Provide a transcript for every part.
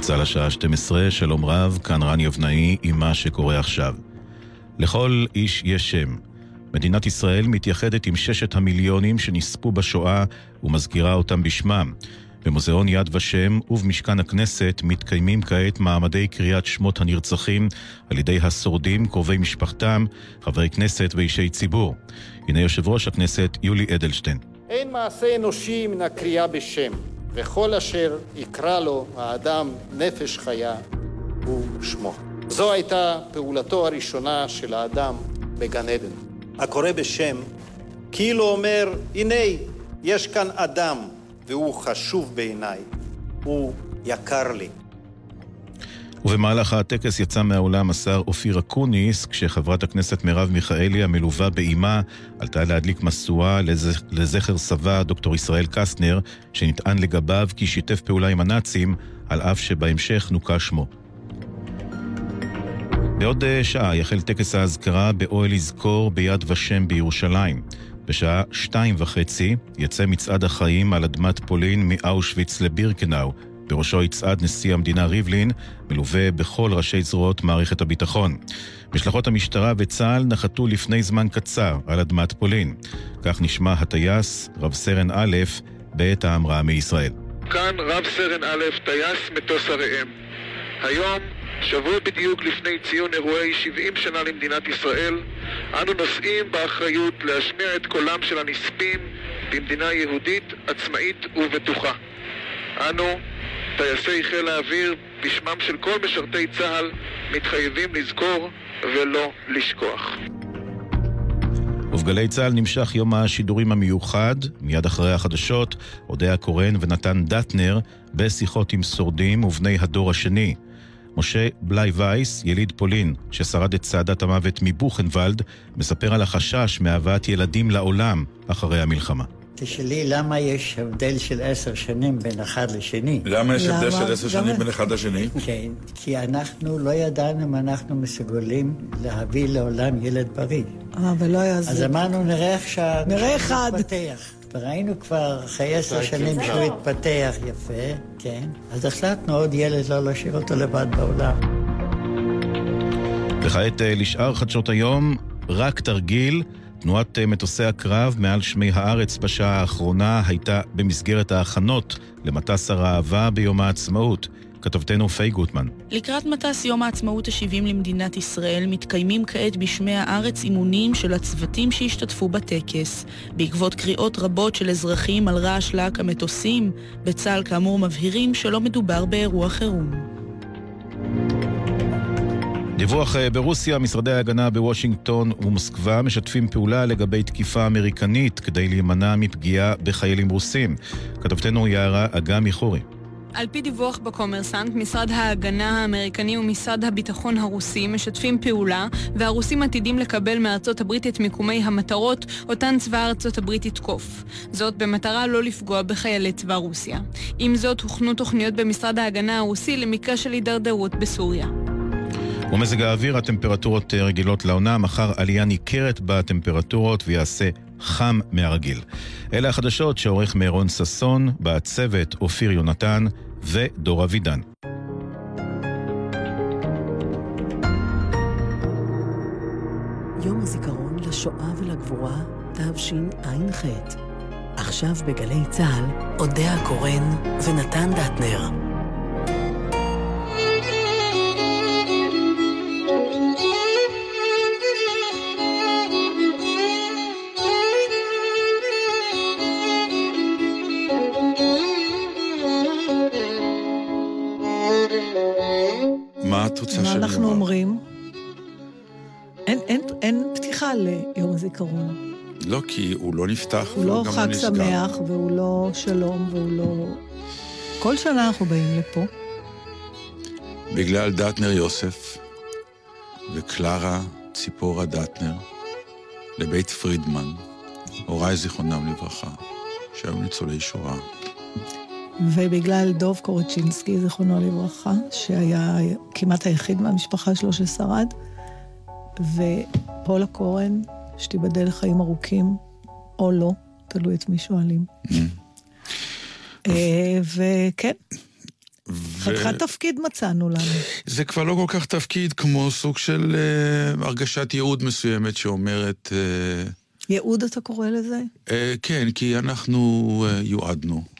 צה"ל השעה 12, שלום רב, כאן רן יבנאי עם מה שקורה עכשיו. לכל איש יש שם. מדינת ישראל מתייחדת עם ששת המיליונים שנספו בשואה ומזכירה אותם בשמם. במוזיאון יד ושם ובמשכן הכנסת מתקיימים כעת מעמדי קריאת שמות הנרצחים על ידי השורדים, קרובי משפחתם, חברי כנסת ואישי ציבור. הנה יושב ראש הכנסת יולי אדלשטיין. אין מעשה אנושי מן הקריאה בשם, וכל אשר יקרא לו האדם נפש חיה הוא שמו. זו הייתה פעולתו הראשונה של האדם בגן עדן. הקורא בשם כאילו אומר, הנה, יש כאן אדם, והוא חשוב בעיניי, הוא יקר לי. ובמהלך הטקס יצא מהאולם השר אופיר אקוניס, כשחברת הכנסת מרב מיכאלי, המלווה באימה, עלתה להדליק משואה לזכר סבה, דוקטור ישראל קסטנר, שנטען לגביו כי שיתף פעולה עם הנאצים, על אף שבהמשך נוקה שמו. בעוד אה, שעה יחל טקס האזכרה באוהל יזכור ביד ושם בירושלים. בשעה שתיים וחצי יצא מצעד החיים על אדמת פולין מאושוויץ לבירקנאו. בראשו יצעד נשיא המדינה ריבלין, מלווה בכל ראשי זרועות מערכת הביטחון. משלחות המשטרה וצה"ל נחתו לפני זמן קצר על אדמת פולין. כך נשמע הטייס, רב סרן א', בעת ההמראה מישראל. כאן רב סרן א', טייס מטוס הראם. היום שבוע בדיוק לפני ציון אירועי 70 שנה למדינת ישראל, אנו נושאים באחריות להשמיע את קולם של הנספים במדינה יהודית, עצמאית ובטוחה. אנו, טייסי חיל האוויר, בשמם של כל משרתי צה"ל, מתחייבים לזכור ולא לשכוח. ובגלי צה"ל נמשך יום השידורים המיוחד, מיד אחרי החדשות, אודיה קורן ונתן דטנר, בשיחות עם שורדים ובני הדור השני. משה בליי וייס, יליד פולין, ששרד את צעדת המוות מבוכנוולד, מספר על החשש מהבאת ילדים לעולם אחרי המלחמה. תשאלי למה יש הבדל של עשר שנים בין אחד לשני. למה יש הבדל של עשר שנים בין אחד לשני? כן, כי אנחנו לא ידענו אם אנחנו מסוגלים להביא לעולם ילד בריא. אה, ולא היה זה. אז אמרנו, נראה איך שה... נראה אחד. וראינו כבר אחרי עשר שנים שהוא התפתח יפה, כן. אז החלטנו עוד ילד לא להשאיר אותו לבד בעולם. וכעת אה, לשאר חדשות היום, רק תרגיל. תנועת אה, מטוסי הקרב מעל שמי הארץ בשעה האחרונה הייתה במסגרת ההכנות למטס הראווה ביום העצמאות. כתבתנו פיי גוטמן. לקראת מטס יום העצמאות ה-70 למדינת ישראל מתקיימים כעת בשמי הארץ אימונים של הצוותים שהשתתפו בטקס. בעקבות קריאות רבות של אזרחים על רעש להק המטוסים, בצה"ל כאמור מבהירים שלא מדובר באירוע חירום. דיווח אה, ברוסיה, משרדי ההגנה בוושינגטון ומוסקבה משתפים פעולה לגבי תקיפה אמריקנית כדי להימנע מפגיעה בחיילים רוסים. כתבתנו יערה אגמי חורי. על פי דיווח בקומרסנט, משרד ההגנה האמריקני ומשרד הביטחון הרוסי משתפים פעולה, והרוסים עתידים לקבל מארצות הברית את מיקומי המטרות, אותן צבא ארצות הברית יתקוף. זאת במטרה לא לפגוע בחיילי צבא רוסיה. עם זאת, הוכנו תוכניות במשרד ההגנה הרוסי למקרה של הידרדרות בסוריה. ומזג האוויר, הטמפרטורות רגילות לעונה, מחר עלייה ניכרת בטמפרטורות ויעשה חם מהרגיל. אלה החדשות שעורך מירון ששון, בצוות אופיר יונתן ודור אבידן. יום הזיכרון לשואה ולגבורה, תשע"ח. עכשיו בגלי צה"ל, אודה הקורן ונתן דטנר. ליום הזיכרון. לא, כי הוא לא נפתח הוא לא חג שמח, והוא לא שלום, והוא לא... כל שנה אנחנו באים לפה. בגלל דטנר יוסף וקלרה ציפורה דטנר לבית פרידמן, הוריי זיכרונם לברכה, שהיו ניצולי שואה. ובגלל דוב קורצ'ינסקי, זיכרונו לברכה, שהיה כמעט היחיד מהמשפחה שלו ששרד, ופולה קורן, שתיבדל לחיים ארוכים, או לא, תלוי את מי שואלים. Mm. אה, וכן. חתיכת. תפקיד מצאנו לנו. זה כבר לא כל כך תפקיד, כמו סוג של uh, הרגשת ייעוד מסוימת שאומרת... Uh, ייעוד אתה קורא לזה? Uh, כן, כי אנחנו uh, יועדנו.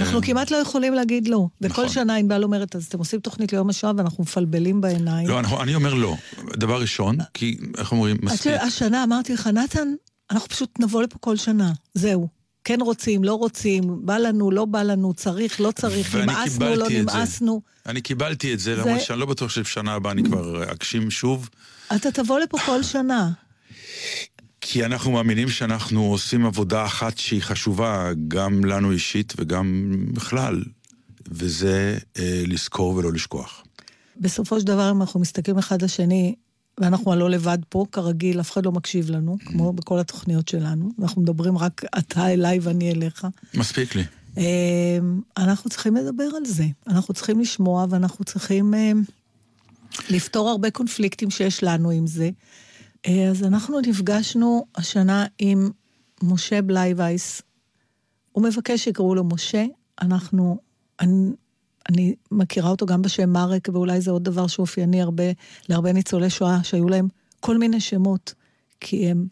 אנחנו כמעט לא יכולים להגיד לא. וכל נכון. שנה ענבל אומרת, אז אתם עושים תוכנית ליום השואה ואנחנו מפלבלים בעיניים. לא, אני אומר לא. דבר ראשון, כי, איך אומרים, מספיק. השנה אמרתי לך, נתן, אנחנו פשוט נבוא לפה כל שנה, זהו. כן רוצים, לא רוצים, בא לנו, לא בא לנו, צריך, לא צריך, נמאסנו, לא נמאסנו. אני קיבלתי את זה, למרות שאני לא בטוח שבשנה הבאה אני כבר אגשים שוב. אתה תבוא לפה כל שנה. כי אנחנו מאמינים שאנחנו עושים עבודה אחת שהיא חשובה, גם לנו אישית וגם בכלל, וזה אה, לזכור ולא לשכוח. בסופו של דבר, אם אנחנו מסתכלים אחד לשני, ואנחנו הלא לבד פה, כרגיל, אף אחד לא מקשיב לנו, mm. כמו בכל התוכניות שלנו. אנחנו מדברים רק אתה אליי ואני אליך. מספיק לי. אמ, אנחנו צריכים לדבר על זה. אנחנו צריכים לשמוע ואנחנו צריכים אמ, לפתור הרבה קונפליקטים שיש לנו עם זה. אה, אז אנחנו נפגשנו השנה עם משה בלייווייס. הוא מבקש שיקראו לו משה. אנחנו, אני, אני מכירה אותו גם בשם מרק, ואולי זה עוד דבר שאופייני הרבה, להרבה ניצולי שואה, שהיו להם כל מיני שמות, כי הם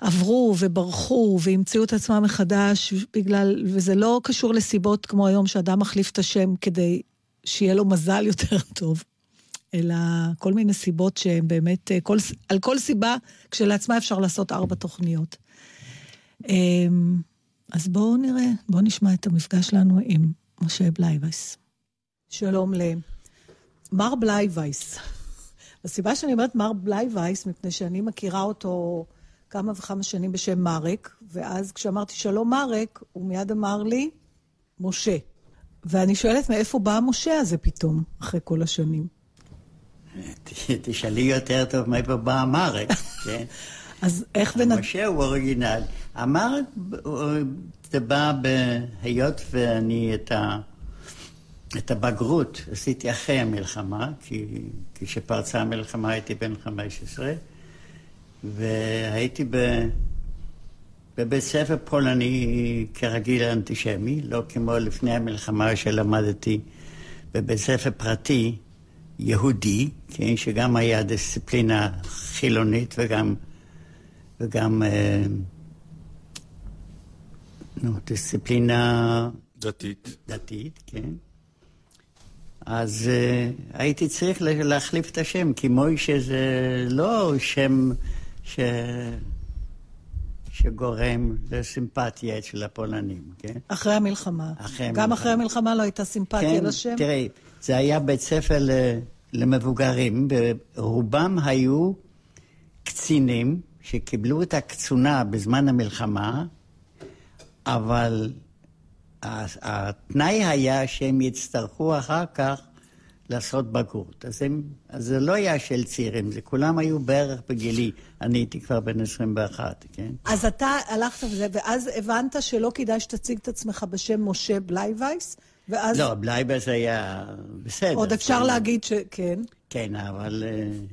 עברו וברחו והמציאו את עצמם מחדש בגלל, וזה לא קשור לסיבות כמו היום שאדם מחליף את השם כדי שיהיה לו מזל יותר טוב, אלא כל מיני סיבות שהן באמת, כל, על כל סיבה כשלעצמה אפשר לעשות ארבע תוכניות. אמ, אז בואו נראה, בואו נשמע את המפגש שלנו עם משה בלייווייס. שלום למר בלייווייס. הסיבה שאני אומרת מר בלייווייס, מפני שאני מכירה אותו כמה וכמה שנים בשם מרק, ואז כשאמרתי שלום מרק, הוא מיד אמר לי, משה. ואני שואלת מאיפה בא המשה הזה פתאום, אחרי כל השנים. תשאלי יותר טוב מאיפה בא המרק, כן? אז איך בנ... משה הוא אוריגינל. המרק זה בא בהיות ואני את, ה, את הבגרות עשיתי אחרי המלחמה, כי כשפרצה המלחמה הייתי בן 15, והייתי ב, בבית ספר פולני כרגיל אנטישמי, לא כמו לפני המלחמה שלמדתי בבית ספר פרטי יהודי, כן, שגם היה דיסציפלינה חילונית וגם, וגם אה, נו, דיסציפלינה... דתית. דתית, כן. אז uh, הייתי צריך להחליף את השם, כי מוישה זה לא שם ש... שגורם לסימפתיה אצל הפולנים, כן? אחרי המלחמה. אחרי המלחמה. גם אחרי המלחמה לא הייתה סימפתיה כן, לשם? תראי, זה היה בית ספר למבוגרים, ורובם היו קצינים שקיבלו את הקצונה בזמן המלחמה, אבל התנאי היה שהם יצטרכו אחר כך לעשות בגרות. אז, הם, אז זה לא היה של צעירים, זה כולם היו בערך בגילי. אני הייתי כבר בן 21, כן? אז אתה הלכת וזה, ואז הבנת שלא כדאי שתציג את עצמך בשם משה בלייווייס? ואז... לא, בלייווייס היה בסדר. עוד אפשר כן. להגיד שכן. כן, אבל uh,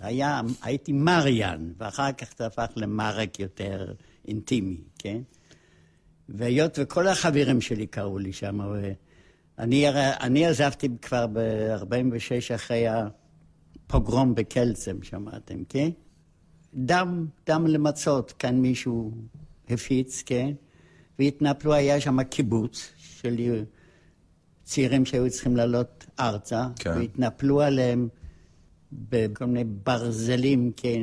היה, הייתי מריאן, ואחר כך זה הפך למרק יותר אינטימי, כן? והיות וכל החברים שלי קראו לי שם, ואני אני עזבתי כבר ב-46 אחרי הפוגרום בקלצם, שמעתם, כן? דם, דם למצות, כאן מישהו הפיץ, כן? והתנפלו, היה שם קיבוץ של צעירים שהיו צריכים לעלות ארצה, כן. והתנפלו עליהם בכל מיני ברזלים, כן,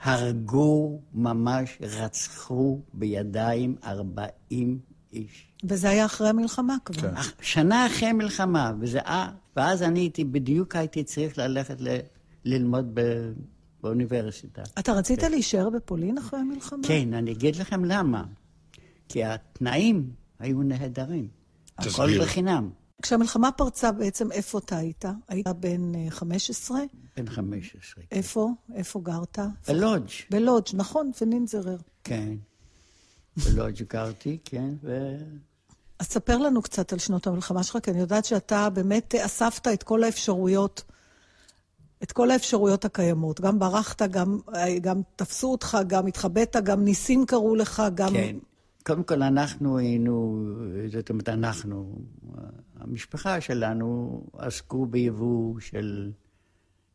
הרגו, ממש רצחו בידיים 40 איש. וזה היה אחרי המלחמה כבר. כן. שנה אחרי המלחמה, וזה, אה, ואז אני הייתי, בדיוק הייתי צריך ללכת ל, ללמוד ב, באוניברסיטה. אתה רצית כן. להישאר בפולין אחרי המלחמה? כן, אני אגיד לכם למה. כי התנאים היו נהדרים. הכל בחינם. כשהמלחמה פרצה בעצם, איפה אתה היית? היית בן 15? אה, בן 15. כן. איפה? איפה גרת? בלודג'. בלודג', נכון, ונינזרר. כן. בלודג' גרתי, כן, ו... אז ספר לנו קצת על שנות המלחמה שלך, כי אני יודעת שאתה באמת אספת את כל האפשרויות, את כל האפשרויות הקיימות. גם ברחת, גם, גם תפסו אותך, גם התחבאת, גם ניסים קראו לך, גם... כן. קודם כל אנחנו היינו, זאת אומרת אנחנו, המשפחה שלנו עסקו ביבוא של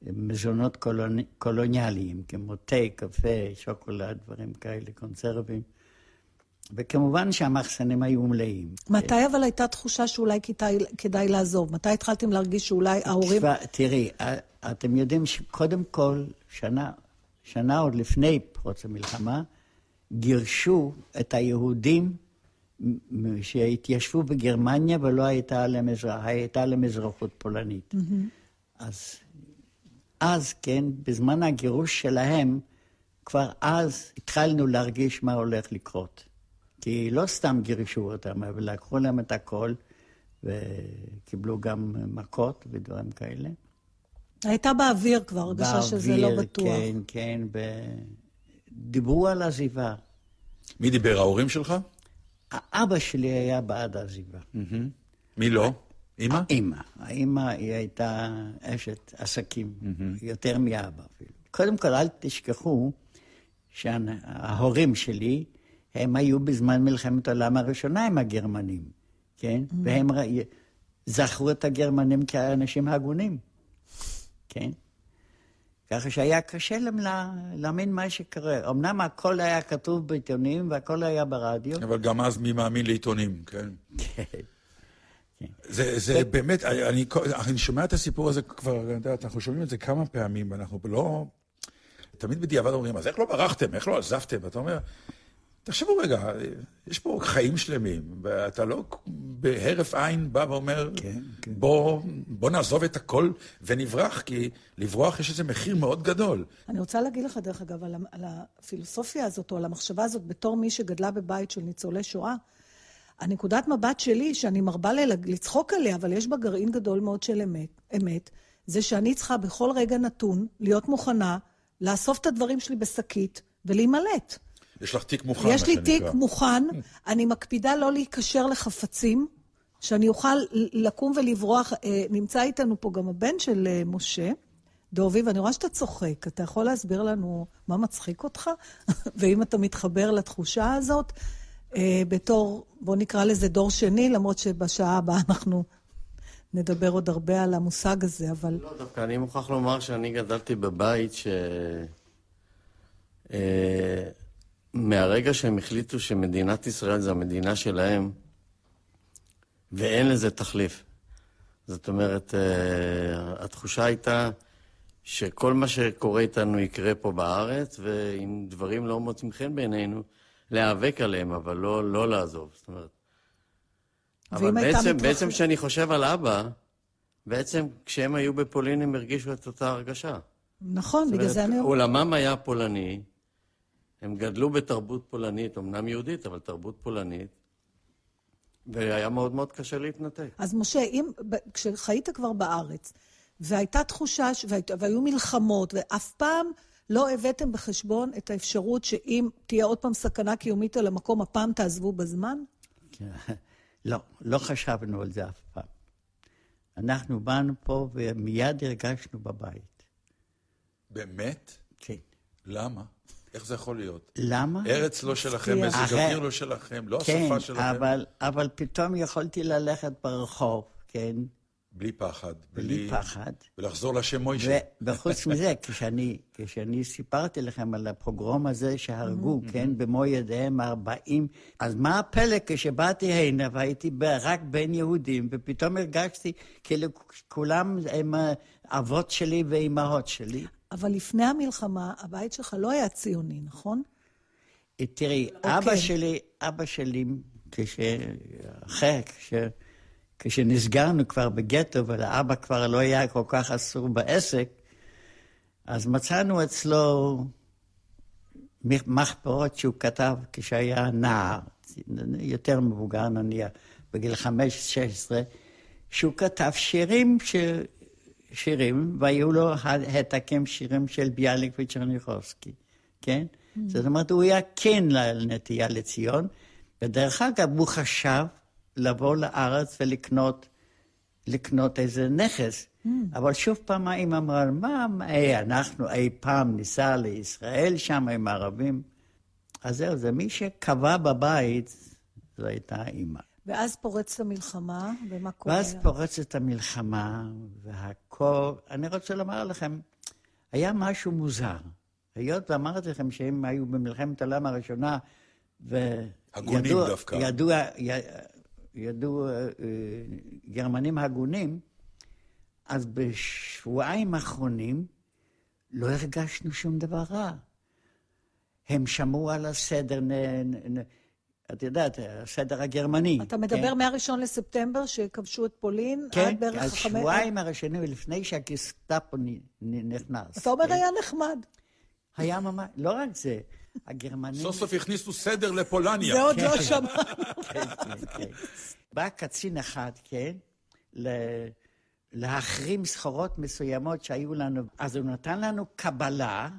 מזונות קולונ... קולוניאליים, כמו תה, קפה, שוקולד, דברים כאלה, קונסרבים. וכמובן שהמחסנים היו מלאים. מתי אבל הייתה תחושה שאולי כדאי, כדאי לעזוב? מתי התחלתם להרגיש שאולי ההורים... תראי, אתם יודעים שקודם כל, שנה, שנה עוד לפני פרוץ המלחמה, גירשו את היהודים שהתיישבו בגרמניה ולא הייתה להם, אזרח, הייתה להם אזרחות פולנית. Mm-hmm. אז, אז, כן, בזמן הגירוש שלהם, כבר אז התחלנו להרגיש מה הולך לקרות. כי לא סתם גירשו אותם, אבל לקחו להם את הכל, וקיבלו גם מכות ודברים כאלה. הייתה באוויר כבר, הרגשה שזה לא בטוח. כן, כן, ב... דיברו על עזיבה. מי דיבר, ההורים שלך? אבא שלי היה בעד העזיבה. Mm-hmm. מי לא? אימא? אימא. האימא היא הייתה אשת עסקים. יותר מאבא אפילו. קודם כל, אל תשכחו שההורים שלי, הם היו בזמן מלחמת העולם הראשונה עם הגרמנים, כן? Mm-hmm. והם זכרו את הגרמנים כאנשים הגונים, כן? ככה שהיה קשה להם להאמין מה שקורה. אמנם הכל היה כתוב בעיתונים והכל היה ברדיו. אבל גם אז מי מאמין לעיתונים, כן? כן. זה, זה באמת, אני, אני שומע את הסיפור הזה כבר, אנחנו שומעים את זה כמה פעמים, ואנחנו לא... תמיד בדיעבד אומרים, אז איך לא ברחתם? איך לא עזבתם? ואתה אומר, תחשבו רגע, יש פה חיים שלמים, ואתה לא בהרף עין בא ואומר, כן, כן. בוא, בוא נעזוב את הכל ונברח, כי לברוח יש איזה מחיר מאוד גדול. אני רוצה להגיד לך, דרך אגב, על, על הפילוסופיה הזאת, או על המחשבה הזאת, בתור מי שגדלה בבית של ניצולי שואה, הנקודת מבט שלי, שאני מרבה לצחוק עליה, אבל יש בה גרעין גדול מאוד של אמת, אמת, זה שאני צריכה בכל רגע נתון להיות מוכנה לאסוף את הדברים שלי בשקית ולהימלט. יש לך תיק מוכן, יש לי תיק מוכן, אני מקפידה לא להיקשר לחפצים, שאני אוכל לקום ולברוח. אה, נמצא איתנו פה גם הבן של אה, משה, דובי, ואני רואה שאתה צוחק. אתה יכול להסביר לנו מה מצחיק אותך? ואם אתה מתחבר לתחושה הזאת, אה, בתור, בוא נקרא לזה דור שני, למרות שבשעה הבאה אנחנו נדבר עוד הרבה על המושג הזה, אבל... לא, דווקא אני מוכרח לומר שאני גדלתי בבית ש... מהרגע שהם החליטו שמדינת ישראל זה המדינה שלהם, ואין לזה תחליף. זאת אומרת, uh, התחושה הייתה שכל מה שקורה איתנו יקרה פה בארץ, ואם דברים לא מוצאים חן בעינינו, להיאבק עליהם, אבל לא, לא לעזוב. זאת אומרת... אבל בעצם, בעצם כשאני חושב על אבא, בעצם כשהם היו בפולין הם הרגישו את אותה הרגשה. נכון, בגלל זה אני... עולמם היה פולני, הם גדלו בתרבות פולנית, אמנם יהודית, אבל תרבות פולנית, והיה מאוד מאוד קשה להתנתק. אז משה, אם, כשחיית כבר בארץ, והייתה תחושה, והיו מלחמות, ואף פעם לא הבאתם בחשבון את האפשרות שאם תהיה עוד פעם סכנה קיומית על המקום, הפעם תעזבו בזמן? לא, לא חשבנו על זה אף פעם. אנחנו באנו פה ומיד הרגשנו בבית. באמת? כן. למה? איך זה יכול להיות? למה? ארץ לא שלכם, מזג אוויר לא שלכם, לא כן, השפה שלכם. כן, אבל, אבל פתאום יכולתי ללכת ברחוב, כן? בלי פחד. בלי, בלי פחד. ולחזור לשם מוישה. וחוץ מזה, כשאני, כשאני סיפרתי לכם על הפוגרום הזה שהרגו, mm-hmm. כן, במו ידיהם 40, אז מה הפלא כשבאתי הנה והייתי רק בין יהודים, ופתאום הרגשתי כאילו כולם הם אבות שלי ואימהות שלי. אבל לפני המלחמה, הבית שלך לא היה ציוני, נכון? תראי, okay. אבא אוקיי. שלי, אבא שלי, כש... אחרי, כש... כשנסגרנו כבר בגטו, ולאבא כבר לא היה כל כך אסור בעסק, אז מצאנו אצלו מחפרות שהוא כתב כשהיה נער, יותר מבוגר נניח, בגיל חמש, שש עשרה, שהוא כתב שירים ש... שירים, והיו לו העתקים שירים של ביאליק וצ'רניחובסקי, כן? Mm-hmm. זאת אומרת, הוא היה כן לנטייה לציון, ודרך אגב, הוא חשב לבוא לארץ ולקנות לקנות איזה נכס. Mm. אבל שוב פעם האמא אמרה, מה, אי, אנחנו אי פעם ניסע לישראל שם עם ערבים? אז זהו, זה מי שקבע בבית, זו הייתה אימא. ואז פורצת המלחמה, ומה קורה? ואז פורצת המלחמה, והכל... אני רוצה לומר לכם, היה משהו מוזר. היות ואמרתי לכם שהם היו במלחמת העולם הראשונה, וידעו... הגונים דווקא. ידעו, ידעו אה, גרמנים הגונים, אז בשבועיים האחרונים לא הרגשנו שום דבר רע. הם שמעו על הסדר, נ, נ, את יודעת, הסדר הגרמני. אתה מדבר כן? מהראשון לספטמבר, שכבשו את פולין, כן, עד בערך חמש... כן, השבועיים הראשונים לפני שהגסטאפו נכנס. אתה אומר כן? היה נחמד. היה ממש, לא רק זה, הגרמנים... סוף סוף הכניסו סדר לפולניה. זה עוד לא כן. שמענו. כן, כן, כן. בא קצין אחד, כן, להחרים סחורות מסוימות שהיו לנו. אז הוא נתן לנו קבלה,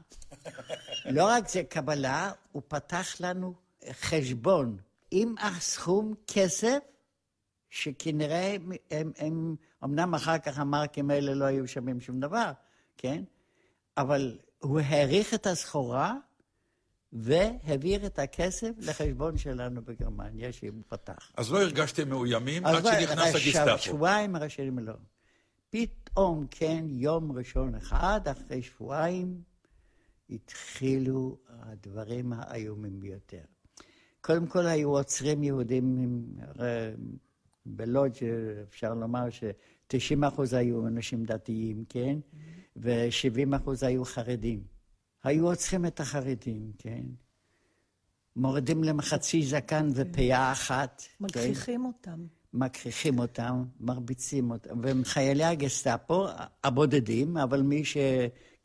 לא רק זה קבלה, הוא פתח לנו חשבון עם הסכום כסף, שכנראה הם, הם, אמנם אחר כך המרקים האלה לא היו שווים שום דבר, כן? אבל הוא העריך את הסחורה והעביר את הכסף לחשבון שלנו בגרמניה, שהוא פתח. אז לא הרגשתם מאוימים עד לא, שנכנס הגסטאפו. שבועיים הראשונים לא. פתאום, כן, יום ראשון אחד, אחרי שבועיים, התחילו הדברים האיומים ביותר. קודם כל היו עוצרים יהודים, בלודג' אפשר לומר ש-90 אחוז היו אנשים דתיים, כן? ו-70 אחוז היו חרדים. היו עוצרים את החרדים, כן? מורידים להם חצי זקן ופאה אחת. מגחיכים כן? אותם. מכריחים אותם, מרביצים אותם, והם חיילי הגסטאפו, הבודדים, אבל מי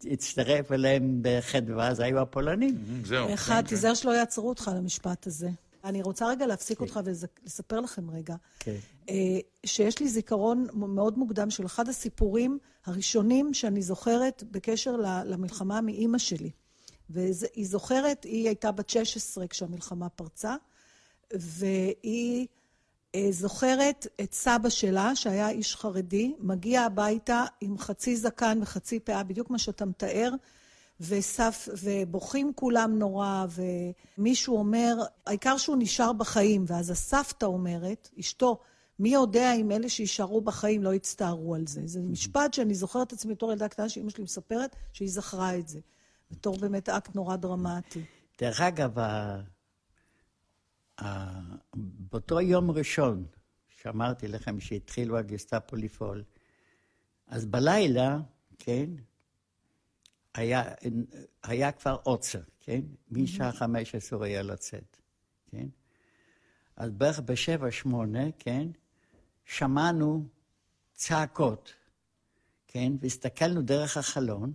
שהצטרף אליהם בחדווה זה היו הפולנים. זהו. אחד, כן, תיזהר כן. שלא יעצרו אותך למשפט הזה. אני רוצה רגע להפסיק כן. אותך ולספר לכם רגע, כן. אה, שיש לי זיכרון מאוד מוקדם של אחד הסיפורים הראשונים שאני זוכרת בקשר למלחמה מאימא שלי. והיא זוכרת, היא הייתה בת 16 כשהמלחמה פרצה, והיא... אה, זוכרת את סבא שלה, שהיה איש חרדי, מגיע הביתה עם חצי זקן וחצי פאה, בדיוק מה שאתה מתאר, וסף, ובוכים כולם נורא, ומישהו אומר, העיקר שהוא נשאר בחיים, ואז הסבתא אומרת, אשתו, מי יודע אם אלה שישארו בחיים לא יצטערו על זה. זה משפט שאני זוכרת את עצמי בתור ילדה קטנה שאימא שלי מספרת, שהיא זכרה את זה. בתור באמת אקט נורא דרמטי. דרך אגב, באותו יום ראשון, שאמרתי לכם שהתחילו הגסטאפו לפעול, אז בלילה, כן, היה, היה כבר עוצר, כן? משעה חמש אסור היה לצאת, כן? אז בערך בשבע, שמונה, כן? שמענו צעקות, כן? והסתכלנו דרך החלון,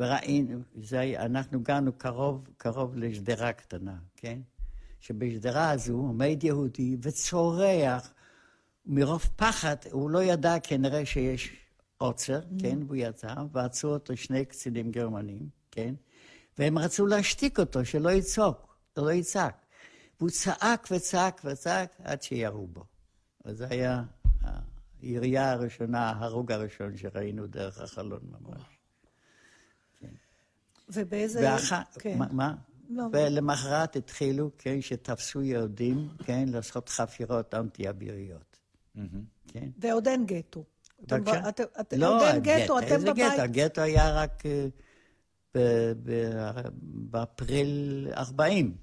וראינו, זה, אנחנו גרנו קרוב, קרוב לשדרה קטנה, כן? שבשדרה הזו עומד יהודי וצורח מרוב פחד, הוא לא ידע כנראה שיש עוצר, mm. כן, והוא יצא, ועצרו אותו שני קצינים גרמנים, כן, והם רצו להשתיק אותו, שלא יצעוק, שלא יצעק. והוא צעק וצעק וצעק עד שירו בו. אז זה היה הירייה הראשונה, ההרוג הראשון שראינו דרך החלון ממש. כן. ובאיזה... ואח... כן. מה? מה? לא. ולמחרת התחילו, כן, שתפסו יהודים, כן, לעשות חפירות אנטי-אביריות. כן? ועוד אין גטו. בבקשה? לא, עוד אין גטו, אתם בבית. איזה גטו? הגטו היה רק אה, באפריל 40,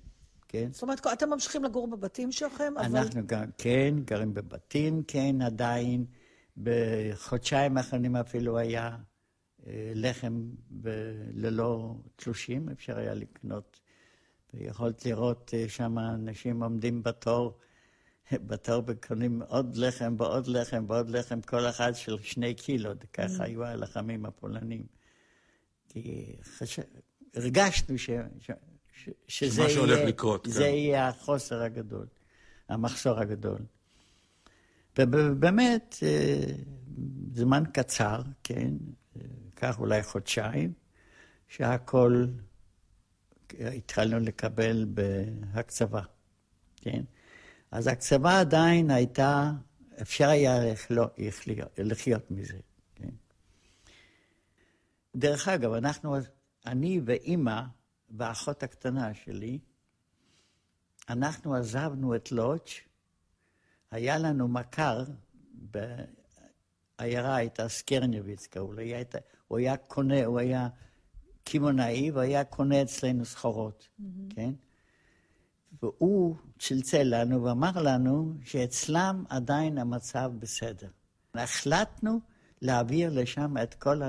כן? זאת אומרת, אתם ממשיכים לגור בבתים שלכם, אבל... אנחנו גם, כן, גרים בבתים, כן, עדיין. בחודשיים האחרונים אפילו היה אה, לחם ללא תלושים, אפשר היה לקנות ויכולת לראות אה, שם אנשים עומדים בתור, בתור וקונים עוד לחם ועוד לחם ועוד לחם, כל אחד של שני קילו, ככה mm. היו הלחמים הפולנים. כי חש... הרגשנו ש... ש... ש... שזה יהיה, לקרות, זה כן. יהיה החוסר הגדול, המחסור הגדול. ובאמת, אה, זמן קצר, כן, כך אולי חודשיים, שהכל התחלנו לקבל בהקצבה, כן? אז הקצבה עדיין הייתה, אפשר היה לחיות, לחיות מזה, כן? דרך אגב, אנחנו, אני ואימא והאחות הקטנה שלי, אנחנו עזבנו את לודג', היה לנו מכר, בעיירה הייתה סקרניביץ, הוא היה קונה, הוא היה קמעונאי, והיה קונה אצלנו סחורות, mm-hmm. כן? והוא צלצל לנו ואמר לנו שאצלם עדיין המצב בסדר. החלטנו להעביר לשם את כל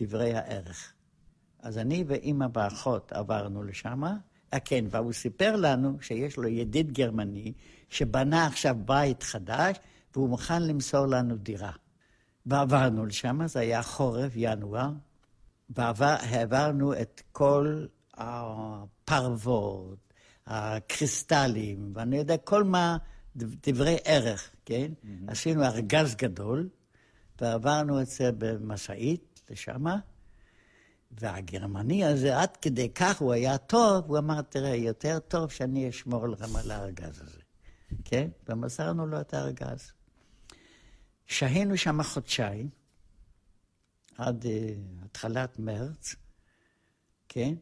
דברי הערך. אז אני ואימא ואחות עברנו לשם, אה, כן, והוא סיפר לנו שיש לו ידיד גרמני שבנה עכשיו בית חדש והוא מוכן למסור לנו דירה. ועברנו לשם, זה היה חורף, ינואר, והעברנו את כל הפרוות, הקריסטלים, ואני יודע, כל מה, דברי ערך, כן? Mm-hmm. עשינו ארגז גדול, ועברנו את זה במשאית לשמה, והגרמני הזה, עד כדי כך הוא היה טוב, הוא אמר, תראה, יותר טוב שאני אשמור לכם על הארגז הזה, כן? ומסרנו לו את הארגז. שהינו שם חודשיים, עד uh, התחלת מרץ, כן?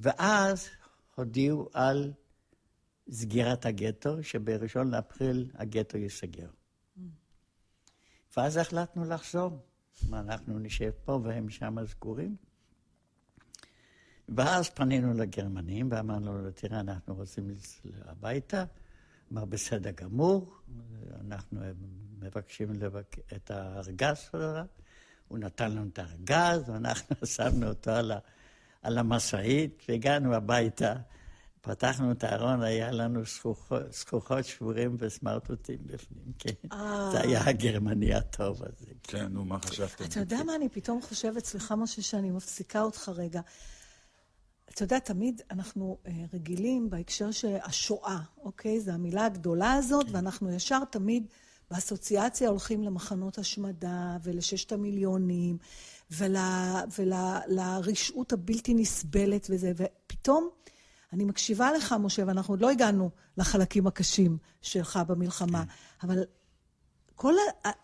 ואז הודיעו על סגירת הגטו, שבראשון לאפריל הגטו ייסגר. ואז החלטנו לחזור. אנחנו נשב פה והם שם סגורים. ואז פנינו לגרמנים ואמרנו לו, תראה, אנחנו רוצים הביתה. אמר, בסדר גמור, אנחנו מבקשים לבק... את הארגז שלו. הוא נתן לנו את הארגז, ואנחנו שמנו אותו על, ה... על המשאית, והגענו הביתה. פתחנו את הארון, היה לנו זכוכות שבורים וסמרטוטים בפנים, כן. אה. זה היה הגרמני הטוב הזה. כן, נו, מה חשבתם? אתה יודע מה אני פתאום חושבת? סליחה, משה, שאני מפסיקה אותך רגע. אתה יודע, תמיד אנחנו uh, רגילים בהקשר של השואה, אוקיי? זו המילה הגדולה הזאת, כן. ואנחנו ישר תמיד באסוציאציה הולכים למחנות השמדה ולששת המיליונים ולרשעות ול, הבלתי נסבלת וזה, ופתאום אני מקשיבה לך, משה, ואנחנו עוד לא הגענו לחלקים הקשים שלך במלחמה, כן. אבל כל,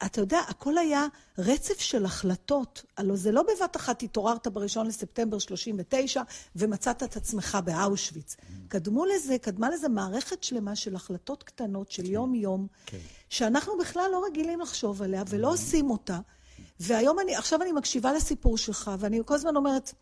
אתה יודע, הכל היה רצף של החלטות. הלוא זה לא בבת אחת התעוררת בראשון לספטמבר 39' ומצאת את עצמך באושוויץ. Mm. קדמו לזה, קדמה לזה מערכת שלמה של החלטות קטנות של יום-יום, כן. כן. שאנחנו בכלל לא רגילים לחשוב עליה ולא mm. עושים אותה. והיום אני, עכשיו אני מקשיבה לסיפור שלך, ואני כל הזמן אומרת,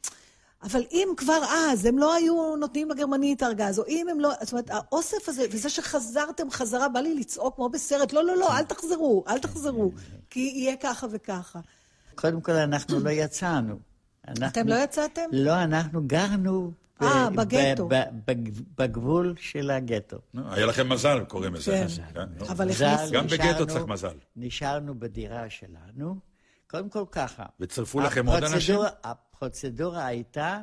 אבל אם כבר אז הם לא היו נותנים לגרמני את הארגז, או אם הם לא... זאת אומרת, האוסף הזה, וזה שחזרתם חזרה, בא לי לצעוק כמו בסרט, לא, לא, לא, אל תחזרו, אל תחזרו, כי יהיה ככה וככה. קודם כל, אנחנו לא יצאנו. אתם לא יצאתם? לא, אנחנו גרנו... אה, בגטו. בגבול של הגטו. היה לכם מזל, קוראים לזה. כן, כן אבל הכניסו... גם בגטו צריך מזל. נשארנו בדירה שלנו. קודם כל ככה. וצרפו לכם עוד אנשים? הפרוצדורה הייתה,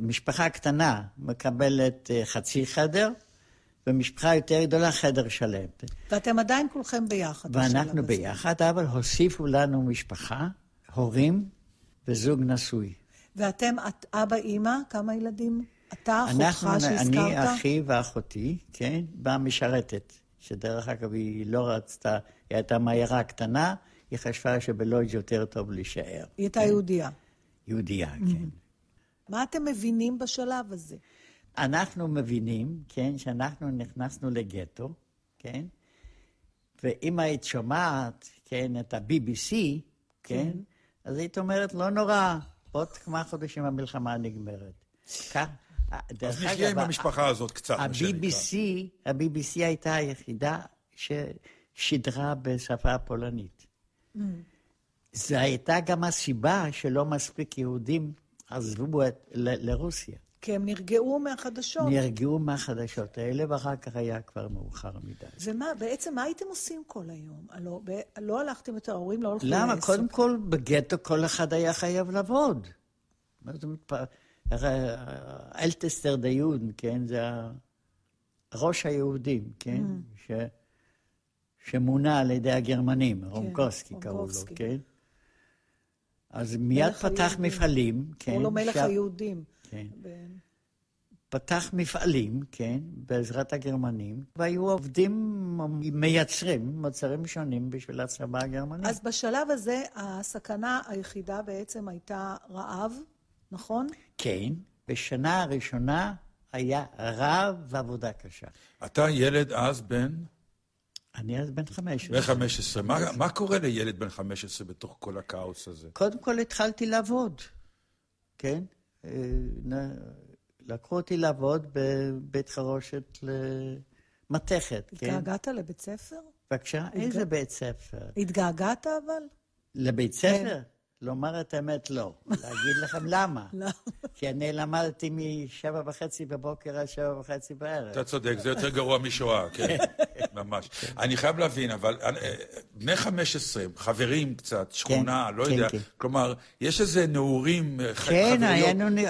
משפחה קטנה מקבלת אה, חצי חדר, ומשפחה יותר גדולה חדר שלם. ואתם עדיין כולכם ביחד. ואנחנו ביחד, אבל הוסיפו לנו משפחה, הורים וזוג נשוי. ואתם, את, אבא, אימא, כמה ילדים? אתה, אחותך שהזכרת? אני, אחי ואחותי, כן, באה משרתת, שדרך אגב היא לא רצתה, היא הייתה מעיירה קטנה, היא חשבה שבלודג' יותר טוב להישאר. היא הייתה כן? יהודייה. יהודייה. כן. מה אתם מבינים בשלב הזה? אנחנו מבינים, כן, שאנחנו נכנסנו לגטו, כן? ואם היית שומעת, כן, את ה-BBC, כן, כן, אז היית אומרת, לא נורא, עוד כמה חודשים המלחמה נגמרת. כך, אז נחיה עם המשפחה הזאת קצת, מה שנקרא. ה-BBC הייתה היחידה ששידרה בשפה הפולנית. זו הייתה גם הסיבה שלא מספיק יהודים עזבו את, ל, לרוסיה. כי הם נרגעו מהחדשות. נרגעו מהחדשות האלה, ואחר כך היה כבר מאוחר מדי. ומה, בעצם מה הייתם עושים כל היום? הלא, ב, לא הלכתם יותר, ההורים לא לעסוק. למה? קודם כל, בגטו כל אחד היה חייב לעבוד. מה זאת אומרת, אלטסטר דיון, כן? זה ראש היהודים, כן? Mm. ש... שמונה על ידי הגרמנים, כן, רומקובסקי קראו לו, כן? אז מיד פתח היהודים. מפעלים, כן. קראו לו מלך ש... היהודים. כן. ב... פתח מפעלים, כן, בעזרת הגרמנים, והיו עובדים מייצרים מוצרים שונים בשביל הצבא הגרמני. אז בשלב הזה הסכנה היחידה בעצם הייתה רעב, נכון? כן. בשנה הראשונה היה רעב ועבודה קשה. אתה ילד אז בן? אני אז בן 15. בן 15. מה, מה קורה לילד בן 15 בתוך כל הכאוס הזה? קודם כל התחלתי לעבוד, כן? אה, לקחו אותי לעבוד בבית חרושת למתכת, כן? התגעגעת לבית ספר? בבקשה, איזה בית ספר? התגעגעת אבל? לבית ספר? כן. לומר את האמת, לא. להגיד לכם למה. לא. כי אני למדתי משבע וחצי בבוקר עד שבע וחצי בערב. אתה צודק, זה יותר גרוע משואה, כן, ממש. אני חייב להבין, אבל אה, בני 15, חברים קצת, שכונה, כן, לא יודע, כן. כלומר, יש איזה נעורים, אה, כן, היה לנו...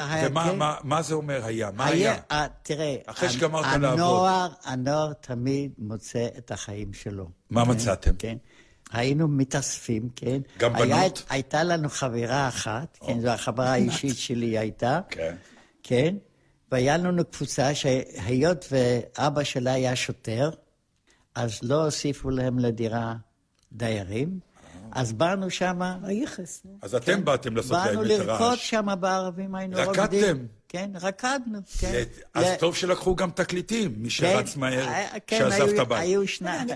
ומה זה אומר היה? מה היה? אה, תראה, אחרי שגמרת לעבוד. הנוער תמיד מוצא את החיים שלו. מה מצאתם? כן. היינו מתאספים, כן? גם בנות? היה, הייתה לנו חברה אחת, כן, זו החברה האישית שלי הייתה, כן. כן? והיה לנו קבוצה שהיות ואבא שלה היה שוטר, אז לא הוסיפו להם לדירה דיירים, אז באנו שמה... היחס. אז אתם באתם לעשות להם את הרעש. באנו לרקוד שם בערבים, היינו רוקדים. רקדתם? כן, רקדנו, כן. אז טוב שלקחו גם תקליטים, מי שרץ מהר, כן, שעזב את הבית. היו שניים.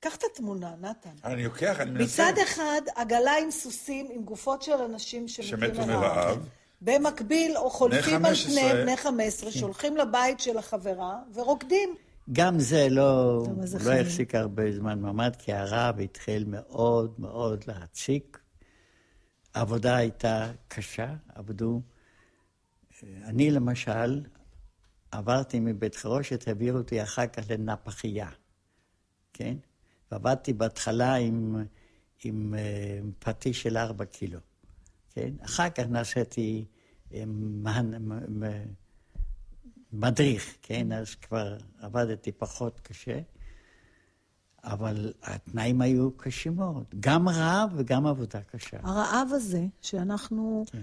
קח את התמונה, נתן. אני לוקח, אני מנסה. מצד אחד, עגלה עם סוסים, עם גופות של אנשים שמתו מרעב. במקביל, או חולפים על פניהם בני 15, כן. שהולכים לבית של החברה ורוקדים. גם זה לא, לא החזיק הרבה זמן מעמד, כי הרעב התחיל מאוד מאוד להציק. העבודה הייתה קשה, עבדו. אני למשל, עברתי מבית חרושת, העבירו אותי אחר כך לנפחייה, כן? ועבדתי בהתחלה עם, עם uh, פטיש של ארבע קילו, כן? אחר כך נעשיתי עם, מדריך, כן? אז כבר עבדתי פחות קשה, אבל התנאים היו קשים מאוד. גם רעב וגם עבודה קשה. הרעב הזה, שאנחנו כן.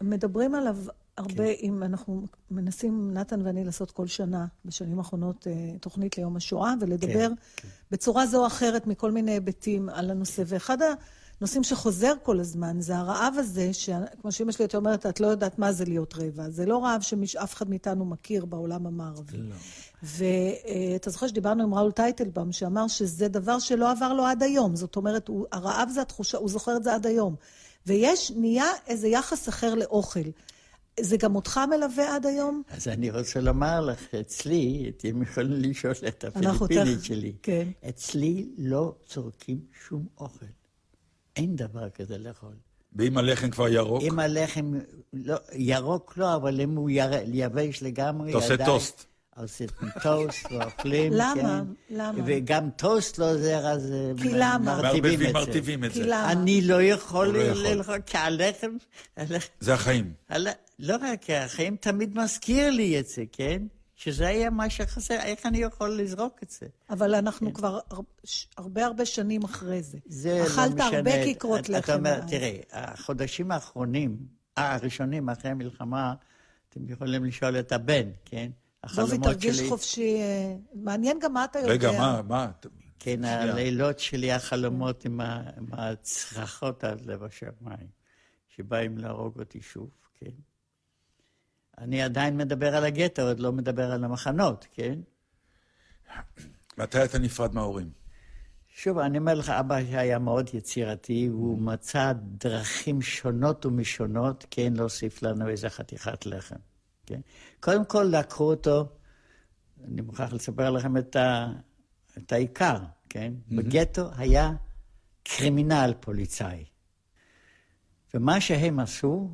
מדברים עליו הרבה, כן. אם אנחנו מנסים, נתן ואני, לעשות כל שנה, בשנים האחרונות, תוכנית ליום השואה, ולדבר כן, כן. בצורה זו או אחרת מכל מיני היבטים על הנושא. ואחד הנושאים שחוזר כל הזמן זה הרעב הזה, שכמו שאמא שלי הייתה אומרת, את לא יודעת מה זה להיות רעבה. זה לא רעב שאף אחד מאיתנו מכיר בעולם המערבי. לא. ואתה זוכר שדיברנו עם ראול טייטלבאום, שאמר שזה דבר שלא עבר לו עד היום. זאת אומרת, הוא, הרעב זה התחושה, הוא זוכר את זה עד היום. ויש, נהיה איזה יחס אחר לאוכל. זה גם אותך מלווה עד היום? אז אני רוצה לומר לך, אצלי, אתם יכולים לשאול את הפיליפינית תח... שלי. כן. אצלי לא צורקים שום אוכל. אין דבר כזה לאכול. ואם הלחם כבר ירוק? אם הלחם, לא, ירוק לא, אבל אם הוא יר, יבש לגמרי, אתה עושה טוסט. עושים טוסט ואוכלים, למה? כן. למה? וגם טוסט לא עוזר, אז כי למה? מרטיבים את זה. מרטיבים את זה. כי למה? אני לא יכול לאכול, כי הלחם... זה החיים. לא רק, החיים תמיד מזכיר לי את זה, כן? שזה היה מה שחסר, איך אני יכול לזרוק את זה? אבל אנחנו כן. כבר הרבה הרבה שנים אחרי זה. זה אכלת לא משנה. הרבה כיכרות לחם. אתה אומר, תראה, החודשים האחרונים, הראשונים אחרי המלחמה, אתם יכולים לשאול את הבן, כן? דובי, תרגיש שלי... חופשי. מעניין גם מה אתה יודע. רגע, מה, מה? כן, הלילות שלי, החלומות עם, ה... עם הצרחות עד לב השמיים, שבאים להרוג אותי שוב, כן? אני עדיין מדבר על הגטו, עוד לא מדבר על המחנות, כן? מתי אתה נפרד מההורים? שוב, אני אומר לך, אבא היה מאוד יצירתי, הוא מצא דרכים שונות ומשונות, כן, להוסיף לנו איזה חתיכת לחם. כן? קודם כל, לקחו אותו, אני מוכרח לספר לכם את, ה, את העיקר, כן? Mm-hmm. בגטו היה קרימינל פוליצאי. ומה שהם עשו,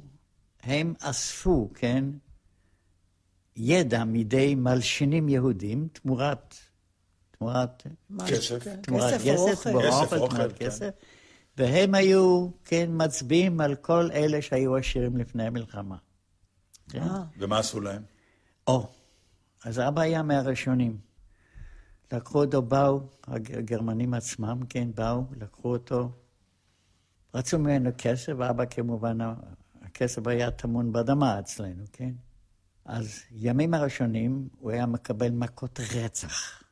הם אספו, כן, ידע מידי מלשינים יהודים תמורת... תמורת... כסף. תמורת כסף, כסף, אוכל. תמורת כסף. והם היו, כן, מצביעים על כל אלה שהיו עשירים לפני המלחמה. כן? ומה עשו להם? או, אז אבא היה מהראשונים. לקחו אותו, באו, הגרמנים עצמם, כן, באו, לקחו אותו, רצו ממנו כסף, ואבא כמובן, הכסף היה טמון באדמה אצלנו, כן? אז ימים הראשונים הוא היה מקבל מכות רצח.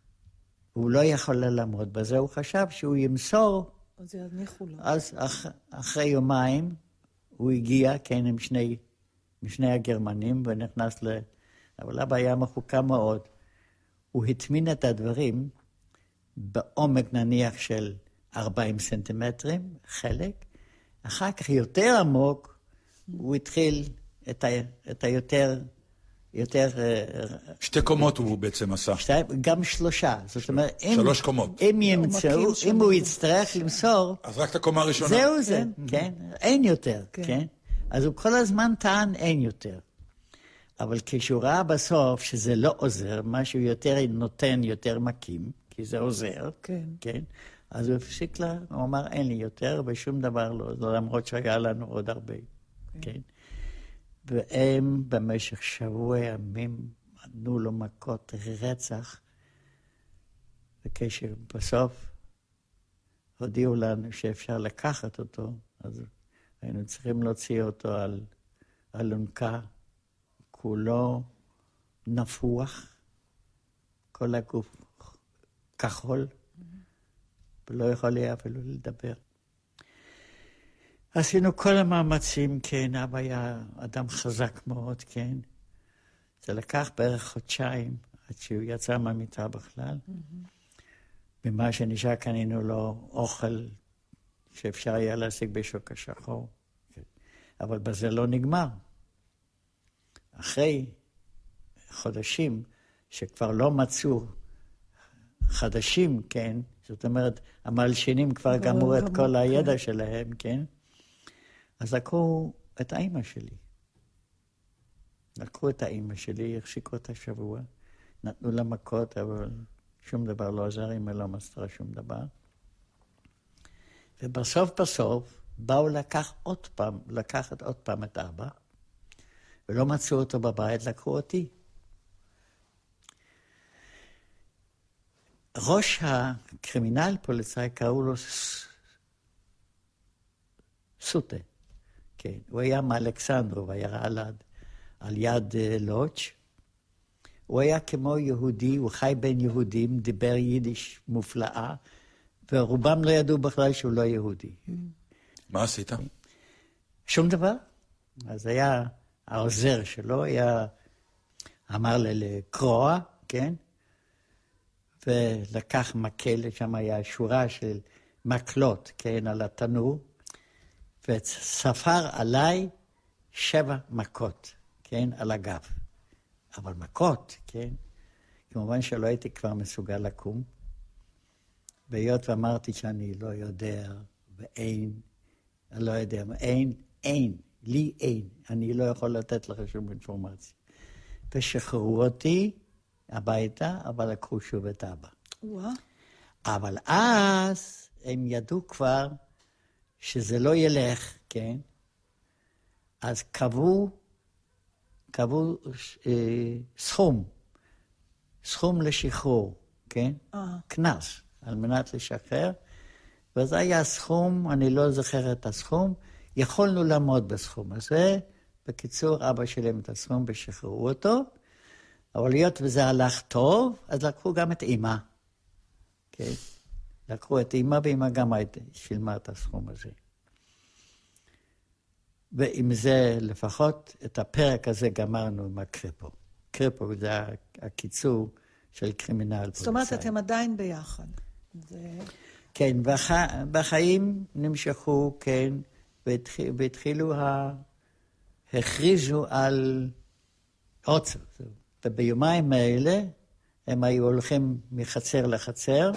הוא לא יכול לעמוד בזה, הוא חשב שהוא ימסור. אז יניחו לו. אז אח, אחרי יומיים הוא הגיע, כן, עם שני משני הגרמנים, ונכנס ל... אבל אבא היה מחוקה מאוד. הוא הטמין את הדברים בעומק נניח של 40 סנטימטרים, חלק. אחר כך יותר עמוק, הוא התחיל את, ה, את היותר... יותר... אה, שתי קומות הוא בעצם עשה. שתי, גם שלושה. זאת אומרת, אם... שלוש קומות. אם ימצאו, אם הוא יצטרך למסור... אז רק את הקומה הראשונה. זהו זה, כן. כן. אין יותר, כן. אז הוא כל הזמן טען אין יותר. אבל כשהוא ראה בסוף שזה לא עוזר, משהו יותר נותן, יותר מקים, כי זה עוזר, כן, כן אז הוא הפסיק לה, הוא אמר, אין לי יותר, ושום דבר לא, למרות שהיה לנו עוד הרבה, כן. כן. והם במשך שבוע ימים נתנו לו מכות רצח, וכשבסוף הודיעו לנו שאפשר לקחת אותו, אז היינו צריכים להוציא אותו על אלונקה, כולו נפוח, כל הגוף כחול, ולא יכול היה אפילו לדבר. עשינו כל המאמצים, כן, אבא היה אדם חזק מאוד, כן. זה לקח בערך חודשיים עד שהוא יצא מהמיטה בכלל. ממה שנשאר קנינו לו אוכל שאפשר היה להשיג בשוק השחור. כן. אבל בזה לא נגמר. אחרי חודשים שכבר לא מצאו חדשים, כן, זאת אומרת, המלשינים כבר גמרו את כל כן. הידע שלהם, כן? אז לקחו את האימא שלי. לקחו את האימא שלי, החשיקו אותה שבוע, נתנו לה מכות, אבל שום דבר לא עזר, אימא לא מסתרה שום דבר. ובסוף בסוף באו לקח עוד פעם, לקחת עוד פעם את אבא, ולא מצאו אותו בבית, לקחו אותי. ראש הקרימינל פוליצאי קראו לו סוטה. כן, הוא היה מאלכסנדרו, היה על, על יד uh, לוטש. הוא היה כמו יהודי, הוא חי בין יהודים, דיבר יידיש מופלאה, ורובם לא ידעו בכלל שהוא לא יהודי. מה עשית? שום דבר. אז היה העוזר שלו, היה, אמר לי לקרוע, כן? ולקח מקל, שם היה שורה של מקלות, כן, על התנור, וספר עליי שבע מכות, כן, על הגב. אבל מכות, כן? כמובן שלא הייתי כבר מסוגל לקום. והיות ואמרתי שאני לא יודע, ואין, אני לא יודע, אין, אין, לי אין, אני לא יכול לתת לך שום אינפורמציה. ושחררו אותי הביתה, אבל לקחו שוב את אבא. וואו. אבל אז הם ידעו כבר שזה לא ילך, כן? אז קבעו, קבעו אה, סכום, סכום לשחרור, כן? אה. קנס, על מנת לשחרר. וזה היה סכום, אני לא זוכר את הסכום, יכולנו לעמוד בסכום הזה. בקיצור, אבא שילם את הסכום ושחררו אותו, אבל היות וזה הלך טוב, אז לקחו גם את אימא. כן? לקחו את אימא, ואימא גם שילמה את הסכום הזה. ועם זה לפחות את הפרק הזה גמרנו עם הקרפו. קרפו זה הקיצור של קרימינל פוליסאי. זאת אומרת, אתם עדיין ביחד. זה... כן, בח... בחיים נמשכו, כן, והתחיל, והתחילו, ה... הכריזו על עוצר. וביומיים האלה הם היו הולכים מחצר לחצר,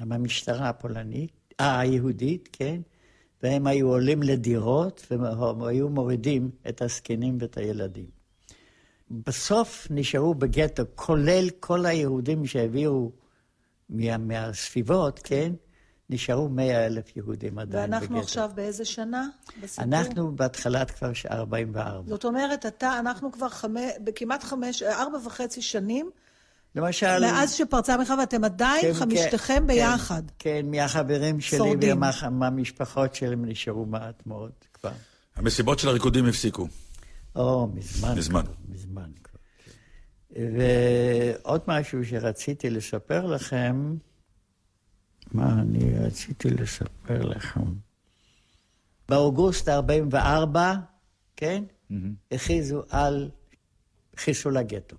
עם המשטרה הפולנית, אה, היהודית, כן, והם היו עולים לדירות, והם היו מורידים את הזקנים ואת הילדים. בסוף נשארו בגטו, כולל כל היהודים שהעבירו מה, מהסביבות, כן? נשארו מאה אלף יהודים עדיין ואנחנו בגטו. ואנחנו עכשיו באיזה שנה? בסיפור? אנחנו בהתחלת כבר 44. זאת אומרת, אתה, אנחנו כבר חמש, בכמעט חמש, ארבע וחצי שנים, למשל... מאז שפרצה המלחמה, ואתם עדיין כן, חמישתכם כן, ביחד. כן, מהחברים שלי שורדים. ומהמשפחות שלהם נשארו מעט מאוד כבר. המסיבות של הריקודים הפסיקו. או, מזמן. מזמן. כבר, מזמן. ועוד משהו שרציתי לספר לכם, מה אני רציתי לספר לכם? באוגוסט 44, כן? הכריזו על חיסול הגטו.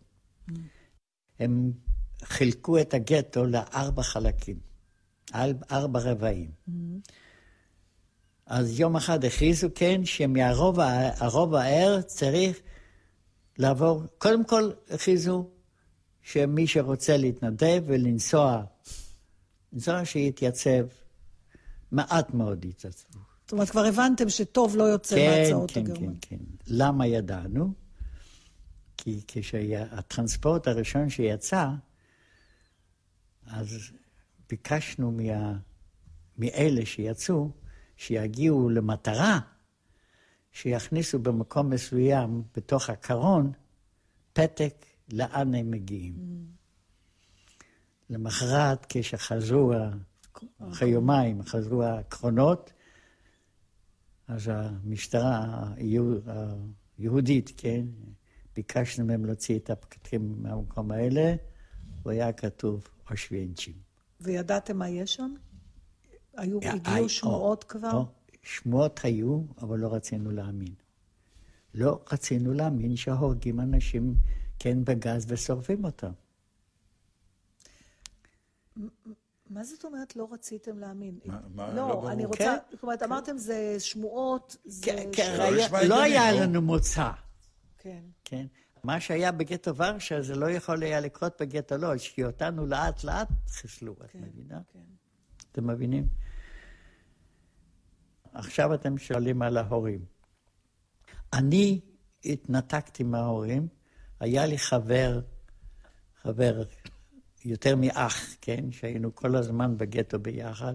הם חילקו את הגטו לארבע חלקים, ארבע רבעים. אז יום אחד הכריזו כן שמהרוב הער צריך לעבור, קודם כל הכריזו שמי שרוצה להתנדב ולנסוע, לנסוע שיתייצב, מעט מאוד יתייצבו. זאת אומרת, כבר הבנתם שטוב לא יוצא כן, מהצעות כן, הגרמניות. כן, כן. למה ידענו? כי כשהטרנספורט הראשון שיצא, אז ביקשנו מה, מאלה שיצאו, שיגיעו למטרה, שיכניסו במקום מסוים, בתוך הקרון, פתק לאן הם מגיעים. למחרת, כשחזרו, אחרי יומיים, חזרו הקרונות, אז המשטרה היהודית, כן, ביקשנו מהם להוציא את הפקקים מהמקום האלה, והיה כתוב אושווינצ'ים. וידעתם מה יש שם? היו, הגיעו שמועות כבר? שמועות היו, אבל לא רצינו להאמין. לא רצינו להאמין שהורגים אנשים, כן, בגז ושורפים אותם. מה זאת אומרת לא רציתם להאמין? מה, מה, לא, לא אני. רוצה, כן. זאת אומרת, אמרתם זה שמועות, זה... כן, ש- כן, לא היה- לא הגיוני, היה לא? לנו מוצא, כן. כן? מה שהיה בגטו ורשה זה לא יכול היה לקרות בגטו לודז', כי אותנו לאט לאט חיסלו, את כן, מבינה? כן. אתם מבינים? עכשיו אתם שואלים על ההורים. אני התנתקתי מההורים, היה לי חבר, חבר יותר מאח, כן? שהיינו כל הזמן בגטו ביחד.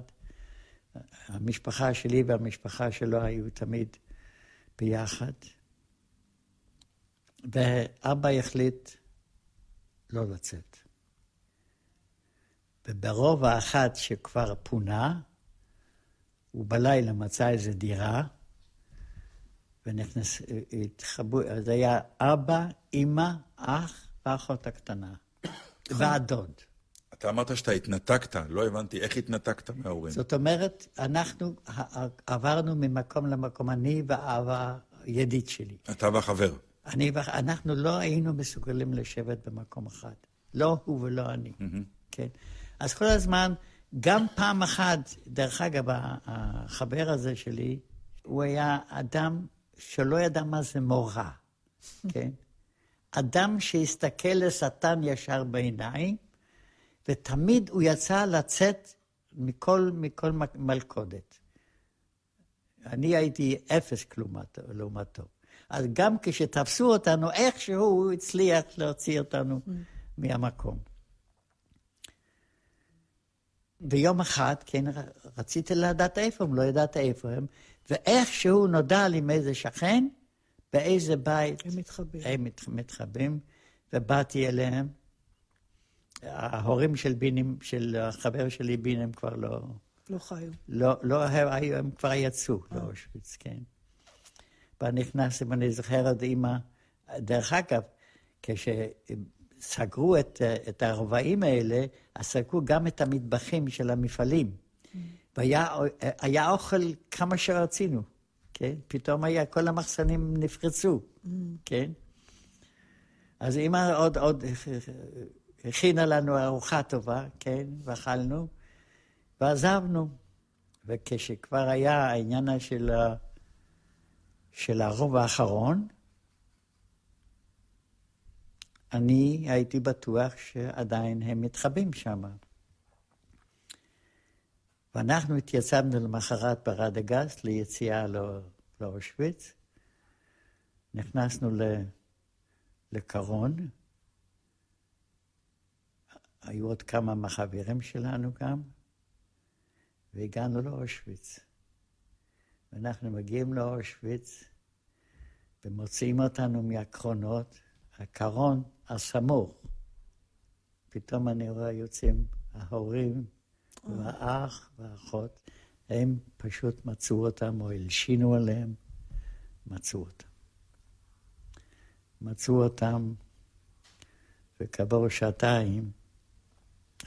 המשפחה שלי והמשפחה שלו היו תמיד ביחד. ואבא החליט לא לצאת. וברובע אחת שכבר פונה, הוא בלילה מצא איזו דירה, ונכנס, התחבאו, אז היה אבא, אימא, אח והאחות הקטנה, והדוד. אתה אמרת שאתה התנתקת, לא הבנתי איך התנתקת מההורים. זאת אומרת, אנחנו עברנו ממקום למקום, אני ואבא, ידיד שלי. אתה והחבר. אני, ו- אנחנו לא היינו מסוגלים לשבת במקום אחד. לא הוא ולא אני. כן. אז כל הזמן, גם פעם אחת, דרך אגב, החבר הזה שלי, הוא היה אדם שלא ידע מה זה מורא, כן? אדם שהסתכל לשטן ישר בעיניים, ותמיד הוא יצא לצאת מכל, מכל מלכודת. אני הייתי אפס כלומתו, לעומתו. אז גם כשתפסו אותנו, איכשהו הוא הצליח להוציא אותנו מהמקום. ויום אחד, כן, רציתי לדעת איפה הם, לא ידעת איפה הם, ואיכשהו נודע לי מאיזה שכן, באיזה בית הם מתחבאים. הם מת- מתחבאים, ובאתי אליהם. ההורים של בינים, של החבר שלי בינים כבר לא, לא חיו. לא, לא הם, היו, הם כבר יצאו לאושוויץ, כן. ואני זוכר עוד אימא, דרך אגב, כשסגרו את, את הרבעים האלה, אז סגרו גם את המטבחים של המפעלים. והיה היה אוכל כמה שרצינו, כן? פתאום היה, כל המחסנים נפרצו, כן? אז אימא עוד, עוד הכינה לנו ארוחה טובה, כן? ואכלנו, ועזבנו. וכשכבר היה העניין של, של הרוב האחרון, אני הייתי בטוח שעדיין הם מתחבאים שם. ואנחנו התייצבנו למחרת ברדגסט ליציאה לא- לאושוויץ. נכנסנו ל- לקרון. היו עוד כמה מהחברים שלנו גם, והגענו לאושוויץ. ואנחנו מגיעים לאושוויץ, ומוציאים אותנו מהקרונות, הקרון הסמוך. פתאום אני רואה יוצאים ההורים והאח והאחות, הם פשוט מצאו אותם או הלשינו עליהם, מצאו אותם. מצאו אותם, וכעבור שעתיים,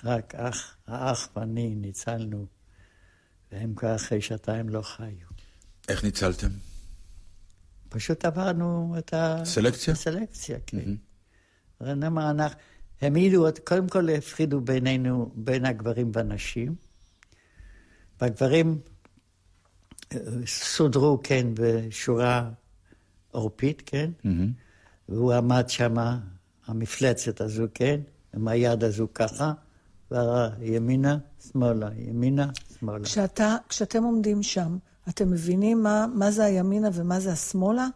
רק אח, האח ואני ניצלנו, והם כבר אחרי שעתיים לא חיו. איך ניצלתם? פשוט עברנו את ה... סלקציה? סלקציה, כן. Mm-hmm. אנחנו, העמידו, קודם כל הפחידו בינינו, בין הגברים והנשים. והגברים אה, סודרו, כן, בשורה עורפית, כן? Mm-hmm. והוא עמד שם, המפלצת הזו, כן? עם היד הזו ככה, וימינה, שמאלה, ימינה, שמאלה. כשאתה, כשאתם עומדים שם, אתם מבינים מה, מה זה הימינה ומה זה השמאלה?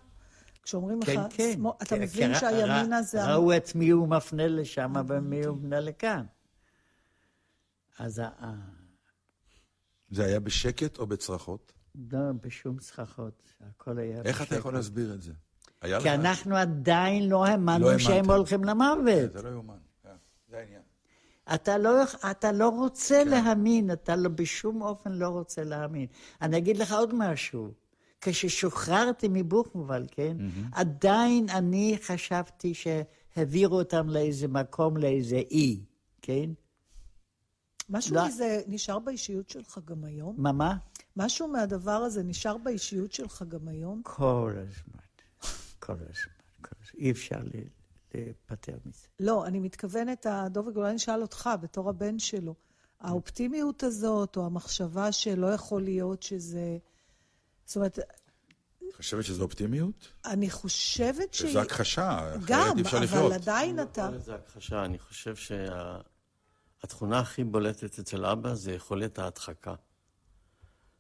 כשאומרים כן, לך, כן. שמאל, אתה כן, מבין כן, שהימינה ר, זה... ראו את מי הוא מפנה לשם ומי הוא מפנה לכאן. אז ה... זה היה בשקט או בצרחות? לא, בשום צרחות. הכל היה איך בשקט. אתה יכול להסביר את זה? כי לך- אנחנו עדיין לא האמנו לא שהם. הולכים למוות. זה לא יאומן. אה, זה העניין. אתה לא, אתה לא רוצה להאמין, אתה לא, בשום אופן לא רוצה להאמין. אני אגיד לך עוד משהו. כששוחררתי מבוכנוול, כן, עדיין אני חשבתי שהעבירו אותם לאיזה מקום, לאיזה אי, כן? משהו לא. מזה נשאר באישיות שלך גם היום? מה, מה? משהו מהדבר הזה נשאר באישיות שלך גם היום? כל הזמן, כל הזמן, כל הזמן. אי אפשר ל- להיפטר מזה. לא, אני מתכוונת, דוביק, אולי אני אשאל אותך, בתור הבן שלו. האופטימיות הזאת, או המחשבה שלא יכול להיות שזה... זאת אומרת, חושבת שזו אופטימיות? אני חושבת שהיא... שזו הכחשה, אחרת גם, אי אפשר אבל לחיות. עדיין אתה... קורא לזה הכחשה. אני חושב שהתכונה הכי בולטת אצל אבא זה יכולת ההדחקה.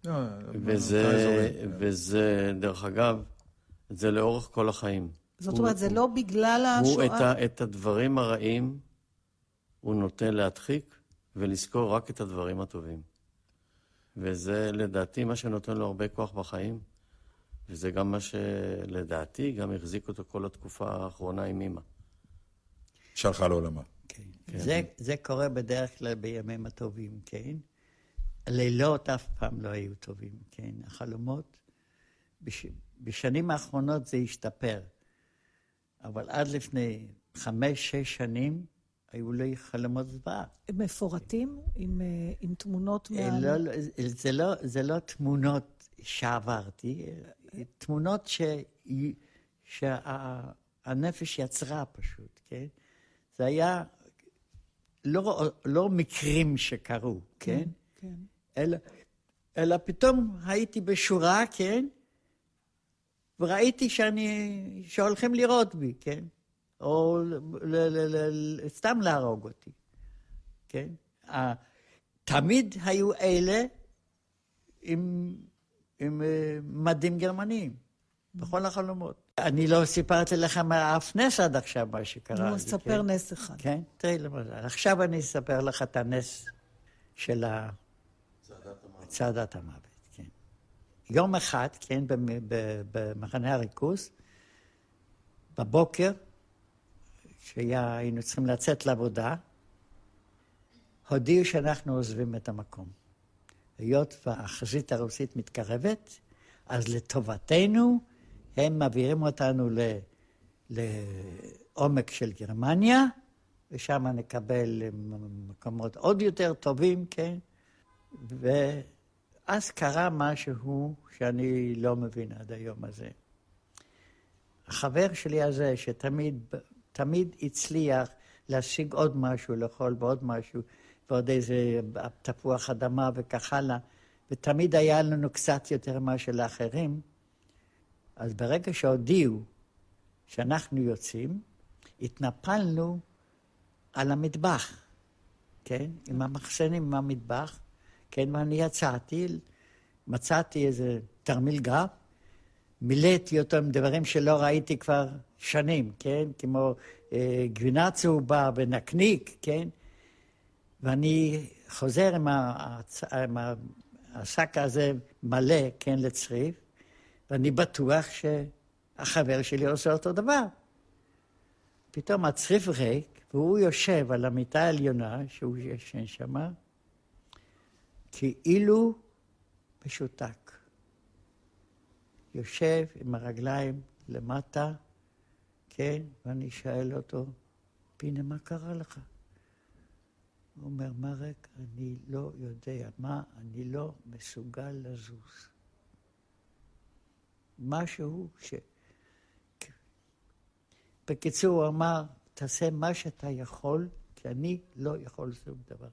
לא, וזה, האזורים. וזה, דרך אגב, זה לאורך כל החיים. זאת הוא- אומרת, זה לא בגלל הוא את, השואה? ה, את הדברים הרעים, הוא נוטה להדחיק ולזכור רק את הדברים הטובים. וזה לדעתי מה שנותן לו הרבה כוח בחיים, וזה גם מה שלדעתי גם החזיק אותו כל התקופה האחרונה עם אמא. שהלכה לעולמה. כן. זה, זה קורה בדרך כלל בימים הטובים, כן? הלילות אף פעם לא היו טובים, כן? החלומות, בש, בשנים האחרונות זה השתפר, אבל עד לפני חמש, שש שנים היו לי חלומות זוועה. מפורטים עם, אה, עם תמונות אה, מה... לא, לא, זה, לא, זה לא תמונות שעברתי, אה, תמונות ש... שהנפש יצרה פשוט, כן? זה היה לא, לא מקרים שקרו, כן? כן. אלא, אלא פתאום הייתי בשורה, כן? וראיתי שאני, שהולכים לירות בי, כן? או ל, ל, ל, ל, סתם להרוג אותי, כן? ה- תמיד היו אלה עם, עם אה, מדים גרמניים, בכל החלומות. אני לא סיפרתי לכם על אף נס עד עכשיו מה שקרה נו, לי, אז ספר כן? נס אחד. כן, תראי למשל. עכשיו אני אספר לך את הנס של ה... צעדת המוות, כן. יום אחד, כן, במחנה הריכוז, בבוקר, שהיינו צריכים לצאת לעבודה, הודיעו שאנחנו עוזבים את המקום. היות והחזית הרוסית מתקרבת, אז לטובתנו, הם מעבירים אותנו ל... לעומק של גרמניה, ושם נקבל מקומות עוד יותר טובים, כן? ואז קרה משהו שאני לא מבין עד היום הזה. החבר שלי הזה, שתמיד תמיד הצליח להשיג עוד משהו, לאכול ועוד משהו, ועוד איזה תפוח אדמה וכך הלאה, ותמיד היה לנו קצת יותר מאשר לאחרים, אז ברגע שהודיעו שאנחנו יוצאים, התנפלנו על המטבח, כן? עם המחסנים, עם המטבח, כן? ואני יצאתי, מצאתי איזה תרמיל גרב, מילאתי אותו עם דברים שלא ראיתי כבר שנים, כן? כמו אה, גבינה צהובה ונקניק, כן? ואני חוזר עם, הצ... עם השק הזה מלא, כן, לצריף, ואני בטוח שהחבר שלי עושה אותו דבר. פתאום הצריף ריק, והוא יושב על המיטה העליונה, שהוא ישן שם, כאילו משותק. יושב עם הרגליים למטה, כן, ואני שואל אותו, פינה, מה קרה לך? הוא אומר, מרק, אני לא יודע מה, אני לא מסוגל לזוז. משהו ש... בקיצור, הוא אמר, תעשה מה שאתה יכול, כי אני לא יכול שום דבר.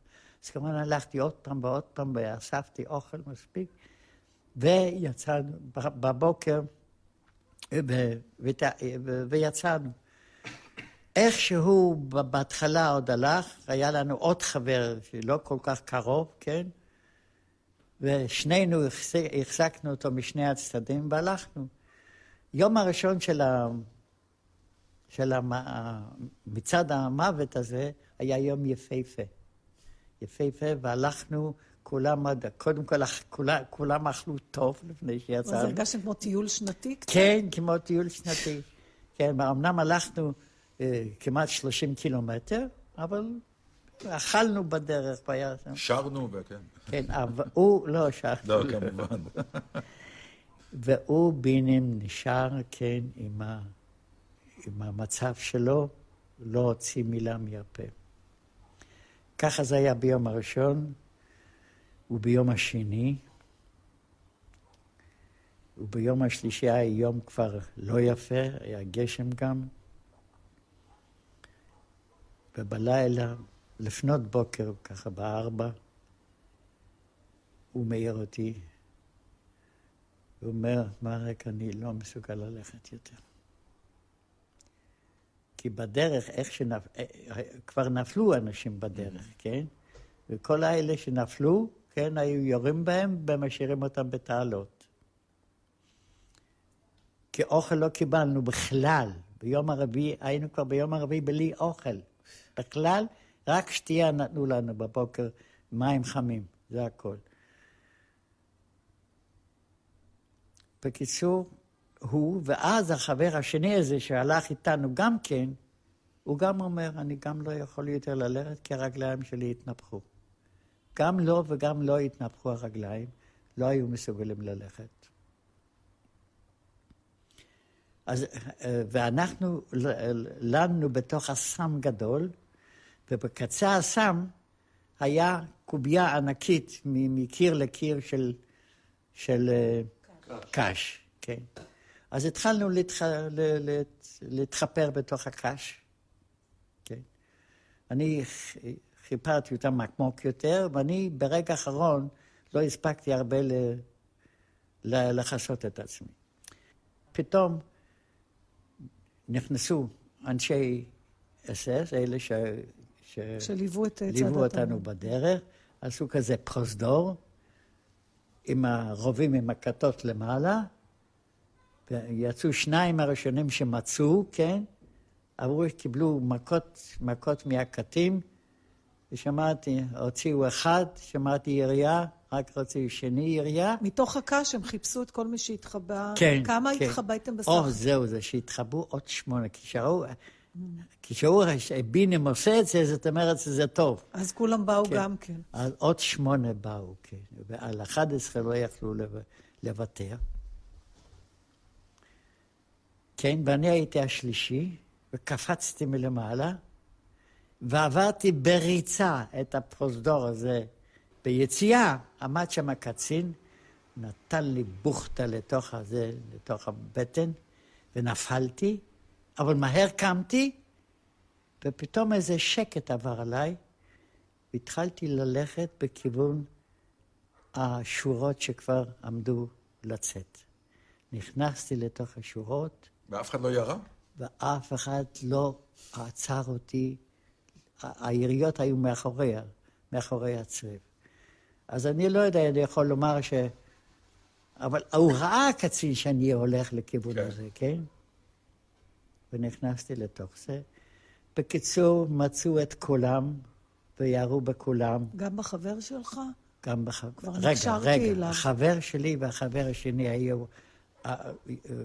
אז כמובן הלכתי עוד פעם ועוד פעם, ואספתי אוכל מספיק, ויצאנו בבוקר, ויצאנו. איכשהו בהתחלה עוד הלך, היה לנו עוד חבר שלא כל כך קרוב, כן? ושנינו החזקנו אותו משני הצדדים והלכנו. יום הראשון של, ה... של המ... מצד המוות הזה היה יום יפהפה. יפהפה, והלכנו, כולם, קודם כל, כולם, כולם אכלו טוב לפני שיצאנו. אז הרגשתם כמו טיול שנתי קצת? כן, כמו טיול שנתי. כן, אמנם הלכנו אה, כמעט 30 קילומטר, אבל אכלנו בדרך, והיה שם. שרנו, וכן. כן, אבל הוא לא שר. לא, כמובן. והוא בינים נשאר, כן, עם, ה, עם המצב שלו, לא הוציא מילה מהפה. ככה זה היה ביום הראשון, וביום השני, וביום השלישי היה יום כבר לא יפה, היה גשם גם. ובלילה, לפנות בוקר, ככה בארבע, הוא מעיר אותי. הוא אומר, מרק, אני לא מסוגל ללכת יותר. כי בדרך, איך שנפ... אה, אה, כבר נפלו אנשים בדרך, כן? וכל האלה שנפלו, כן, היו יורים בהם ומשאירים אותם בתעלות. כי אוכל לא קיבלנו בכלל. ביום הרביעי, היינו כבר ביום הרביעי בלי אוכל. בכלל, רק שתייה נתנו לנו בבוקר, מים חמים, זה הכל. בקיצור, הוא, ואז החבר השני הזה שהלך איתנו גם כן, הוא גם אומר, אני גם לא יכול יותר ללכת כי הרגליים שלי התנפחו. גם לו לא וגם לא התנפחו הרגליים, לא היו מסוגלים ללכת. אז, ואנחנו לנו בתוך אסם גדול, ובקצה האסם היה קובייה ענקית מקיר לקיר של, של קש, כן. אז התחלנו להתח... להתחפר בתוך הקש, כן. אני חיפרתי אותם עמוק יותר, ואני ברגע האחרון לא הספקתי הרבה ל... לכסות את עצמי. פתאום נכנסו אנשי אס-אס, אלה ש... ש... שליוו את ליוו אותנו בדרך, עשו כזה פרוזדור, עם הרובים עם הכתות למעלה, ויצאו שניים הראשונים שמצאו, כן? עברו, קיבלו מכות, מכות מהקטים, ושמעתי, הוציאו אחד, שמעתי ירייה, רק הוציאו שני ירייה. מתוך הקש הם חיפשו את כל מי שהתחבא. כן, כמה כן. התחבאתם בסך? או, זהו, זה שהתחבאו עוד שמונה, כי שראו... כשהוא בינם עושה את זה, זאת אומרת שזה טוב. אז כולם באו כן. גם כן. אז עוד שמונה באו, כן. ועל 11 לא יכלו לוותר. כן, ואני הייתי השלישי, וקפצתי מלמעלה, ועברתי בריצה את הפרוזדור הזה. ביציאה עמד שם הקצין, נתן לי בוכטה לתוך הזה, לתוך הבטן, ונפלתי. אבל מהר קמתי, ופתאום איזה שקט עבר עליי, והתחלתי ללכת בכיוון השורות שכבר עמדו לצאת. נכנסתי לתוך השורות. ואף אחד לא ירה? ואף אחד לא עצר אותי. היריות היו מאחוריה, מאחורי הצריף. אז אני לא יודע, אני יכול לומר ש... אבל הוא ראה הקצין שאני הולך לכיוון כן. הזה, כן? ונכנסתי לתוך זה. בקיצור, מצאו את כולם וירו בכולם. גם בחבר שלך? גם בחבר. כבר נקשרתי אליו. רגע, רגע, החבר שלי והחבר השני היו,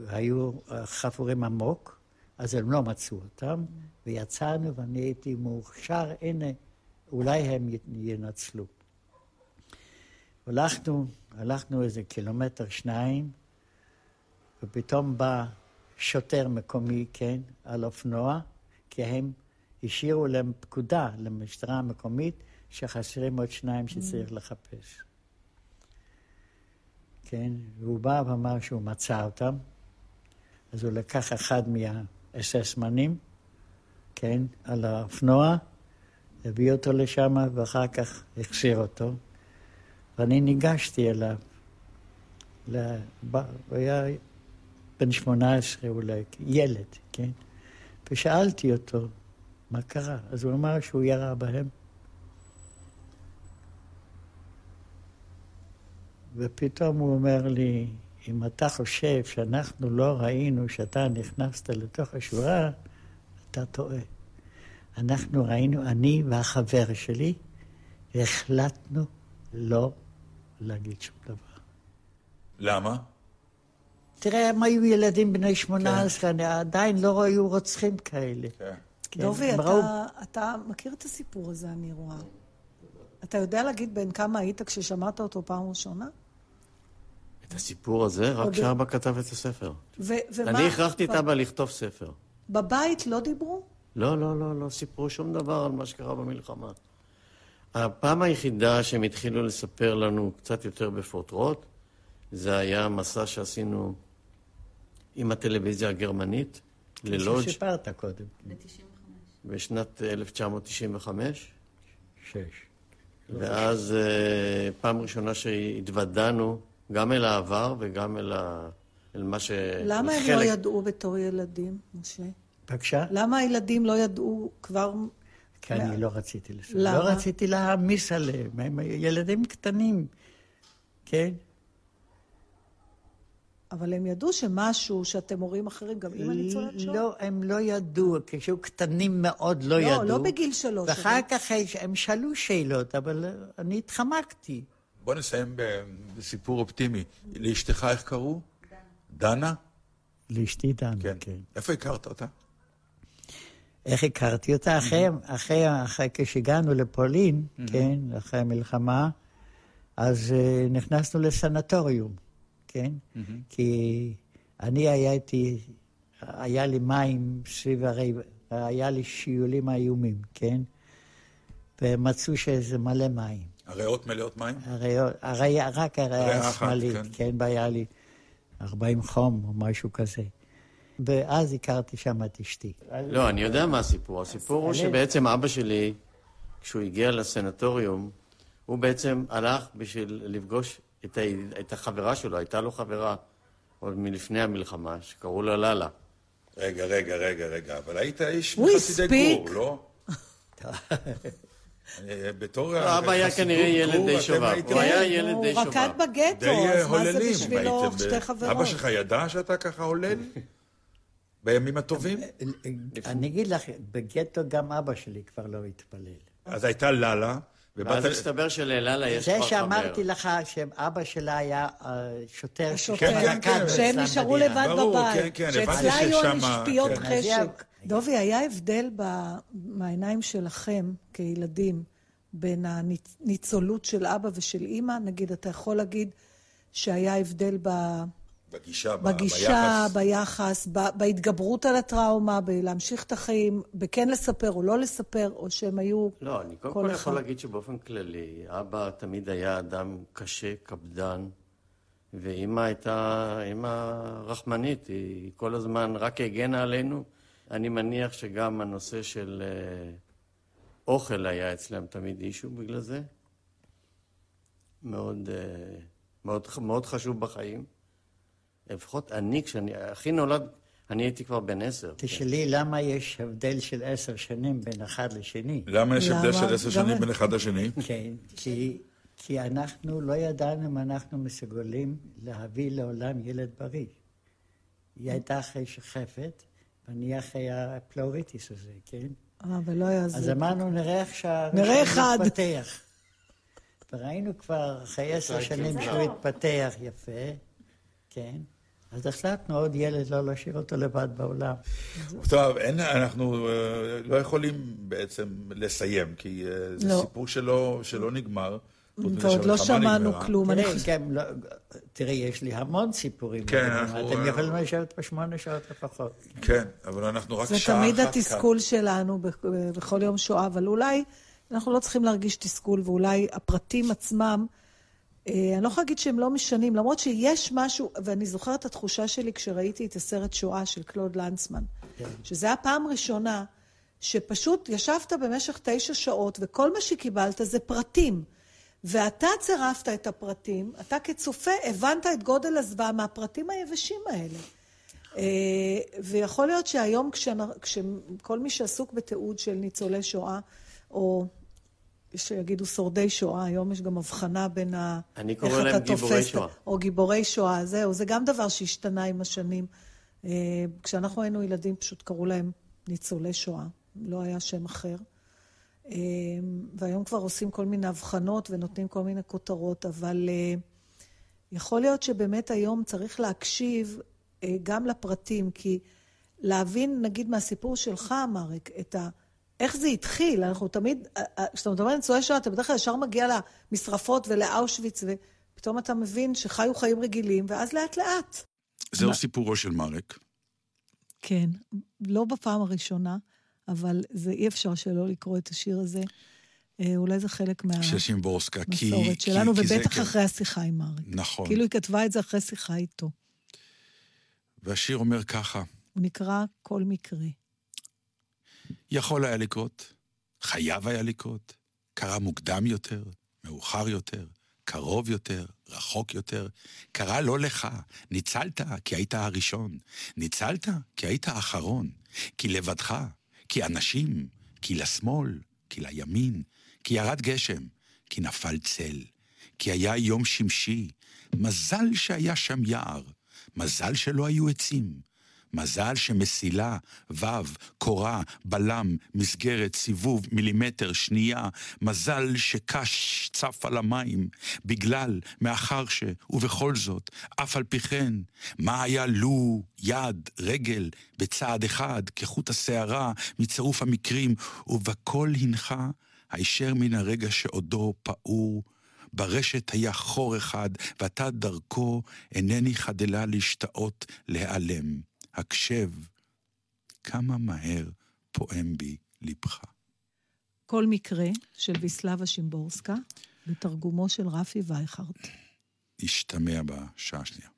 היו חפורים עמוק, אז הם לא מצאו אותם, ויצאנו ואני הייתי מאוכשר, הנה, אולי הם ינצלו. הלכנו, הלכנו איזה קילומטר, שניים, ופתאום בא שוטר מקומי, כן, על אופנוע, כי הם השאירו להם פקודה למשטרה המקומית שחסרים עוד שניים שצריך mm. לחפש. כן, והוא בא ואמר שהוא מצא אותם, אז הוא לקח אחד מה, אססמנים, כן, על האופנוע, הביא אותו לשם ואחר כך החזיר אותו. ואני ניגשתי אליו. הוא היה בן 18 אולי, ילד, כן? ושאלתי אותו, מה קרה? אז הוא אמר שהוא ירה בהם. ופתאום הוא אומר לי, אם אתה חושב שאנחנו לא ראינו שאתה נכנסת לתוך השורה, אתה טועה. אנחנו ראינו, אני והחבר שלי, החלטנו לא להגיד שום דבר. למה? תראה, הם היו ילדים בני 18, כן. עדיין לא היו רוצחים כאלה. כן. כן. דובי, אתה, ראו... אתה מכיר את הסיפור הזה, אני רואה. אתה יודע להגיד בין כמה היית כששמעת אותו פעם ראשונה? את הסיפור הזה? רק שאבא כתב את הספר. ו- ומה... אני הכרחתי את אבא לכתוב ספר. בבית לא דיברו? לא, לא, לא, לא סיפרו שום דבר על מה שקרה במלחמה. הפעם היחידה שהם התחילו לספר לנו קצת יותר בפרוטרוט, זה היה מסע שעשינו עם הטלוויזיה הגרמנית ללודג'. ששיפרת קודם. בשנת 1995. שש. ואז אה, פעם ראשונה שהתוודענו גם אל העבר וגם אל, ה... אל מה ש... למה הם לא ידעו בתור ילדים, משה? בבקשה? למה הילדים לא ידעו כבר... כי אני לא רציתי לספר. למה? לא רציתי להעמיס עליהם, הם ילדים קטנים, כן? אבל הם ידעו שמשהו שאתם הורים אחרים, גם אימא ניצולת שואה? לא, הם לא ידעו, כשהיו קטנים מאוד לא, לא ידעו. לא, לא בגיל שלוש. ואחר אבל... כך הם שאלו שאלות, אבל אני התחמקתי. בוא נסיים בסיפור אופטימי. לאשתך איך קראו? דנה. לאשתי דנה, כן. כן. איפה הכרת אותה? איך הכרתי אותה? אחרי, אחרי, אחרי כשהגענו לפולין, כן, אחרי המלחמה, אז uh, נכנסנו לסנטוריום, כן? כי אני הייתי, היה לי מים סביב הרי, היה לי שיולים איומים, כן? ומצאו שזה מלא מים. הריאות מלאות מים? הריאות, הרי, רק הריאה השמאלית, כן, כן, והיה לי 40 חום או משהו כזה. ואז הכרתי שם את אשתי. לא, אני יודע מה הסיפור. הסיפור הוא שבעצם אבא שלי, כשהוא הגיע לסנטוריום, הוא בעצם הלך בשביל לפגוש את, ה... את החברה שלו, הייתה לו חברה עוד מלפני המלחמה, שקראו לה לאלה. רגע, רגע, רגע, רגע, אבל היית איש מחסידי גור, לא? בתור... אבא היה כנראה ילד די שובב. הוא היה ילד די שובב. הוא רקד בגטו, אז מה זה בשבילו שתי חברות? אבא שלך ידע שאתה ככה הולל? בימים הטובים? אני אגיד לך, בגטו גם אבא שלי כבר לא התפלל. אז הייתה לאלה. ואז מסתבר שלאללה יש כבר חבר. זה שאמרתי לך שאבא שלה היה שוטר. שוטר, שהם נשארו לבד בבית. שאצלה היו המשפיעות חשק. דובי, היה הבדל מהעיניים שלכם כילדים בין הניצולות של אבא ושל אימא? נגיד, אתה יכול להגיד שהיה הבדל ב... בגישה, בגישה, ביחס, ביחס ב, בהתגברות על הטראומה, בלהמשיך את החיים, בכן לספר או לא לספר, או שהם היו... לא, אני קודם כל כל יכול להגיד שבאופן כללי, אבא תמיד היה אדם קשה, קפדן, ואימא הייתה אימא רחמנית, היא כל הזמן רק הגנה עלינו. אני מניח שגם הנושא של אה, אוכל היה אצלם תמיד אישו בגלל זה. מאוד, אה, מאוד, מאוד חשוב בחיים. לפחות אני, כשאני, אחי נולד, אני הייתי כבר בן עשר. תשאלי, כן. למה יש הבדל של עשר שנים בין אחד לשני? למה יש הבדל של עשר שנים בין אחד לשני? כן, כי, כי אנחנו לא ידענו אם אנחנו מסוגלים להביא לעולם ילד בריא. היא הייתה אחרי שחפת, ואני אחרי הפלאוריטיס הזה, כן? אה, ולא היה זה. אז אמרנו, נראה איך שהראשון מתפתח. וראינו כבר אחרי עשר שנים שהוא התפתח יפה, כן? אז החלטנו עוד ילד לא להשאיר אותו לבד בעולם. טוב, אין, אנחנו אה, לא יכולים בעצם לסיים, כי אה, זה לא. סיפור שלא, שלא נגמר. ועוד לא שמענו כלום. תראי, כן, לא, תראי, יש לי המון סיפורים. כן, אנחנו... אתם יכולים לשבת פה שמונה שעות לפחות. כן, אבל אנחנו רק שעה אחת כאן. זה תמיד התסכול שלנו בכל יום שואה, אבל אולי אנחנו לא צריכים להרגיש תסכול, ואולי הפרטים עצמם... אה, אני לא יכולה להגיד שהם לא משנים, למרות שיש משהו, ואני זוכרת את התחושה שלי כשראיתי את הסרט שואה של קלוד לנצמן. כן. שזה הפעם הראשונה שפשוט ישבת במשך תשע שעות, וכל מה שקיבלת זה פרטים. ואתה צירפת את הפרטים, אתה כצופה הבנת את גודל הזוועה מהפרטים היבשים האלה. אה, ויכול להיות שהיום כשכל מי שעסוק בתיעוד של ניצולי שואה, או שיגידו שורדי שואה, היום יש גם הבחנה בין ה... אני קורא להם גיבורי שואה. או גיבורי שואה, זהו, זה גם דבר שהשתנה עם השנים. אה, כשאנחנו היינו ילדים פשוט קראו להם ניצולי שואה, לא היה שם אחר. אה, והיום כבר עושים כל מיני הבחנות ונותנים כל מיני כותרות, אבל יכול להיות שבאמת היום צריך להקשיב אה, גם לפרטים, כי להבין, נגיד, מהסיפור שלך, מרק, את ה... איך זה התחיל, אנחנו תמיד, אה, אה, כשאתה מדבר על ניצולי שואה, אתה בדרך כלל ישר מגיע למשרפות ולאושוויץ, ופתאום אתה מבין שחיו חיים רגילים, ואז לאט לאט. זהו. סיפורו של מרק. כן, לא בפעם הראשונה, אבל זה אי אפשר שלא לקרוא את השיר הזה. אולי זה חלק מהמסורת שלנו, כי, ובטח כי אחרי השיחה עם מרק. נכון. כאילו היא כתבה את זה אחרי שיחה איתו. והשיר אומר ככה. הוא נקרא כל מקרה. יכול היה לקרות, חייב היה לקרות, קרה מוקדם יותר, מאוחר יותר, קרוב יותר, רחוק יותר. קרה לא לך, ניצלת כי היית הראשון, ניצלת כי היית האחרון, כי לבדך, כי אנשים, כי לשמאל, כי לימין, כי ירד גשם, כי נפל צל, כי היה יום שמשי, מזל שהיה שם יער, מזל שלא היו עצים. מזל שמסילה, ו', קורה, בלם, מסגרת, סיבוב, מילימטר, שנייה, מזל שקש צף על המים, בגלל, מאחר ש, ובכל זאת, אף על פי כן, מה היה לו, יד, רגל, בצעד אחד, כחוט השערה, מצירוף המקרים, ובכל הנחה, הישר מן הרגע שעודו פעור, ברשת היה חור אחד, ואתה דרכו אינני חדלה להשתאות, להיעלם. הקשב, כמה מהר פועם בי לבך. כל מקרה של ויסלבה שימבורסקה, בתרגומו של רפי וייכרט. השתמע בשעה השנייה.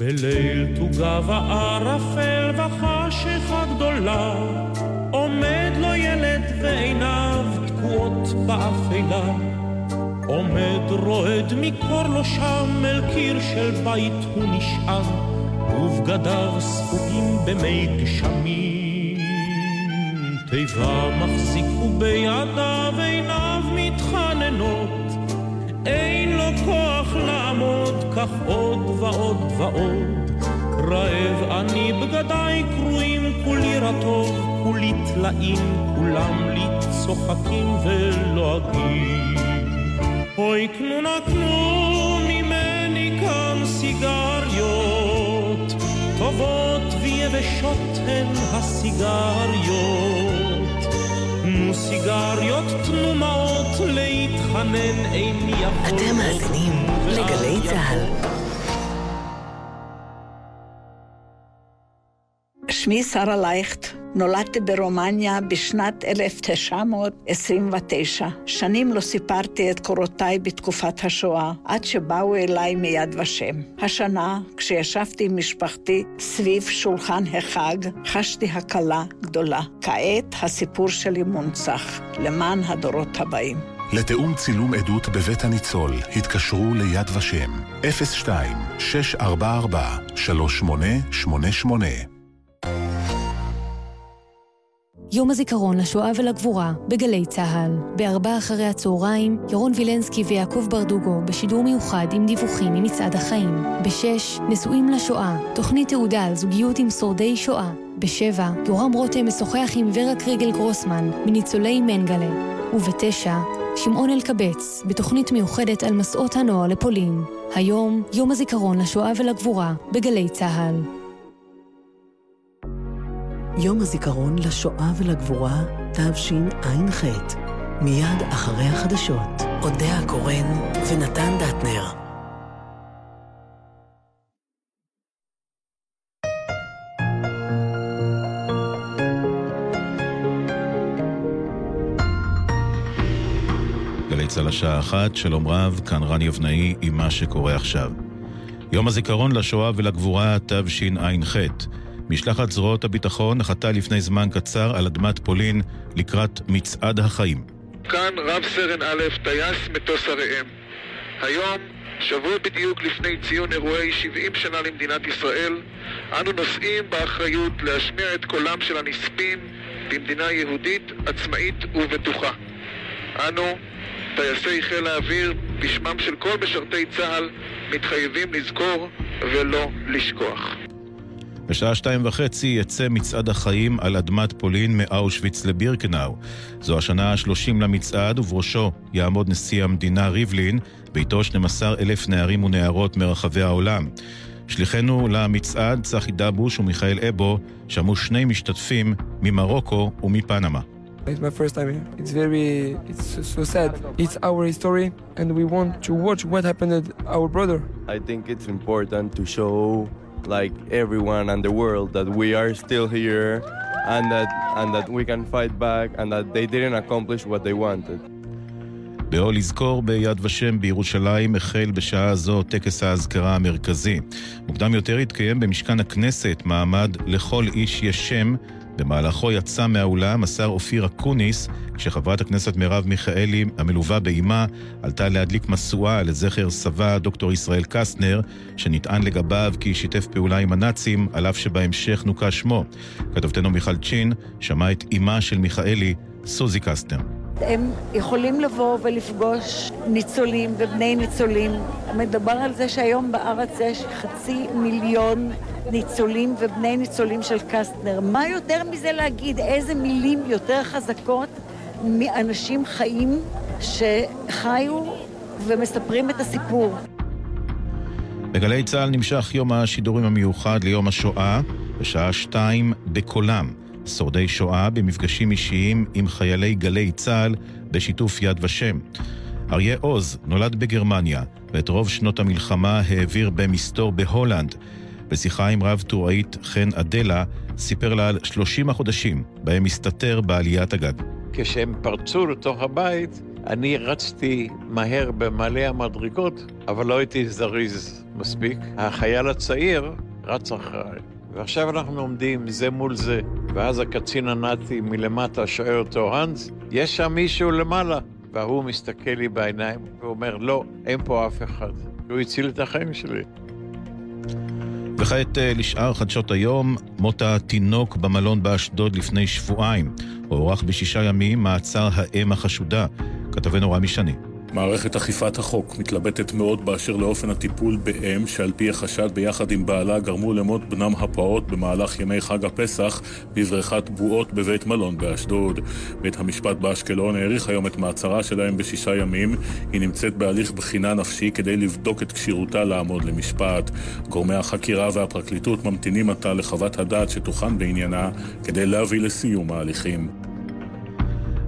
בליל תוגה וערפל וחשיכה גדולה, עומד לו ילד ועיניו תקועות באפלה. עומד רועד מקור לו שם אל קיר של בית הוא נשען, ובגדיו ספוגים במי גשמים. תיבה מחזיק ובידיו עיניו מתחננות, אין לו כוח לעמוד, כך עוד ועוד ועוד. רעב אני בגדיי קרועים, כולי רטוב, כולי טלאים, כולם לי צוחקים ולועגים. אוי קנו נא קנו ממני כאן סיגריות, טובות ויבשות הן הסיגריות. תנו סיגריות, תנו מעות, להתחנן איני יכול... אתם מאזינים לגלי צה"ל. שמי שרה לייכט, נולדתי ברומניה בשנת 1929. שנים לא סיפרתי את קורותיי בתקופת השואה, עד שבאו אליי מיד ושם. השנה, כשישבתי עם משפחתי סביב שולחן החג, חשתי הקלה גדולה. כעת הסיפור שלי מונצח, למען הדורות הבאים. לתיאום צילום עדות בבית הניצול, התקשרו ליד ושם, 02-644-3888 יום הזיכרון לשואה ולגבורה בגלי צה"ל. בארבע אחרי הצהריים, ירון וילנסקי ויעקב ברדוגו בשידור מיוחד עם דיווחים ממצעד החיים. בשש, נשואים לשואה, תוכנית תעודה על זוגיות עם שורדי שואה. בשבע, יורם רותם משוחח עם ורה קריגל גרוסמן מניצולי מנגלה. ובתשע, שמעון אלקבץ, בתוכנית מיוחדת על מסעות הנוער לפולין. היום, יום הזיכרון לשואה ולגבורה בגלי צה"ל. יום הזיכרון לשואה ולגבורה, תשע"ח, מיד אחרי החדשות. אודה הקורן ונתן דטנר. על השעה אחת, שלום רב, כאן רן יבנאי עם מה שקורה עכשיו. יום הזיכרון לשואה ולגבורה, תשע"ח. משלחת זרועות הביטחון נחתה לפני זמן קצר על אדמת פולין לקראת מצעד החיים. כאן רב סרן א', טייס מטוס הראם. היום, שבוע בדיוק לפני ציון אירועי 70 שנה למדינת ישראל, אנו נושאים באחריות להשמיע את קולם של הנספים במדינה יהודית, עצמאית ובטוחה. אנו, טייסי חיל האוויר, בשמם של כל משרתי צה"ל, מתחייבים לזכור ולא לשכוח. בשעה שתיים וחצי יצא מצעד החיים על אדמת פולין מאושוויץ לבירקנאו. זו השנה ה-30 למצעד, ובראשו יעמוד נשיא המדינה ריבלין, ואיתו 12 אלף נערים ונערות מרחבי העולם. שליחנו למצעד, צחי דבוש ומיכאל אבו, שמעו שני משתתפים ממרוקו ומפנמה. It's my first time here. It's very, it's so, so sad. It's our history, and we want to watch what happened to our brother. I think it's important to show, like everyone and the world, that we are still here, and that and that we can fight back, and that they didn't accomplish what they wanted. באו לזכור ביד ושם בירושלים החל בשעה זו טקס האזכרה המרכזי. מוקדם יותר התקיים במשכן הכנסת מעמד לכל איש יש שם, במהלכו יצא מהאולם השר אופיר אקוניס, כשחברת הכנסת מרב מיכאלי, המלווה באימה, עלתה להדליק משואה לזכר סבה דוקטור ישראל קסטנר, שנטען לגביו כי שיתף פעולה עם הנאצים, על אף שבהמשך נוקה שמו. כתבתנו מיכל צ'ין שמעה את אימה של מיכאלי, סוזי קסטנר. הם יכולים לבוא ולפגוש ניצולים ובני ניצולים. מדבר על זה שהיום בארץ יש חצי מיליון ניצולים ובני ניצולים של קסטנר. מה יותר מזה להגיד? איזה מילים יותר חזקות מאנשים חיים שחיו ומספרים את הסיפור. בגלי צה"ל נמשך יום השידורים המיוחד ליום השואה, בשעה שתיים בקולם. שורדי שואה במפגשים אישיים עם חיילי גלי צה"ל בשיתוף יד ושם. אריה עוז נולד בגרמניה, ואת רוב שנות המלחמה העביר במסתור בהולנד. בשיחה עם רב טוראית חן אדלה, סיפר לה על 30 החודשים בהם הסתתר בעליית הגג. כשהם פרצו לתוך הבית, אני רצתי מהר במעלה המדרגות, אבל לא הייתי זריז מספיק. החייל הצעיר רץ אחריי. ועכשיו אנחנו עומדים זה מול זה, ואז הקצין הנאצי מלמטה שואל אותו, האנס, יש שם מישהו למעלה? וההוא מסתכל לי בעיניים ואומר, לא, אין פה אף אחד. הוא הציל את החיים שלי. וכעת אה, לשאר חדשות היום, מות התינוק במלון באשדוד לפני שבועיים. הוארך בשישה ימים מעצר האם החשודה. כתבנו רמי שני. מערכת אכיפת החוק מתלבטת מאוד באשר לאופן הטיפול באם שעל פי החשד ביחד עם בעלה גרמו למות בנם הפעוט במהלך ימי חג הפסח בבריכת בועות בבית מלון באשדוד. בית המשפט באשקלון האריך היום את מעצרה שלהם בשישה ימים. היא נמצאת בהליך בחינה נפשי כדי לבדוק את כשירותה לעמוד למשפט. גורמי החקירה והפרקליטות ממתינים עתה לחוות הדעת שתוכן בעניינה כדי להביא לסיום ההליכים.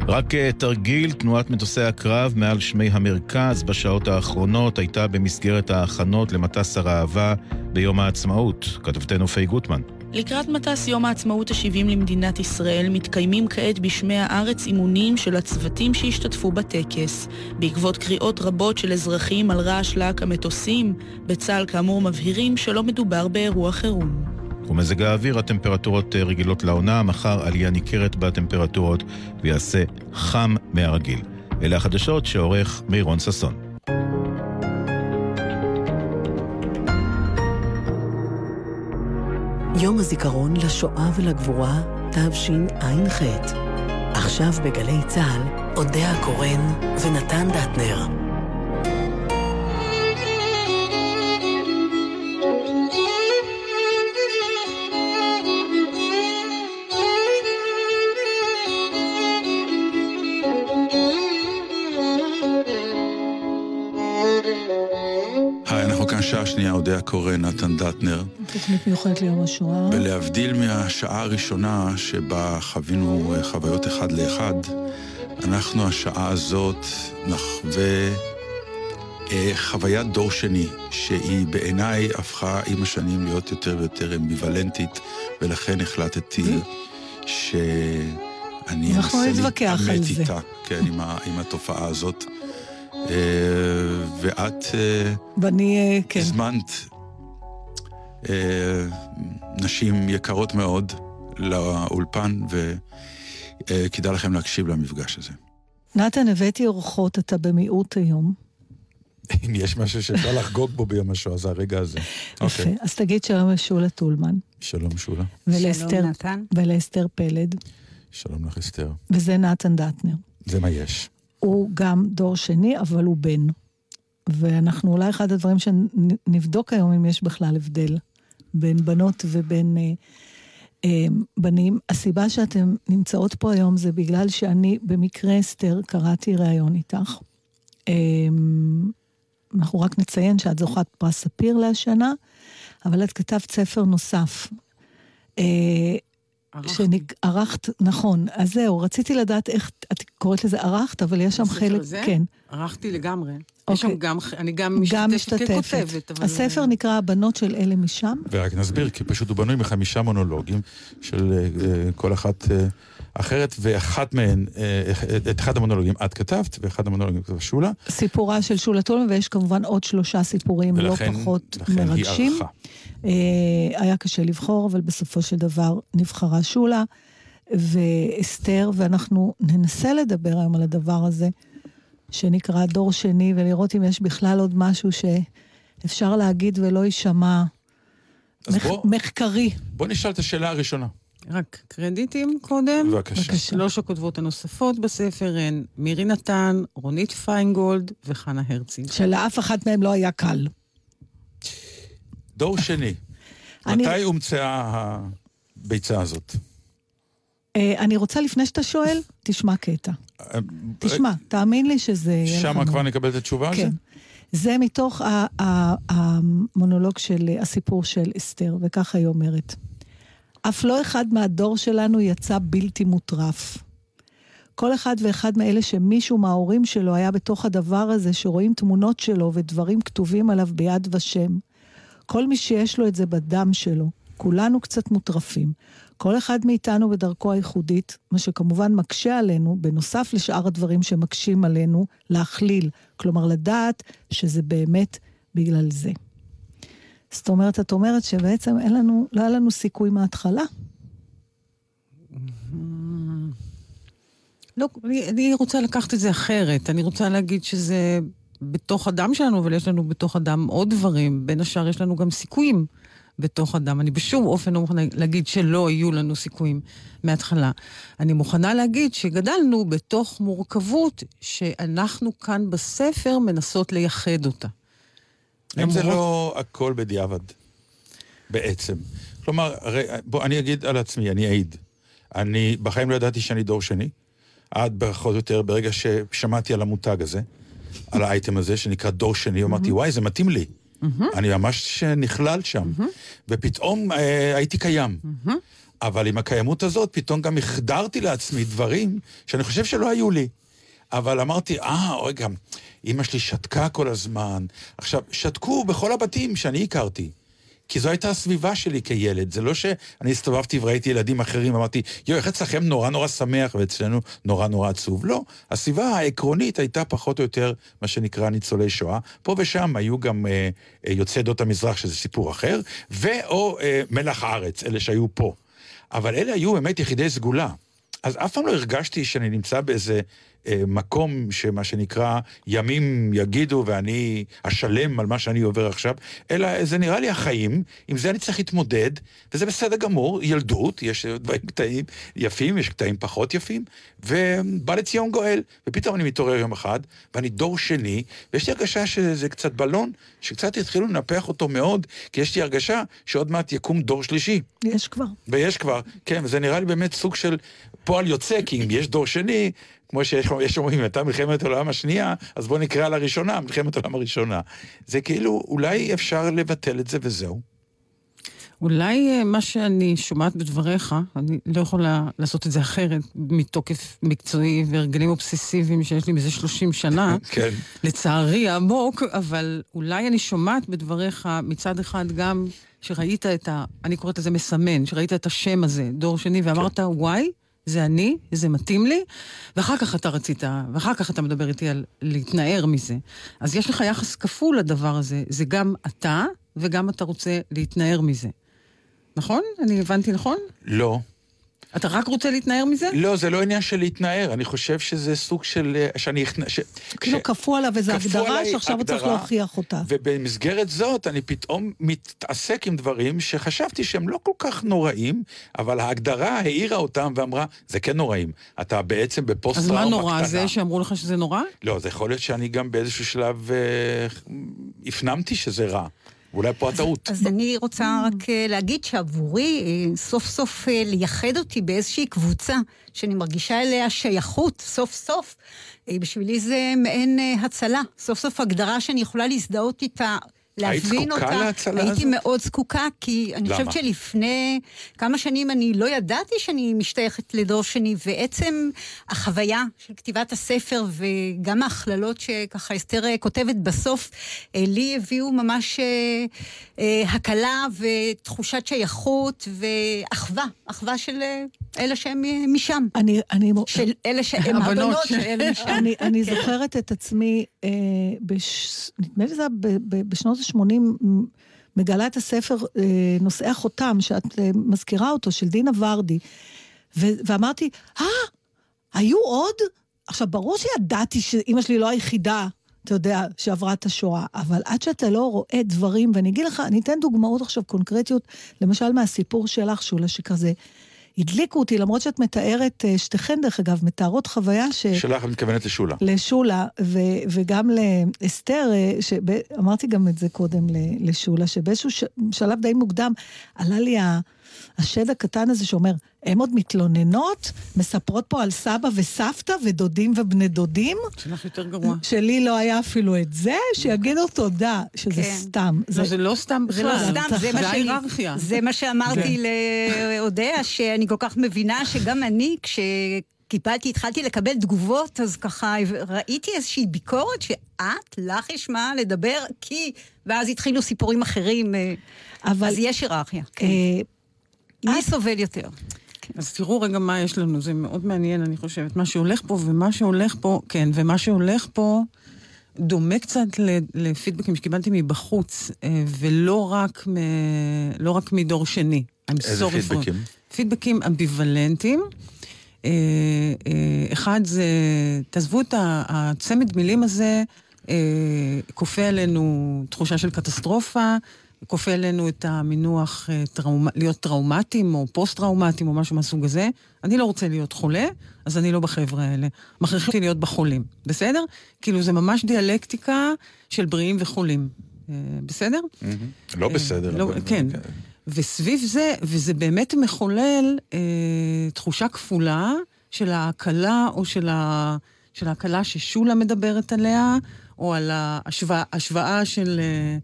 רק אה, תרגיל תנועת מטוסי הקרב מעל שמי המרכז בשעות האחרונות הייתה במסגרת ההכנות למטס הראווה ביום העצמאות, כתבתנו פי גוטמן. לקראת מטס יום העצמאות ה-70 למדינת ישראל מתקיימים כעת בשמי הארץ אימונים של הצוותים שהשתתפו בטקס. בעקבות קריאות רבות של אזרחים על רעש להק המטוסים, בצה"ל כאמור מבהירים שלא מדובר באירוע חירום. ומזג האוויר, הטמפרטורות אה, רגילות לעונה, מחר עלייה ניכרת בטמפרטורות ויעשה חם מהרגיל. אלה החדשות שעורך מירון ששון. יום הזיכרון לשואה ולגבורה, תשע"ח. עכשיו בגלי צה"ל, אודה הקורן ונתן דטנר. קורא, נתן דטנר. תוכנית מיוחדת ליום השואה. ולהבדיל מהשעה הראשונה שבה חווינו אה, חוויות אחד לאחד, אנחנו השעה הזאת נחווה אה, חוויית דור שני, שהיא בעיניי הפכה עם השנים להיות יותר ויותר אמביוולנטית, ולכן החלטתי שאני אנסה להתעמת איתה, כן, עם, ה, עם התופעה הזאת. אה, ואת אה, ואני, כן. הזמנת נשים יקרות מאוד לאולפן, וכדאי לכם להקשיב למפגש הזה. נתן, הבאתי אורחות, אתה במיעוט היום. אם יש משהו שאפשר לחגוג בו ביום השואה, זה הרגע הזה. יפה. אוקיי. אז תגיד שלום לשולה טולמן. שלום שולה. ולאסתר, נתן. ולאסתר פלד. שלום לך אסתר. וזה נתן דטנר. זה מה יש. הוא גם דור שני, אבל הוא בן. ואנחנו אולי אחד הדברים שנבדוק היום אם יש בכלל הבדל בין בנות ובין אה, אה, בנים. הסיבה שאתן נמצאות פה היום זה בגלל שאני במקרה, אסתר, קראתי ראיון איתך. אה, אנחנו רק נציין שאת זוכת פרס ספיר להשנה, אבל את כתבת ספר נוסף. אה, שערכת, נכון. אז זהו, רציתי לדעת איך, את קוראת לזה ערכת, אבל יש שם חלק, הזה? כן. ערכתי לגמרי. יש אוקיי. שם גם, אני גם משתתפת ככותבת, אבל... הספר נקרא הבנות של אלה משם. ורק נסביר, כי פשוט הוא בנוי מחמישה מונולוגים של אה, אה, כל אחת אה, אחרת, ואחת מהן, את אחד המונולוגים את כתבת, ואחד המונולוגים כתבה שולה. סיפורה של שולה טולמן, ויש כמובן עוד שלושה סיפורים ולכן- לא פחות לכן היא מרגשים. ערכה. אה, היה קשה לבחור, אבל בסופו של דבר נבחרה שולה ואסתר, ואנחנו ננסה לדבר היום על הדבר הזה, שנקרא דור שני, ולראות אם יש בכלל עוד משהו שאפשר להגיד ולא יישמע מח- בוא- מחקרי. בוא נשאל את השאלה הראשונה. רק קרדיטים קודם. בבקשה. שלוש הכותבות הנוספות בספר הן מירי נתן, רונית פיינגולד וחנה הרצי. שלאף אחת מהם לא היה קל. דור שני. אני- מתי הומצאה הביצה הזאת? אה, אני רוצה, לפני שאתה שואל, תשמע קטע. אה, תשמע, תאמין לי שזה... יהיה לך שם. כבר נקבל את התשובה זה? כן. זה מתוך המונולוג של הסיפור של אסתר, וככה היא אומרת. אף לא אחד מהדור שלנו יצא בלתי מוטרף. כל אחד ואחד מאלה שמישהו מההורים שלו היה בתוך הדבר הזה, שרואים תמונות שלו ודברים כתובים עליו ביד ושם. כל מי שיש לו את זה בדם שלו, כולנו קצת מוטרפים. כל אחד מאיתנו בדרכו הייחודית, מה שכמובן מקשה עלינו, בנוסף לשאר הדברים שמקשים עלינו, להכליל. כלומר, לדעת שזה באמת בגלל זה. זאת אומרת, את אומרת שבעצם אין לנו, לא היה לנו סיכוי מההתחלה. לא, אני, אני רוצה לקחת את זה אחרת. אני רוצה להגיד שזה בתוך הדם שלנו, אבל יש לנו בתוך הדם עוד דברים. בין השאר יש לנו גם סיכויים בתוך הדם. אני בשום אופן לא מוכנה להגיד שלא יהיו לנו סיכויים מההתחלה. אני מוכנה להגיד שגדלנו בתוך מורכבות שאנחנו כאן בספר מנסות לייחד אותה. האם זה לא הכל בדיעבד? בעצם. כלומר, הרי, בוא, אני אגיד על עצמי, אני אעיד. אני בחיים לא ידעתי שאני דור שני. עד פחות או יותר, ברגע ששמעתי על המותג הזה, על האייטם הזה, שנקרא דור שני, אמרתי, וואי, זה מתאים לי. אני ממש נכלל שם. ופתאום אה, הייתי קיים. אבל עם הקיימות הזאת, פתאום גם החדרתי לעצמי דברים שאני חושב שלא היו לי. אבל אמרתי, אה, רגע, אימא שלי שתקה כל הזמן. עכשיו, שתקו בכל הבתים שאני הכרתי. כי זו הייתה הסביבה שלי כילד. זה לא שאני הסתובבתי וראיתי ילדים אחרים, אמרתי, יואו, איך אצלכם נורא נורא שמח ואצלנו נורא נורא עצוב. לא, הסביבה העקרונית הייתה פחות או יותר מה שנקרא ניצולי שואה. פה ושם היו גם אה, אה, יוצאי עדות המזרח, שזה סיפור אחר, ואו אה, מלח הארץ, אלה שהיו פה. אבל אלה היו באמת יחידי סגולה. אז אף פעם לא הרגשתי שאני נמצא באיזה אה, מקום שמה שנקרא ימים יגידו ואני אשלם על מה שאני עובר עכשיו, אלא זה נראה לי החיים, עם זה אני צריך להתמודד, וזה בסדר גמור, ילדות, יש דברים קטעים יפים, יש קטעים פחות יפים, ובא לציון גואל, ופתאום אני מתעורר יום אחד, ואני דור שני, ויש לי הרגשה שזה קצת בלון, שקצת התחילו לנפח אותו מאוד, כי יש לי הרגשה שעוד מעט יקום דור שלישי. יש כבר. ויש כבר, כן, וזה נראה לי באמת סוג של פועל יוצא, כי אם יש דור שני, כמו שיש יש אומרים, הייתה מלחמת העולם השנייה, אז בואו נקרא לה ראשונה, מלחמת העולם הראשונה. זה כאילו, אולי אפשר לבטל את זה וזהו. אולי אה, מה שאני שומעת בדבריך, אני לא יכולה לעשות את זה אחרת, מתוקף מקצועי והרגלים אובססיביים שיש לי מזה 30 שנה, כן. לצערי העמוק, אבל אולי אני שומעת בדבריך מצד אחד גם שראית את ה... אני קוראת לזה מסמן, שראית את השם הזה, דור שני, ואמרת, וואי, זה אני, זה מתאים לי, ואחר כך אתה רצית, ואחר כך אתה מדבר איתי על להתנער מזה. אז יש לך יחס כפול לדבר הזה, זה גם אתה, וגם אתה רוצה להתנער מזה. נכון? אני הבנתי נכון? לא. אתה רק רוצה להתנער מזה? לא, זה לא עניין של להתנער, אני חושב שזה סוג של... שאני... ש... כאילו ש- כפו עליו איזו הגדרה שעכשיו הוא צריך להוכיח אותה. ובמסגרת זאת אני פתאום מתעסק עם דברים שחשבתי שהם לא כל כך נוראים, אבל ההגדרה העירה אותם ואמרה, זה כן נוראים. אתה בעצם אז בפוסט-טראומה מה קטנה. נורא? זה שאמרו לך שזה נורא? לא, זה יכול להיות שאני גם באיזשהו שלב אה, הפנמתי שזה רע. ואולי פה הטעות. אז אני רוצה רק אה, להגיד שעבורי, אה, סוף סוף אה, לייחד אותי באיזושהי קבוצה שאני מרגישה אליה שייכות, סוף סוף, בשבילי זה מעין הצלה. סוף סוף הגדרה שאני יכולה להזדהות איתה. היית להבין זקוקה אותה, להצלה הייתי הזאת? מאוד זקוקה, כי אני למה? חושבת שלפני כמה שנים אני לא ידעתי שאני משתייכת לדור שני, ועצם החוויה של כתיבת הספר וגם ההכללות שככה אסתר כותבת בסוף, אה, לי הביאו ממש אה, אה, הקלה ותחושת שייכות ואחווה, אחווה של אלה שהם משם. אני, אני... של אלה שהם הבנות הבנות ש- של אלה משם. אני, אני כן. זוכרת את עצמי, אה, בש... נדמה לי זה בשנות ה-80, מגלה את הספר אה, נושאי החותם, שאת אה, מזכירה אותו, של דינה ורדי. ו- ואמרתי, אה, היו עוד? עכשיו, ברור שידעתי שאימא שלי לא היחידה, אתה יודע, שעברה את השואה, אבל עד שאתה לא רואה דברים, ואני אגיד לך, אני אתן דוגמאות עכשיו קונקרטיות, למשל מהסיפור שלך, שולה, שכזה... הדליקו אותי, למרות שאת מתארת, אה, שתיכן דרך אגב, מתארות חוויה ש... שלך את מתכוונת לשולה. לשולה, ו, וגם לאסתר, אה, שב- אמרתי גם את זה קודם לשולה, שבאיזשהו ש, שלב די מוקדם עלה לי ה, השד הקטן הזה שאומר, הם עוד מתלוננות, מספרות פה על סבא וסבתא ודודים ובני דודים. שלך יותר גרוע. שלי לא היה אפילו את זה, שיגידו תודה, שזה כן. סתם. לא, זה לא סתם זה לא בכלל. סתם, זה מה זה ההיררכיה. זה מה שאמרתי לאודיה, שאני כל כך מבינה שגם אני, כשקיבלתי, התחלתי לקבל תגובות, אז ככה ראיתי איזושהי ביקורת שאת, לך יש מה לדבר, כי... ואז התחילו סיפורים אחרים, אה, אבל... אז יש היררכיה. כן. מי סובל יותר? אז תראו רגע מה יש לנו, זה מאוד מעניין, אני חושבת. מה שהולך פה ומה שהולך פה, כן, ומה שהולך פה דומה קצת ל- לפידבקים שקיבלתי מבחוץ, אה, ולא רק, מ, לא רק מדור שני. איזה פידבקים? פידבקים אמביוולנטיים. אה, אה, אחד זה, תעזבו את הצמד מילים הזה, כופה עלינו תחושה של קטסטרופה, כופה עלינו את המינוח אה, טראומ... להיות טראומטיים או פוסט-טראומטיים או משהו מהסוג הזה. אני לא רוצה להיות חולה, אז אני לא בחבר'ה האלה. מכריחים אותי להיות בחולים, בסדר? כאילו זה ממש דיאלקטיקה של בריאים וחולים. אה, בסדר? לא בסדר. לא, אבל- כן. וסביב זה, וזה באמת מחולל אה, תחושה כפולה של ההקלה או של, ה, של ההקלה ששולה מדברת עליה, או על ההשוואה השוואה של אה, אה,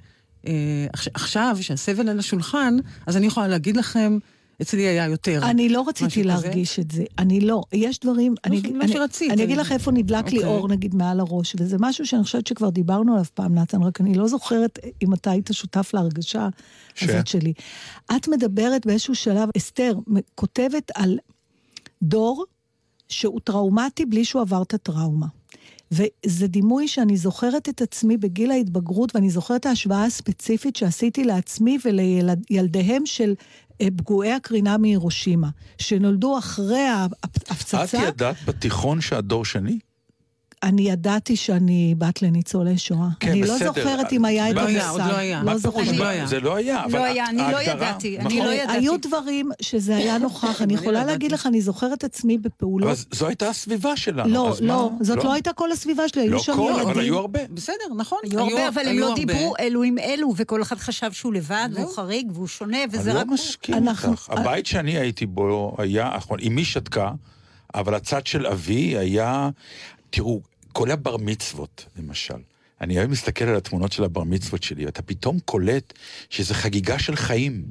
עכשיו, שהסבל על השולחן, אז אני יכולה להגיד לכם, אצלי היה יותר. אני לא רציתי כזה. להרגיש את זה. אני לא. יש דברים... אני, לא אני, שרצית, אני אני- אגיד לך איפה נדלק לי אוקיי. אור, נגיד, מעל הראש, וזה משהו שאני חושבת שכבר דיברנו עליו פעם, נתן, רק אני לא זוכרת אם אתה היית שותף להרגשה ש? הזאת שלי. את מדברת באיזשהו שלב, אסתר, כותבת על דור שהוא טראומטי בלי שהוא עבר את הטראומה. וזה דימוי שאני זוכרת את עצמי בגיל ההתבגרות, ואני זוכרת את ההשוואה הספציפית שעשיתי לעצמי ולילדיהם של אה, פגועי הקרינה מהירושימה, שנולדו אחרי ההפצצה. את ידעת בתיכון שאת דור שני? אני ידעתי שאני בת לניצולי שואה. כן, אני בסדר. לא זוכרת אם היה את לא היה, המושג. עוד לא היה. מה פירוש? זוכרת. לא היה. זה לא היה, אבל לא היה, אני לא ידעתי, אני נכון. לא ידעתי. היו דברים שזה היה נוכח, אני יכולה להגיד לך, אני זוכרת עצמי בפעולות. אבל זו הייתה הסביבה שלנו. לא? לא, זאת לא הייתה כל הסביבה שלי, היו לא שם כל, ילדים. אבל היו הרבה. בסדר, נכון. היו הרבה, אבל הם לא. דיברו אלו עם אלו, וכל אחד חשב שהוא לבד, והוא חריג, והוא שונה, וזה אני רק לא הוא. מסכים איתך. הבית שאני הייתי בו היה, אמי שתקה, אבל הצד של אבי היה, תראו, כל הבר מצוות, למשל. אני היום מסתכל על התמונות של הבר מצוות שלי, ואתה פתאום קולט שזה חגיגה של חיים.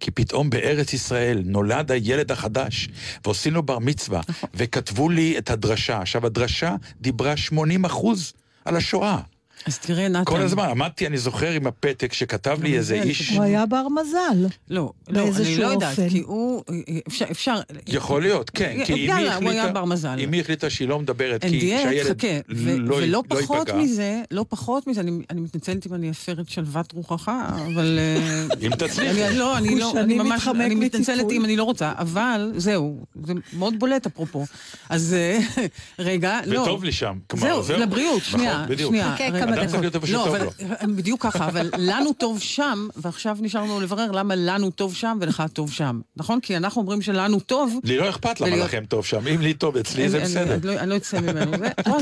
כי פתאום בארץ ישראל נולד הילד החדש, ועושים לו בר מצווה, וכתבו לי את הדרשה. עכשיו, הדרשה דיברה 80 אחוז על השואה. אז תראה, נתן. כל הזמן עמדתי, אני זוכר, עם הפתק שכתב לי איזה איש... הוא היה בר מזל. לא, לא, אני לא יודעת, כי הוא... אפשר, אפשר... יכול להיות, כן, כי אמי יאללה, הוא היה בר מזל. החליטה... אמי החליטה שהיא לא מדברת, כי שהילד ו- לא ולא לא פחות ייפגע. מזה, לא פחות מזה, אני אני מתנצלת אם אני אפר את שלוות רוחך, אבל... אה, אם תצליחי. אני- לא, אני לא, אני ממש, מתחמק אני מתנצלת. אם אני לא רוצה, אבל זהו, זה מאוד בולט אפרופו. אז אה, רגע, לא. וטוב לי שם. כלומר, זהו, זהו. לבריאות, נכון, שנייה. שנייה. חכה רגע. כמה אדם צריך להיות איפה לא, שטוב לו. בדיוק ככה, אבל לנו טוב שם, ועכשיו נשארנו לברר למה לנו טוב שם ולך טוב שם. נכון? כי אנחנו אומרים שלנו טוב. לי לא אכפת למה לכם טוב שם, אם לי טוב אצלי זה בסדר. אני לא- אני לא אצא ממנו.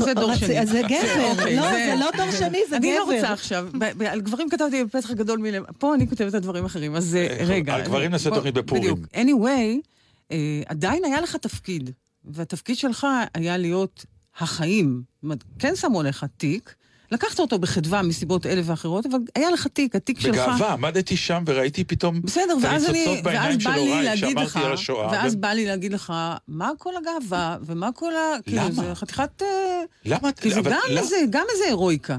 זה- דור שני. זה גבר. אוקיי, לא, זה לא דור שני, זה אני לא גבר. רוצה עכשיו. ב- ב- על גברים כתבתי בפתח גדול מלמ... פה אני כותבת על דברים אחרים, אז אה, רגע. על גברים נעשה תוכנית בפורים. בדיוק. anyway, אה, עדיין היה לך תפקיד, והתפקיד שלך היה להיות החיים. זאת אומרת, כן שמו עליך תיק, לקחת אותו בחדווה מסיבות אלה ואחרות, אבל היה לך תיק, התיק שלך... בגאווה, עמדתי שם וראיתי פתאום בסדר, ואז אני, ואז בא לי להגיד לך. ואז ו- בא לי להגיד לך, מה כל הגאווה, ומה כל ה... כאילו, למה? זה חתיכת... אה, למה? כי זה אבל גם למה- איזה, גם איזה הירואיקה.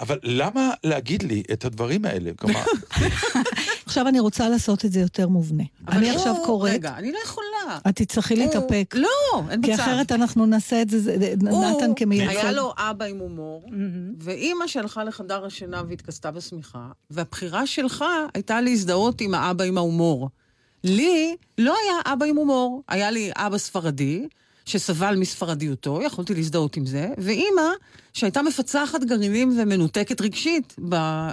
אבל למה להגיד לי את הדברים האלה? כלומר, עכשיו אני רוצה לעשות את זה יותר מובנה. אני הוא- עכשיו קוראת, רגע, אני לא יכולה. את תצטרכי להתאפק. לא, אין מצב. כי אחרת אנחנו נעשה את זה, נתן כמייצג. היה לו אבא עם הומור, ואימא שהלכה לחדר השינה והתכסתה בשמיכה, והבחירה שלך הייתה להזדהות עם האבא עם ההומור. לי לא היה אבא עם הומור, היה לי אבא ספרדי, שסבל מספרדיותו, יכולתי להזדהות עם זה, ואימא שהייתה מפצחת גרעינים ומנותקת רגשית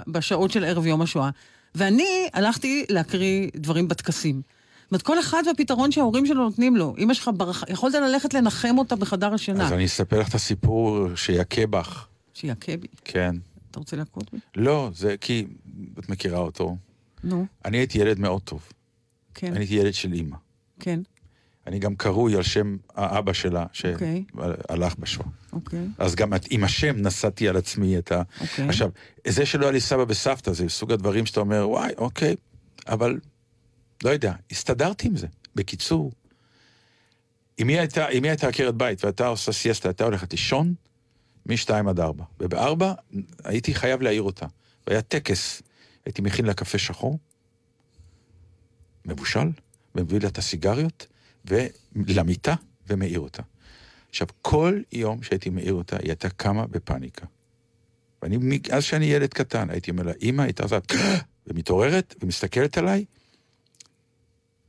בשעות של ערב יום השואה. ואני הלכתי להקריא דברים בטקסים. זאת אומרת, כל אחד והפתרון שההורים שלו נותנים לו. אמא שלך ברח... יכולת ללכת לנחם אותה בחדר השינה. אז אני אספר לך את הסיפור שיכה בך. שיכה בי. כן. אתה רוצה להכות בי? לא, זה כי את מכירה אותו. נו, אני הייתי ילד מאוד טוב. כן, אני הייתי ילד של אימא. כן, אני גם קרוי על שם האבא שלה, אוקיי. שהלך בשואה. אוקיי. אז גם עם השם נשאתי על עצמי את ה... אוקיי. עכשיו, זה שלא היה לי סבא וסבתא, זה סוג הדברים שאתה אומר, וואי, אוקיי, אבל לא יודע, הסתדרתי עם זה. בקיצור, אם היא הייתה, אם היא הייתה עקרת בית והייתה עושה סיאסטה, הייתה הולכת לישון משתיים עד ארבע. ובארבע הייתי חייב להעיר אותה. והיה טקס, הייתי מכין לה קפה שחור, מבושל, ומביא לה את הסיגריות, ולמיטה, ומעיר אותה. עכשיו, כל יום שהייתי מעיר אותה, היא הייתה קמה בפאניקה. ואני, מאז שאני ילד קטן, הייתי אומר לה, אמא, הייתה עושה, ומתעוררת, ומסתכלת עליי,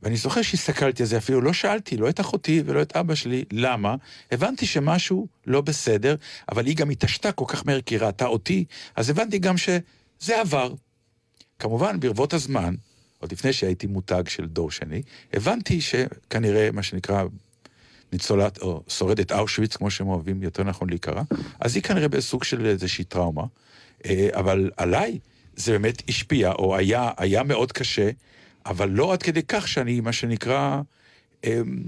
ואני זוכר שהסתכלתי על זה, אפילו לא שאלתי, לא את אחותי ולא את אבא שלי, למה? הבנתי שמשהו לא בסדר, אבל היא גם התעשתה כל כך מהר כי ראתה אותי, אז הבנתי גם שזה עבר. כמובן, ברבות הזמן, עוד לפני שהייתי מותג של דור שני, הבנתי שכנראה, מה שנקרא, ניצולת, או שורדת אושוויץ, כמו שהם אוהבים יותר נכון להיקרא, אז היא כנראה בסוג של איזושהי טראומה. אה, אבל עליי זה באמת השפיע, או היה, היה מאוד קשה, אבל לא עד כדי כך שאני, מה שנקרא, אמ,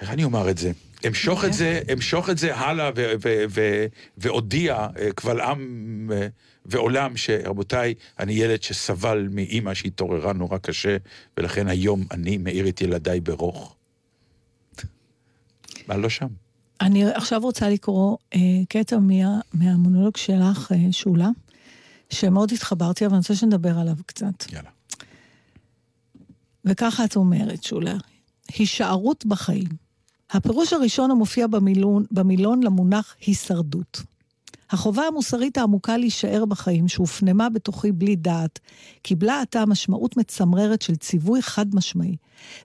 איך אני אומר את זה? אמשוך את זה, אמשוך את זה הלאה ו- ו- ו- והודיע אה, קבל עם אה, ועולם שרבותיי, אני ילד שסבל מאימא שהתעוררה נורא קשה, ולכן היום אני מאיר את ילדיי ברוך. מה לא שם? אני עכשיו רוצה לקרוא אה, קטע מה, מהמונולוג שלך, אה, שולה, שמאוד התחברתי, אבל אני רוצה שנדבר עליו קצת. יאללה. וככה את אומרת, שולה, הישארות בחיים. הפירוש הראשון המופיע במילון, במילון למונח הישרדות. החובה המוסרית העמוקה להישאר בחיים, שהופנמה בתוכי בלי דעת, קיבלה עתה משמעות מצמררת של ציווי חד משמעי.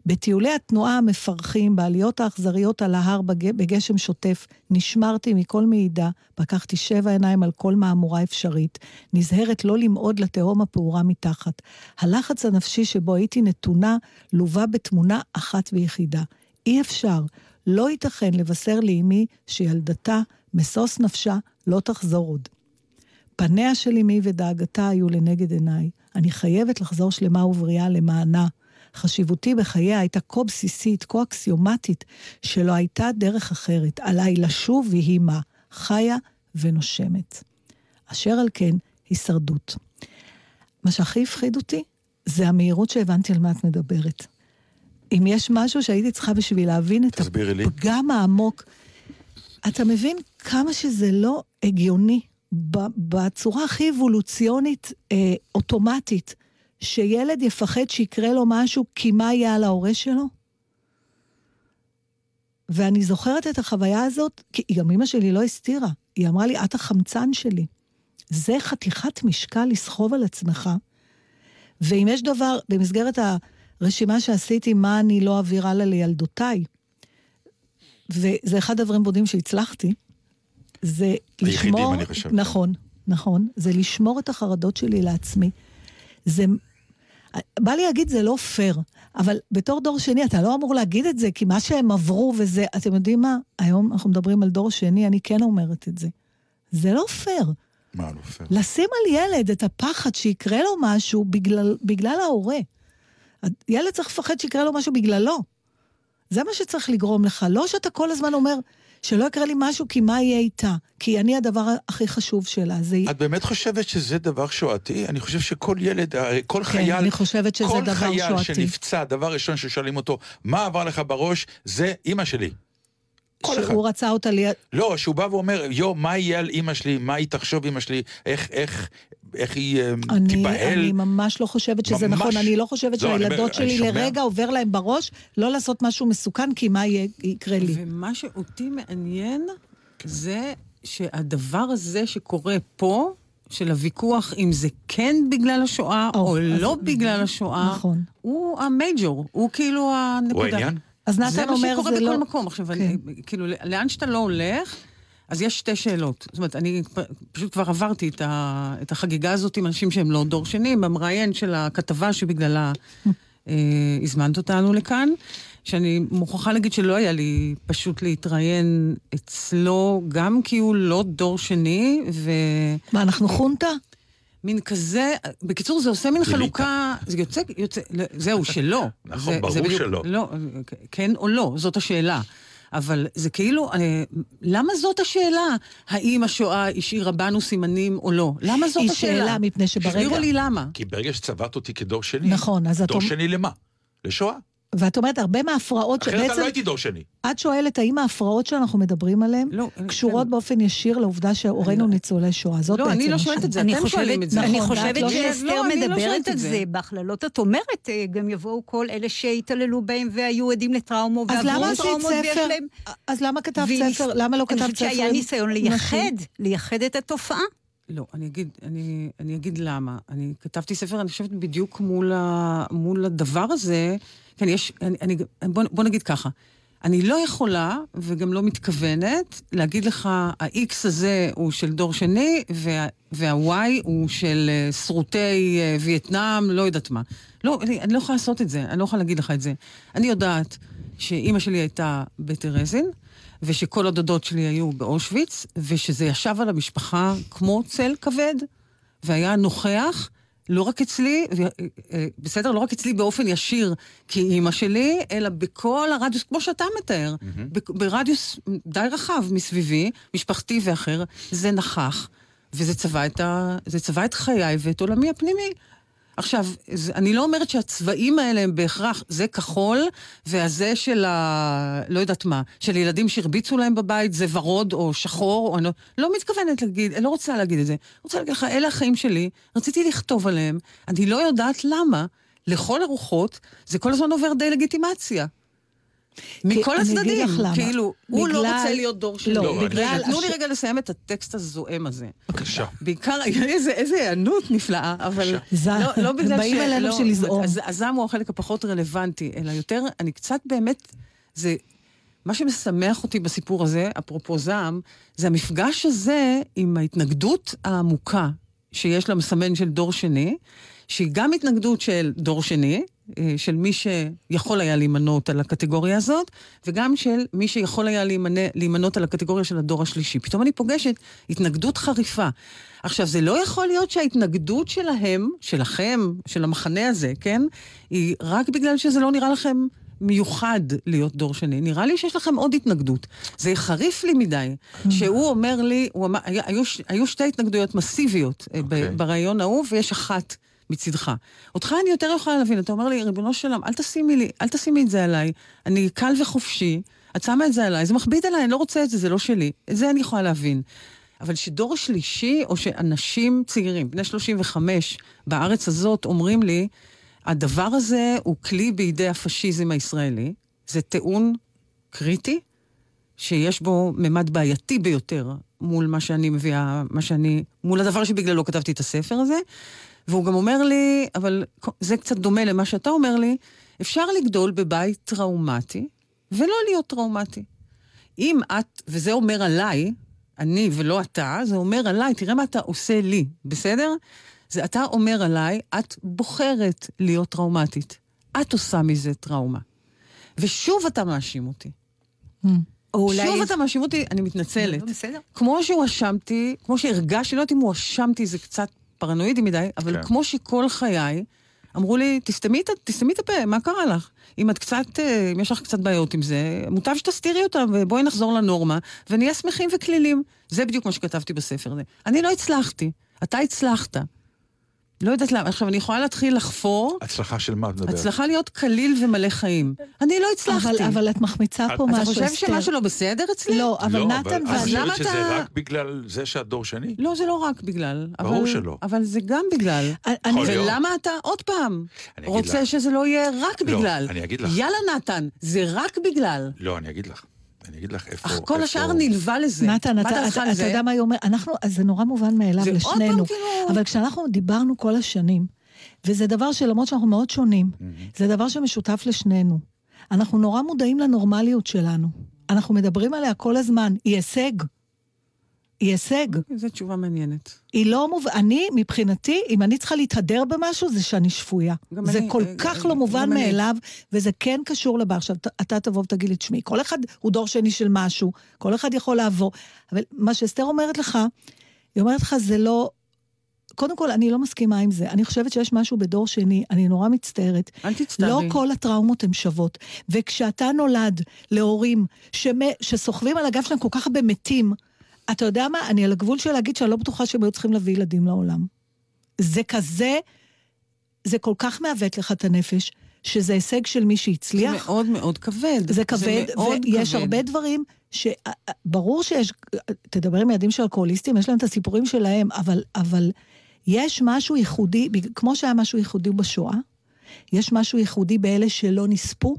בטיולי התנועה המפרכים, בעליות האכזריות על ההר בג... בגשם שוטף, נשמרתי מכל מעידה, פקחתי שבע עיניים על כל מהמורה אפשרית, נזהרת לא למעוד לתהום הפעורה מתחת. הלחץ הנפשי שבו הייתי נתונה, לווה בתמונה אחת ויחידה. אי אפשר, לא ייתכן לבשר לאמי שילדתה, משוש נפשה, לא תחזור עוד. פניה של אמי ודאגתה היו לנגד עיניי. אני חייבת לחזור שלמה ובריאה למענה. חשיבותי בחייה הייתה כה בסיסית, כה אקסיומטית, שלא הייתה דרך אחרת. עליי לשוב ויהי מה, חיה ונושמת. אשר על כן, הישרדות. מה שהכי הפחיד אותי, זה המהירות שהבנתי על מה את מדברת. אם יש משהו שהייתי צריכה בשביל להבין את תסבירי לי. הפגם העמוק, אתה מבין כמה שזה לא הגיוני בצורה הכי אבולוציונית, אה, אוטומטית, שילד יפחד שיקרה לו משהו, כי מה יהיה על ההורה שלו? ואני זוכרת את החוויה הזאת, כי גם אמא שלי לא הסתירה. היא אמרה לי, את החמצן שלי. זה חתיכת משקל לסחוב על עצמך. ואם יש דבר, במסגרת הרשימה שעשיתי, מה אני לא אעביר הלאה לילדותיי, וזה אחד הדברים בודים שהצלחתי, זה היחידים, לשמור... אני חושב. נכון, נכון. זה לשמור את החרדות שלי לעצמי. זה... בא לי להגיד, זה לא פייר, אבל בתור דור שני, אתה לא אמור להגיד את זה, כי מה שהם עברו וזה, אתם יודעים מה? היום אנחנו מדברים על דור שני, אני כן אומרת את זה. זה לא פייר. מה לא פייר? לשים על ילד את הפחד שיקרה לו משהו בגלל, בגלל ההורה. ילד צריך לפחד שיקרה לו משהו בגללו. זה מה שצריך לגרום לך. לא שאתה כל הזמן אומר, שלא יקרה לי משהו, כי מה יהיה איתה? כי אני הדבר הכי חשוב שלה. זה... את באמת חושבת שזה דבר שואתי? אני חושב שכל ילד, הרי כל כן, חייל... אני חושבת שזה דבר כל חייל שואתי. שנפצע, דבר ראשון ששואלים אותו, מה עבר לך בראש? זה אימא שלי. כל אחד. שהוא רצה אותה ליד... לא, שהוא בא ואומר, יו, מה יהיה על אימא שלי? מה היא תחשוב אימא שלי? איך, איך, איך היא אה, אני, תיבהל? אני ממש לא חושבת שזה ממש. נכון. אני לא חושבת לא, שהילדות אומר, שלי שומע. לרגע עובר להם בראש לא לעשות משהו מסוכן, כי מה יקרה לי. ומה שאותי מעניין זה שהדבר הזה שקורה פה, של הוויכוח אם זה כן בגלל השואה או, אז- לא בגלל השואה, נכון. הוא המייג'ור, הוא כאילו הנקודה. העניין? אז נתן זה מה אומר, שקורה זה בכל לא- מקום. עכשיו, אני, כאילו, לאן שאתה לא הולך, אז יש שתי שאלות. זאת אומרת, אני פשוט כבר עברתי את, ה, את החגיגה הזאת עם אנשים שהם לא דור שני, במראיין של הכתבה שבגללה אה, הזמנת אותנו לכאן, שאני מוכרחה להגיד שלא היה לי פשוט להתראיין אצלו, גם כי הוא לא דור שני, ו... מה, אנחנו חונטה? מין כזה, בקיצור, זה עושה מין חלוקה, זה יוצא, יוצא, לא, זהו, שלא. נכון, זה- ברור שלא. לא, כן או לא, זאת השאלה. אבל זה כאילו, אה, למה זאת השאלה? האם השואה השאירה בנו סימנים או לא? למה זאת היא השאלה? שאלה, מפני שברגע- תסבירו לי למה. כי ברגע שצבעת אותי כדור שני, נכון, אז את דור אומ- שני למה? לשואה. ואת אומרת, הרבה מההפרעות אחרת אני שבעצם... לא הייתי דור שני. את שואלת האם ההפרעות שאנחנו מדברים עליהן קשורות באופן ישיר לעובדה שהורינו ניצולי שואה. זאת לא, בעצם אני לא. שואלת את זה, אני אתם חושבת, שואלים את זה. אני נכון, חושבת ואת לא- שאסתר לא, אני לא מדברת על את זה זה. בהכללות. את אומרת, אה, גם יבואו כל אלה שהתעללו בהם והיו עדים לטראומו, אז למה ועברו טראומות ויש? להם... אז למה כתבת ספר? למה לא כתבת אני ספר? חושבת שהיה ניסיון? לייחד, לייחד את התופעה. לא, אני אגיד, אני, אני אגיד למה. אני כתבתי ספר, אני חושבת, בדיוק מול, ה, מול הדבר הזה. כן, יש, אני, אני, בוא, בוא נגיד ככה. אני לא יכולה, וגם לא מתכוונת, להגיד לך, ה-X הזה הוא של דור שני, וה- וה-Y הוא של אה, שרוטי אה, וייטנאם, לא יודעת מה. לא, אני, אני לא יכולה לעשות את זה, אני לא יכולה להגיד לך את זה. אני יודעת שאימא שלי הייתה בטרזין, ושכל הדודות שלי היו באושוויץ, ושזה ישב על המשפחה כמו צל כבד, והיה נוכח לא רק אצלי, ו, אה, בסדר? לא רק אצלי באופן ישיר כאימא שלי, אלא בכל הרדיוס, כמו שאתה מתאר, ב- ברדיוס די רחב מסביבי, משפחתי ואחר, זה נכח, וזה צבע את, ה, צבע את חיי ואת עולמי הפנימי. עכשיו, אני לא אומרת שהצבעים האלה הם בהכרח, זה כחול, והזה של ה... לא יודעת מה, של ילדים שהרביצו להם בבית, זה ורוד או שחור, או אני לא, לא מתכוונת להגיד, לא רוצה להגיד את זה. רוצה להגיד לך, אלה החיים שלי, רציתי לכתוב עליהם, אני לא יודעת למה, לכל הרוחות, זה כל הזמן עובר דה-לגיטימציה. מכל הצדדים. כאילו, הוא לא רוצה להיות דור שני. לא, בגלל תנו לי רגע לסיים את הטקסט הזועם הזה. בבקשה. בעיקר, איזה, היענות נפלאה, אבל זע- לא, לא בגלל באים אלינו לא, של לזעום. הז- הזעם הוא החלק הפחות רלוונטי, אלא יותר, אני קצת באמת, זה, מה שמשמח אותי בסיפור הזה, אפרופו זעם, זה המפגש הזה עם ההתנגדות העמוקה שיש למסמן של דור שני, שהיא גם התנגדות של דור שני, של מי שיכול היה להימנות על הקטגוריה הזאת, וגם של מי שיכול היה להימנות על הקטגוריה של הדור השלישי. פתאום אני פוגשת התנגדות חריפה. עכשיו, זה לא יכול להיות שההתנגדות שלהם, שלכם, של המחנה הזה, כן, היא רק בגלל שזה לא נראה לכם מיוחד להיות דור שני. נראה לי שיש לכם עוד התנגדות. זה חריף לי מדי, שהוא אומר לי, הוא אמר, היו, היו שתי התנגדויות מסיביות okay. ברעיון ההוא, ויש אחת מצדך. אותך אני יותר יכולה להבין, אתה אומר לי, ריבונו של עולם, אל תשימי לי, אל תשימי את זה עליי, אני קל וחופשי, את שמה את זה עליי, זה מכביד עליי, אני לא רוצה את זה, זה לא שלי. את זה אני יכולה להבין. אבל שדור שלישי, או שאנשים צעירים, בני 35, בארץ הזאת, אומרים לי, הדבר הזה הוא כלי בידי הפשיזם הישראלי, זה טיעון קריטי, שיש בו ממד בעייתי ביותר מול מה שאני מביאה, מה שאני, מול הדבר שבגללו כתבתי את הספר הזה. והוא גם אומר לי, אבל זה קצת דומה למה שאתה אומר לי, אפשר לגדול בבית טראומטי ולא להיות טראומטי. אם את, וזה אומר עליי, אני ולא אתה, זה אומר עליי, תראה מה אתה עושה לי, בסדר? זה אתה אומר עליי, את בוחרת להיות טראומטית. את עושה מזה טראומה. ושוב אתה מאשים אותי. או אולי... שוב אתה מאשים אותי, אני מתנצלת. לא, בסדר. כמו שהואשמתי, כמו שהרגשתי, לא יודעת אם הואשמתי, זה קצת פרנואידי מדי, אבל כן. כמו שכל חיי, אמרו לי, תסתמי תסתמי את הפה, מה קרה לך? אם את קצת, אה, אם יש לך קצת בעיות עם זה, מוטב שתסתירי אותם, ובואי נחזור לנורמה, ונהיה שמחים וכלילים. זה בדיוק מה שכתבתי בספר הזה. אני לא הצלחתי, אתה הצלחת. לא יודעת למה. עכשיו, אני יכולה להתחיל לחפור, הצלחה של מה את מדברת? הצלחה להיות קליל ומלא חיים. אני לא הצלחתי. אבל, אבל את מחמיצה פה את- משהו, אתה חושב אסתר. שמשהו לא בסדר אצלי? לא, אבל לא, נתן אבל את חושבת שזה אתה- רק בגלל זה שאת דור שני? לא, זה לא רק בגלל. ברור אבל, שלא. אבל זה גם בגלל. אני-. ולמה אתה, עוד פעם, רוצה לך. שזה לא יהיה רק לא, בגלל? אני אגיד לך. יאללה, נתן, זה רק בגלל. לא, אני אגיד לך. אני אגיד לך איפה... אך כל איפה- השאר נלווה לזה. נתן, אתה? יודע מה היא אומרת? אנחנו, אז זה נורא מובן מאליו לשנינו. כאילו- אבל כשאנחנו דיברנו כל השנים, וזה דבר שלמרות שאנחנו מאוד שונים, זה דבר שמשותף לשנינו. אנחנו נורא מודעים לנורמליות שלנו. אנחנו מדברים עליה כל הזמן. היא הישג. היא הישג. זו תשובה מעניינת. היא לא מוב... אני, מבחינתי, אם אני צריכה להתהדר במשהו, זה שאני שפויה. זה אני, כל אה, כך לא מובן. מאליו, וזה כן קשור לבא. עכשיו, אתה תבוא ותגיד לי, תשמעי, כל אחד הוא דור שני של משהו, כל אחד יכול לעבור. אבל מה שאסתר אומרת לך, היא אומרת לך, זה לא... קודם כל, אני לא מסכימה עם זה. אני חושבת שיש משהו בדור שני, אני נורא מצטערת. אל תצטערי. לא כל הטראומות הן שוות. וכשאתה נולד להורים שמ... שסוחבים על הגב שלהם כל כך הרבה מתים, אתה יודע מה? אני על הגבול של להגיד שאני לא בטוחה שהם היו צריכים להביא ילדים לעולם. זה כזה, זה כל כך מעוות לך את הנפש, שזה הישג של מי זה שהצליח. מאוד מאוד כבד. זה כבד, מאוד ויש כבד. הרבה דברים שברור שיש, תדבר עם ילדים של אלכוהוליסטים, יש להם את הסיפורים שלהם, אבל, אבל יש משהו ייחודי, כמו שהיה משהו ייחודי בשואה, יש משהו ייחודי באלה שלא נספו,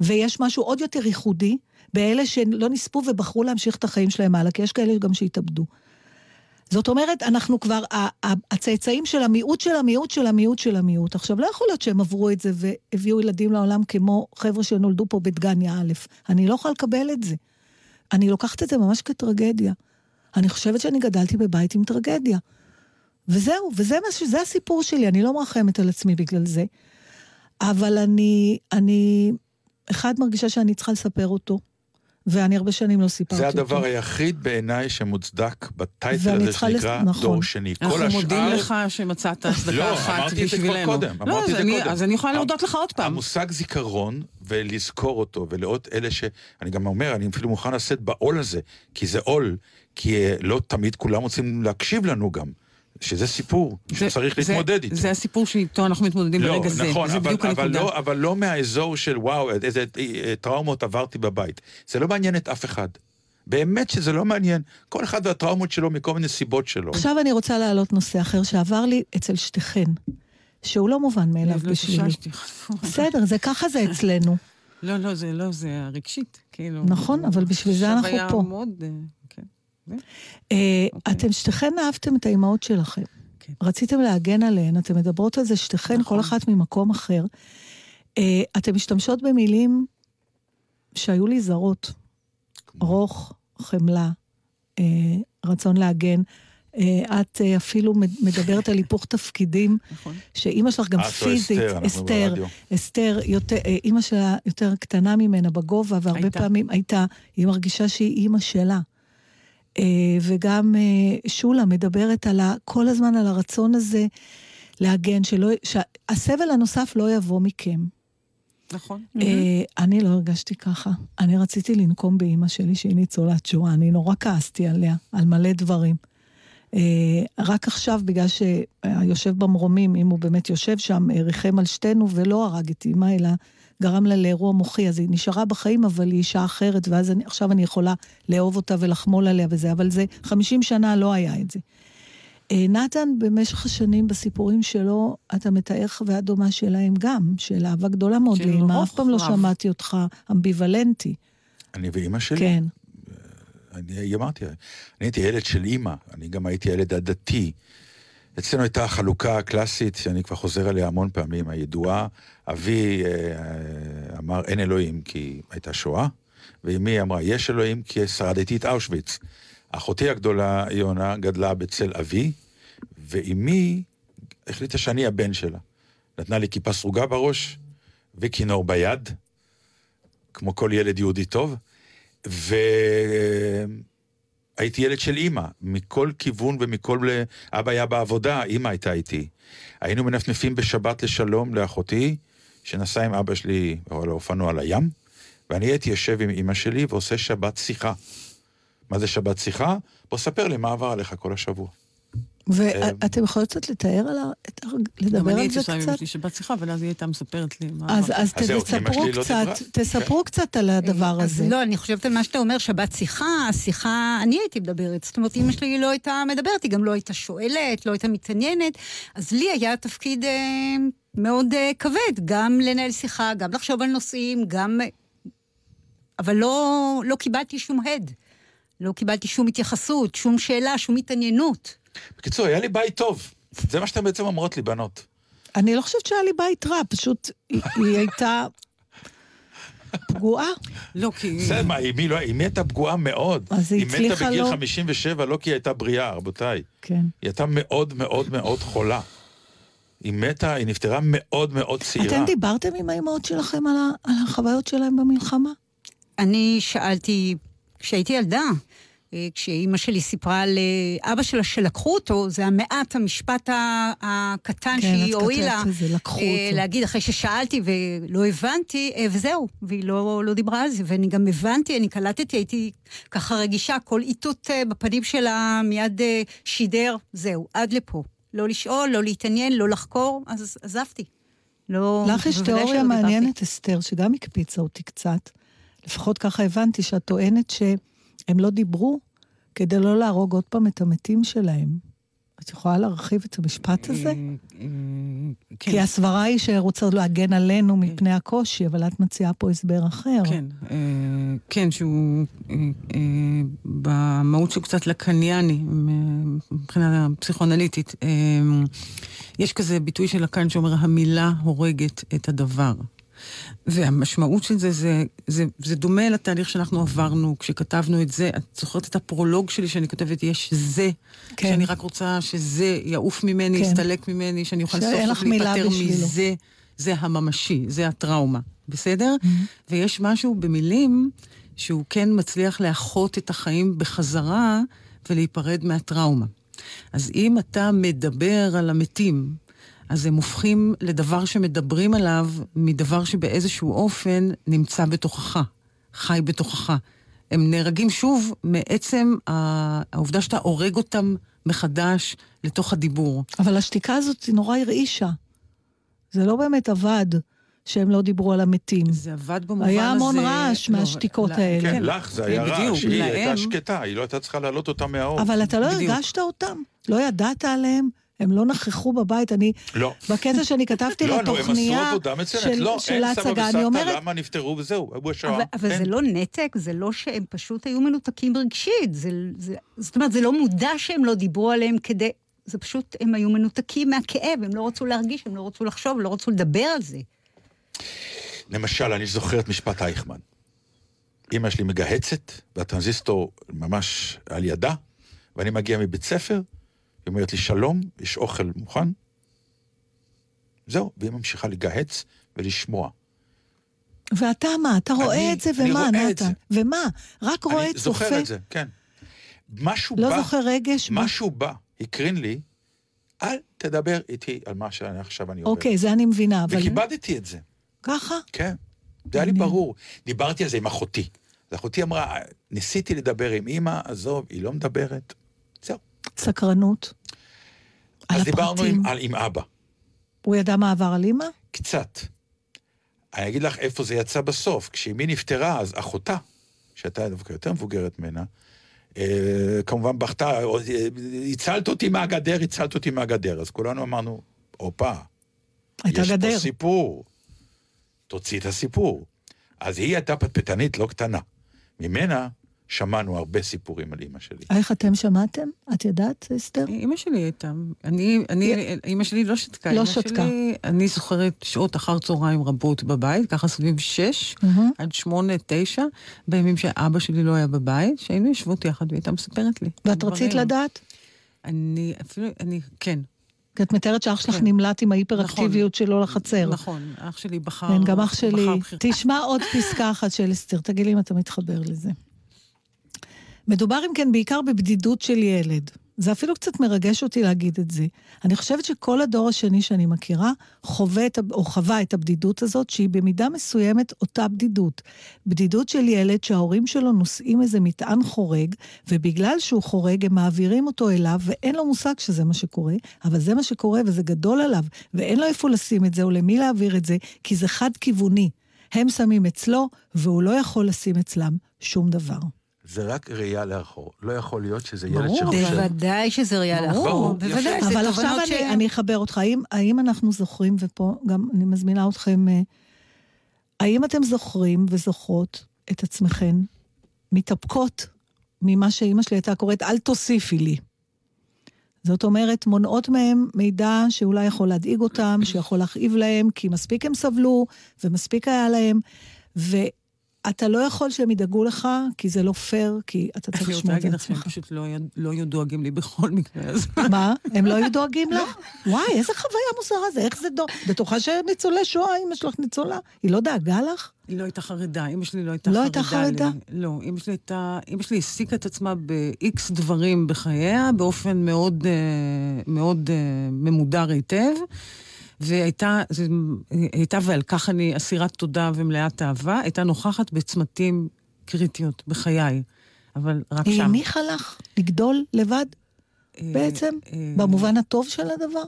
ויש משהו עוד יותר ייחודי באלה שלא נספו ובחרו להמשיך את החיים שלהם הלאה, כי יש כאלה גם שהתאבדו. זאת אומרת, אנחנו כבר, הצאצאים של המיעוט של המיעוט של המיעוט של המיעוט. עכשיו, לא יכול להיות שהם עברו את זה והביאו ילדים לעולם כמו חבר'ה שנולדו פה בדגניה א'. אני לא יכולה לקבל את זה. אני לוקחת את זה ממש כטרגדיה. אני חושבת שאני גדלתי בבית עם טרגדיה. וזהו, וזה מה הסיפור שלי, אני לא מרחמת על עצמי בגלל זה. אבל אני, אני, אחד, מרגישה שאני צריכה לספר אותו, ואני הרבה שנים לא סיפרתי זה אותו. הדבר היחיד בעיניי שמוצדק בטייטל הזה צריכה לס- שנקרא נכון. דור שני. כל אנחנו מודים השאר- לך שמצאת הצדקה לא, אחת אמרתי את זה כבר בשבילנו. קודם, לא, אמרתי את אז זה אני- קודם. אז אני יכולה להודות לך עוד פעם. המושג זיכרון, ולזכור אותו, ולאות אלה ש... אני גם אומר, אני אפילו מוכן לשאת בעול הזה, כי זה עול, כי אה, לא תמיד כולם רוצים להקשיב לנו גם. שזה סיפור שצריך זה- להתמודד איתו. זה הסיפור שאיתו אנחנו מתמודדים לא, ברגע זה. נכון, זה אבל, בדיוק אבל, הנקודה. לא, אבל לא מהאזור של וואו, איזה אה, טראומות עברתי בבית. זה לא מעניין את אף אחד. באמת שזה לא מעניין. כל אחד והטראומות שלו מכל מיני סיבות שלו. עכשיו אני רוצה להעלות נושא אחר שעבר לי אצל שתיכן, שהוא לא מובן מאליו לא בשבילי. בסדר, זה ככה זה אצלנו. לא, לא, זה לא, זה הרגשית, כאילו. נכון, אבל בשביל זה אנחנו פה. אתם שתיכן אהבתם את האימהות שלכם. כן. רציתם להגן עליהן, אתן מדברות על זה שתיכן, נכון. כל אחת ממקום אחר. אה, אתן משתמשות במילים שהיו לי זרות. רוך, חמלה, אה, רצון להגן. אה, את אה, אפילו מד- מדברת על היפוך תפקידים, נכון. שאימא שלך גם פיזית, אסתר, אסתר, אה, אימא שלה יותר קטנה ממנה בגובה, והרבה הייתה. פעמים הייתה, היא מרגישה שהיא אימא שלה. אה, וגם אה, שולה מדברת על ה, כל הזמן על הרצון הזה להגן, שלא, שהסבל הנוסף לא יבוא מכם. נכון. אה, אני לא הרגשתי ככה. אני רציתי לנקום באימא שלי שהיא ניצולת שואה, אני נורא כעסתי עליה, על מלא דברים. אה, רק עכשיו, בגלל שהיושב במרומים, אם הוא באמת יושב שם, ריחם על שתינו ולא הרג את אימא, אלא גרם לה לאירוע מוחי, אז היא נשארה בחיים, אבל היא אישה אחרת, ואז אני, עכשיו אני יכולה לאהוב אותה ולחמול עליה וזה, אבל זה, 50 שנה לא היה את זה. אה, נתן, במשך השנים בסיפורים שלו, אתה מתאר חוויה דומה שלהם גם, של אהבה גדולה מאוד לאמא, אף פעם לא. שמעתי אותך אמביוולנטי. אני ואימא שלי? כן. אני אמרתי, אני הייתי ילד של אימא, אני גם הייתי ילד הדתי. אצלנו הייתה החלוקה הקלאסית, שאני כבר חוזר עליה המון פעמים, הידועה. אבי אה, אה, אמר אין אלוהים כי הייתה שואה, ואמי אמרה יש אלוהים כי שרדתי את אושוויץ. אחותי הגדולה, יונה, גדלה בצל אבי, ואמי החליטה שאני הבן שלה. נתנה לי כיפה סרוגה בראש וכינור ביד, כמו כל ילד יהודי טוב, והייתי ילד של אימא, מכל כיוון ומכל... אבא היה בעבודה, אימא הייתה איתי. היינו מנפנפים בשבת לשלום לאחותי, שנסעה עם אבא שלי על האופנוע לים, ואני הייתי יושב עם אימא שלי ועושה שבת שיחה. מה זה שבת שיחה? בוא ספר לי מה עבר עליך כל השבוע. ואתם יכולים קצת לתאר על ה... את הר- לדבר גם אני על הייתי זה עושה עם קצת? אמא שלי שבת שיחה, אבל אז היא הייתה מספרת לי מה... אז, תספרו קצת, תספרו קצת על הדבר אז הזה. לא, אני חושבת על מה שאתה אומר, שבת שיחה, השיחה, אני הייתי מדברת. זאת אומרת, אמא שלי לא הייתה מדברת, היא גם לא הייתה שואלת, לא הייתה מתעניינת, אז לי היה תפקיד אה, מאוד אה, כבד, גם לנהל שיחה, גם לחשוב על נושאים, גם... אבל לא, לא קיבלתי שום הד. לא קיבלתי שום התייחסות, שום שאלה, שום התעניינות. בקיצור, היה לי בית טוב. זה מה שאתן בעצם אומרות לי, בנות. אני לא חושבת שהיה לי בית רע, פשוט היא, היא הייתה פגועה. לא, כי... בסדר, מה, אמי לא- אמי הייתה פגועה מאוד. אז היא היא מתה הצליחה בגיל לא- 57, לא כי היא הייתה בריאה, רבותיי. כן. היא הייתה מאוד מאוד מאוד חולה. היא מתה, היא נפטרה מאוד מאוד צעירה. אתם דיברתם עם האימהות שלכם על, ה, על החוויות שלהם במלחמה? אני שאלתי, כשהייתי ילדה, כשאימא שלי סיפרה על אה, שלה שלקחו אותו, זה המעט המשפט הקטן כן, שהיא את לקחו אה, אותו. להגיד אחרי ששאלתי ולא הבנתי, אה, וזהו, והיא לא, לא דיברה על זה. ואני גם הבנתי, אני קלטתי, הייתי ככה רגישה, כל איתות אה, בפנים שלה מיד אה, שידר, זהו, עד לפה. לא לשאול, לא להתעניין, לא לחקור, אז עזבתי. לא... לך יש תיאוריה. מעניינת, אסתר, שגם הקפיצה אותי קצת. לפחות ככה הבנתי, שאת טוענת שהם לא דיברו כדי לא להרוג עוד פעם את המתים שלהם. את יכולה להרחיב את המשפט הזה? כן. כי הסברה היא שרוצה להגן עלינו מפני הקושי, אבל את מציעה פה הסבר אחר. כן, אה, כן, שהוא אה, אה, במהות שהוא קצת לקנייני, מ- מבחינה פסיכואנליטית. אה, יש כזה ביטוי של לקן שאומר, המילה הורגת את הדבר. והמשמעות של זה, זה, זה, זה דומה לתהליך שאנחנו עברנו כשכתבנו את זה. את זוכרת את הפרולוג שלי שאני כותבת, יש זה, כן. שאני רק רוצה שזה יעוף ממני, כן. יסתלק ממני, שאני אוכל סוף סוף להיפטר. מזה. זה הממשי, זה הטראומה, בסדר? Mm-hmm. ויש משהו במילים שהוא כן מצליח לאחות את החיים בחזרה ולהיפרד מהטראומה. אז אם אתה מדבר על המתים, אז הם הופכים לדבר שמדברים עליו מדבר שבאיזשהו אופן נמצא בתוכך, חי בתוכך. הם נהרגים שוב מעצם העובדה שאתה הורג אותם מחדש לתוך הדיבור. אבל השתיקה הזאת היא נורא הרעישה. זה לא באמת עבד שהם לא דיברו על המתים. זה עבד במובן הזה... היה המון רעש לא, מהשתיקות לא, האלה. כן, לך זה היה בדיוק, רעש, היא הייתה להם- שקטה, היא לא הייתה צריכה להעלות אותה מהאור. אבל אתה לא בדיוק. הרגשת אותם? לא ידעת עליהם? הם לא נכחו בבית, אני... לא. בקטע שאני כתבתי לא, עשו לתוכניה עבודה מצוינת. של, לא, של אין סבא ההצגה, אני וסבתא, אומרת, למה נפטרו וזהו, הוא השואה. אבל, אבל. זה לא נתק, זה לא שהם פשוט היו מנותקים רגשית. זה, זה, זאת אומרת, זה לא מודע שהם לא דיברו עליהם כדי... זה פשוט, הם היו מנותקים מהכאב, הם לא רצו להרגיש, הם לא רצו לחשוב, לא רצו לדבר על זה. למשל, אני זוכר את משפט אייכמן. אמא שלי מגהצת, והטרנזיסטור ממש על ידה, ואני מגיע מבית ספר, היא אומרת לי, שלום, יש אוכל מוכן? זהו, והיא ממשיכה לגהץ ולשמוע. ואתה מה? אתה רואה אני- את זה, אני ומה, נתן? ומה? רק רואה אני את צופה? זוכר את זה, כן. משהו לא בא, זוכר רגש? מה- משהו בא, הקרין לי, אל תדבר איתי על מה שעכשיו אני אומר. אוקיי, זה אני מבינה, אבל... וכיבדתי את זה. ככה? כן, זה היה לי ברור. דיברתי על זה עם אחותי. אז אחותי אמרה, ניסיתי לדבר עם אימא, עזוב, היא לא מדברת. סקרנות. אז דיברנו. עם, על, עם אבא, הוא ידע מה עבר על אימא? קצת. אני אגיד לך איפה זה יצא בסוף. כשאמי נפטרה, אז אחותה, שהייתה דווקא יותר מבוגרת ממנה, אה, כמובן בכתה, אה, הצלת אותי מהגדר, הצלת אותי מהגדר. אז כולנו אמרנו, הופה, הייתה יש גדר. פה סיפור, תוציא את הסיפור. אז היא הייתה פטפטנית לא קטנה. ממנה שמענו הרבה סיפורים על אימא שלי. איך אתם שמעתם? את יודעת, אסתר? אימא שלי הייתה, אני, אני, אימא שלי לא שתקה. לא שתקה. שלי, אני זוכרת שעות אחר צהריים רבות בבית, ככה סביב שש. עד שמונה, תשע, בימים שאבא שלי לא היה בבית, שהיינו יושבות יחד והיא הייתה מספרת לי. ואת. רצית לדעת? אני, אפילו, אני, כן. כי את מתארת שאח שלך כן. נמלט עם ההיפראקטיביות שלו לחצר. נכון, אח שלי בחר... כן, גם אח שלי. בחר. תשמע עוד פסקה אחת של אסתר, תגיד לי אם אתה מתחבר לזה. מדובר אם כן בעיקר בבדידות של ילד. זה אפילו קצת מרגש אותי להגיד את זה. אני חושבת שכל הדור השני שאני מכירה חווה את, או חווה את הבדידות הזאת, שהיא במידה מסוימת אותה בדידות. בדידות של ילד שההורים שלו נושאים איזה מטען חורג, ובגלל שהוא חורג הם מעבירים אותו אליו, ואין לו מושג שזה מה שקורה, אבל זה מה שקורה וזה גדול עליו, ואין לו איפה לשים את זה או למי להעביר את זה, כי זה חד-כיווני. הם שמים אצלו, והוא לא יכול לשים אצלם שום דבר. זה רק ראייה לאחור. לא יכול להיות שזה ילד ברור. שחושב... בוודאי שזה ראייה לאחור. ברור, בוודאי, אבל עכשיו ש... אני, אני אחבר אותך. האם, האם אנחנו זוכרים, ופה גם אני מזמינה אתכם, אה, האם אתם זוכרים וזוכרות את עצמכן מתאפקות ממה שאימא שלי הייתה קוראת, אל תוסיפי לי. זאת אומרת, מונעות מהם מידע שאולי יכול להדאיג אותם, שיכול להכאיב להם, כי מספיק הם סבלו ומספיק היה להם, ואתה לא יכול שהם ידאגו לך, כי זה לא פייר, כי אתה צריך אני רוצה לשמור את זה להגיד לך שהם לעצמך. פשוט לא היו- לא היו דואגים לי בכל מקרה. אז מה? הם לא היו דואגים לך? וואי, איזה חוויה מוזרה זה, איך זה דואג? בטוחה שניצולי שואה, אמא שלך ניצולה. היא לא דאגה לך? היא לא הייתה חרדה, אמא שלי לא הייתה לא חרדה. הייתה חרדה? לי. לא, אמא שלי הייתה, אמא שלי העסיקה את עצמה ב-X דברים בחייה, באופן מאוד, אה, מאוד אה, ממודר היטב. והייתה, זה, הייתה, ועל כך אני אסירת תודה ומלאת אהבה, הייתה נוכחת בצמתים קריטיות בחיי, אבל רק היא שם. הניחה לך לגדול לבד, בעצם? במובן הטוב של הדבר?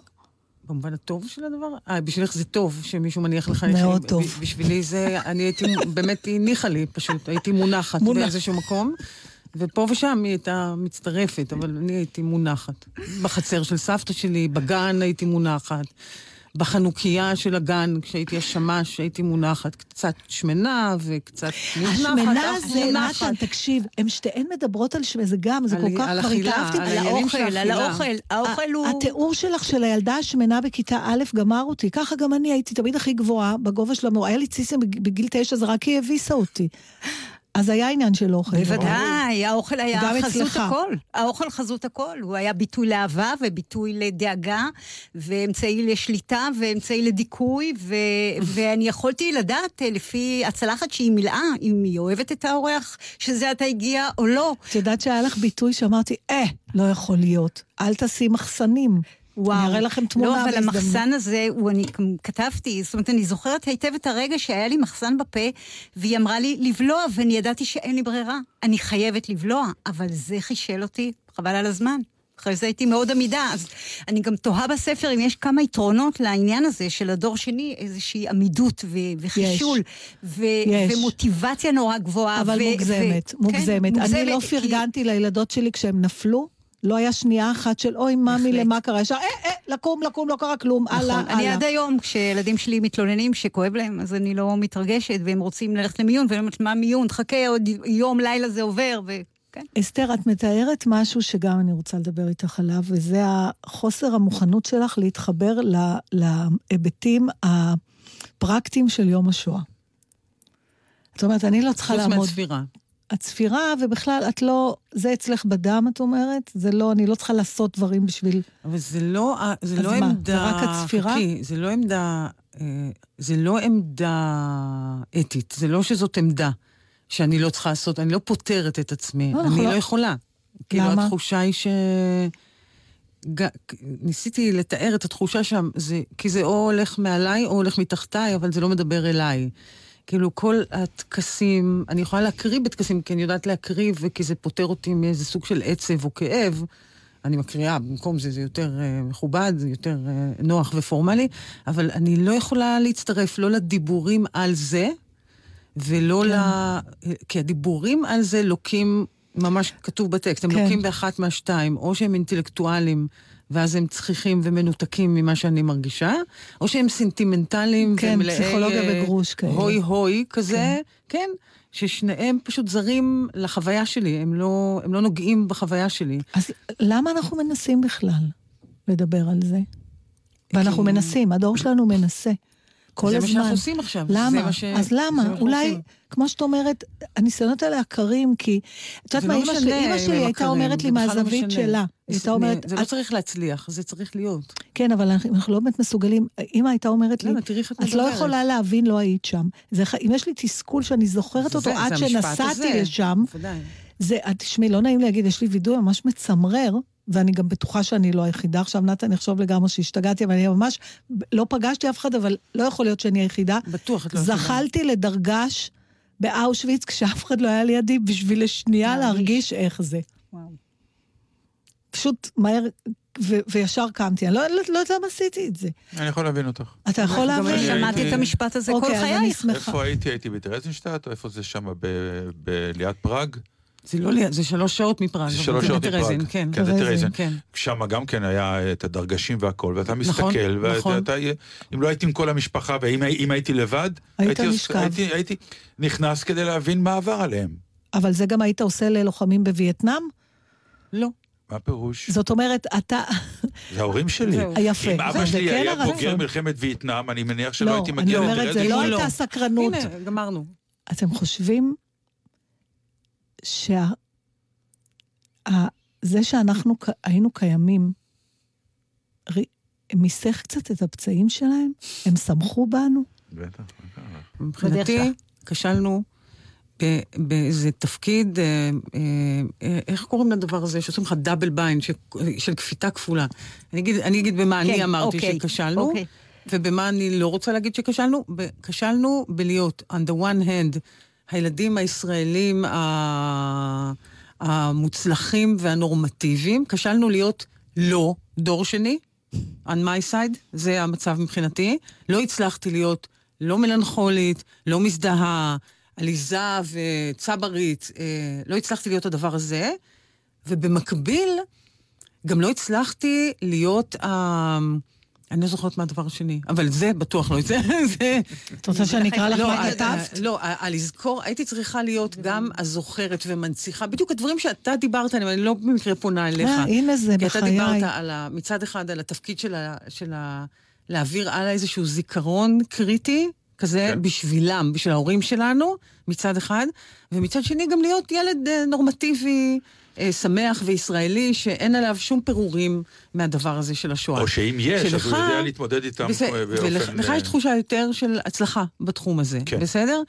במובן הטוב של הדבר? אה, בשבילך זה טוב שמישהו מניח לך... מאוד טוב. בשבילי זה, אני הייתי, באמת היא הניחה לי פשוט, הייתי מונחת מונח. באיזשהו מקום. ופה ושם היא הייתה מצטרפת, אבל אני הייתי מונחת. בחצר של סבתא שלי, בגן הייתי מונחת. בחנוכיה של הגן, כשהייתי השמש, הייתי מונחת. קצת שמנה וקצת מונחת. השמנה אך זה. נתן, תקשיב, הן שתיהן מדברות על שמנה, זה גם, זה על- כל כך, על כבר התאהבתי. על העניינים של האוכל, על. האוכל. האוכל הוא... התיאור שלך של הילדה השמנה בכיתה א' גמר אותי. ככה גם אני הייתי תמיד הכי גבוהה בגובה של המורה. היה לי ציסים בג- בגיל תשע, זה רק היא הביסה אותי. אז היה עניין של אוכל. בוודאי, האוכל היה חזות אצלך. הכל. האוכל חזות הכל. הוא היה ביטוי לאהבה וביטוי לדאגה, ואמצעי לשליטה ואמצעי לדיכוי, ו- ואני יכולתי לדעת אה, לפי הצלחת שהיא מילאה, אם היא אוהבת את האורח שזה עתה הגיע או לא. את יודעת שהיה לך ביטוי שאמרתי, אה, לא יכול להיות, אל תעשי מחסנים. וואו. אני אראה לכם תמונה לא, אבל בהזדמנות. המחסן הזה, הוא, אני כתבתי, זאת אומרת, אני זוכרת היטב את הרגע שהיה לי מחסן בפה, והיא אמרה לי לבלוע, ואני ידעתי שאין לי ברירה. אני חייבת לבלוע, אבל זה חישל אותי, חבל על הזמן. אחרי זה הייתי מאוד עמידה, אז אני גם תוהה בספר אם יש כמה יתרונות לעניין הזה של הדור שני, איזושהי עמידות ו- וחישול, ו- יש. ומוטיבציה נורא גבוהה. אבל ו- מוגזמת, ו- מוגזמת. כן, אני לא כי- פרגנתי לילדות שלי כשהם נפלו. לא היה שנייה אחת של אוי, ממי, למה קרה? ישר, אה, אה, לקום, לקום, לא קרה כלום, הלאה, נכון. אני הלאה. עד היום, כשילדים שלי מתלוננים שכואב להם, אז אני לא מתרגשת, והם רוצים ללכת למיון, ואני אומרת, מה מיון? חכה, עוד יום, לילה זה עובר, וכן. אסתר, את מתארת משהו שגם אני רוצה לדבר איתך עליו, וזה החוסר המוכנות שלך להתחבר להיבטים הפרקטיים של יום השואה. זאת אומרת, אני לא צריכה חוץ לעמוד... מהצפירה. הצפירה, ובכלל, את לא... זה אצלך בדם, את אומרת? זה לא... אני לא צריכה לעשות דברים בשביל... אבל זה לא, זה אז לא מה, עמדה... זה רק הצפירה? חכי, זה לא עמדה... אה, זה לא עמדה אתית, זה לא שזאת עמדה שאני לא צריכה לעשות, אני לא פותרת את עצמי, לא, אני לא לא- יכולה. כאילו, למה? התחושה היא ש... ג... ניסיתי לתאר את התחושה שם, זה... כי זה או הולך מעליי או הולך מתחתיי, אבל זה לא מדבר אליי. כאילו, כל הטקסים, אני יכולה להקריב בטקסים, כי אני יודעת להקריב, וכי זה פותר אותי מאיזה סוג של עצב או כאב, אני מקריאה, במקום זה זה יותר uh, מכובד, זה יותר uh, נוח ופורמלי, אבל אני לא יכולה להצטרף לא לדיבורים על זה, ולא כן. ל... כי הדיבורים על זה לוקים, ממש כתוב בטקסט, הם כן. לוקים באחת מהשתיים, או שהם אינטלקטואלים. ואז הם צחיחים ומנותקים ממה שאני מרגישה, או שהם סנטימנטליים כן, ומלאי... כן, פסיכולוגיה בגרוש כאלה. הוי הוי כזה, כן. כן, ששניהם פשוט זרים לחוויה שלי, הם לא, הם לא נוגעים בחוויה שלי. אז למה אנחנו מנסים בכלל לדבר על זה? ואנחנו מנסים, הדור שלנו מנסה. כל זה הזמן. זה מה שאנחנו עושים עכשיו. למה? ש... אז למה? אולי, עושים. כמו שאת אומרת, הניסיונות האלה עקרים, כי... את יודעת מה, לא אימא שלי הייתה אומרת לי מהזווית לא שלה. הייתה אומרת... זה לא צריך להצליח, זה צריך להיות. כן, אבל אנחנו לא באמת מסוגלים... אימא הייתה אומרת לי, את לא יכולה להבין, לא היית שם. אם יש לי תסכול שאני זוכרת אותו עד שנסעתי לשם, זה, תשמעי, לא נעים להגיד, יש לי וידוי ממש מצמרר, ואני גם בטוחה שאני לא היחידה. עכשיו, נתן יחשוב לגמרי שהשתגעתי, אבל אני ממש לא פגשתי אף אחד, אבל לא יכול להיות שאני היחידה. בטוח, את לא היחידה. זחלתי לדרגש באושוויץ, כשאף אחד לא היה לידי, בשביל לשנייה להרגיש איך זה. פשוט מהר, וישר קמתי. אני לא יודעת למה עשיתי את זה. אני יכול להבין אותך. אתה יכול להבין? שמעתי את המשפט הזה כל חייך. איפה הייתי? הייתי בדרזנשטט, או איפה זה שם, ליד פראג? זה לא ליד, זה שלוש שעות מפראג. זה שלוש שעות מפראג. כן, כן, זה טרזין. כן. שם גם כן היה את הדרגשים והכל, ואתה מסתכל, נכון, נכון. ואתה, אם לא הייתי עם כל המשפחה, ואם הייתי לבד, היית נשכב. הייתי, הייתי נכנס כדי להבין מה עבר עליהם. אבל זה גם היית עושה ללוחמים בווייטנאם? לא. מה הפירוש? זאת אומרת, אתה... זה ההורים שלי. יפה. אם אבא שלי כן היה בוגר מלחמת וייטנאם, אני מניח שלא הייתי מגיע לדרזין. לא, אני אומרת, זה לא הייתה סקרנות. הנה, גמרנו. אתם חושבים שזה. שאנחנו היינו קיימים, מיסך קצת את הפצעים שלהם? הם שמחו בנו? בטח, מבחינתי, כשלנו באיזה תפקיד, אה, אה, איך קוראים לדבר הזה, שעושים לך דאבל ביין, של כפיתה כפולה. אני אגיד, אני אגיד במה כן, אני אמרתי אוקיי, שכשלנו, אוקיי. ובמה אני לא רוצה להגיד שכשלנו. כשלנו בלהיות, on the one hand, הילדים הישראלים המוצלחים והנורמטיביים, כשלנו להיות לא דור שני, on my side, זה המצב מבחינתי. לא הצלחתי להיות לא מלנכולית, לא מזדהה, עליזה וצברית, אה, לא הצלחתי להיות הדבר הזה, ובמקביל, גם לא הצלחתי להיות אה, אני לא זוכרת מה הדבר השני, אבל זה בטוח לא, זה... את רוצה שאני אקרא לך לא, מה כתבת? לא, לזכור, הייתי צריכה להיות גם הזוכרת ומנציחה, בדיוק הדברים שאתה דיברת עליהם, אני לא במקרה פונה אליך. אה, הנה זה, בחיי. כי אתה דיברת מצד אחד על התפקיד של להעביר הלאה איזשהו זיכרון קריטי, כזה כן. בשבילם, בשביל ההורים שלנו, מצד אחד, ומצד שני גם להיות ילד אה, נורמטיבי. אה, שמח וישראלי, שאין עליו שום פירורים מהדבר הזה של השואה. או שאם יש, שלך, אז הוא יודע להתמודד איתם וזה, באופן... ולך יש תחושה יותר של הצלחה בתחום הזה, כן. בסדר?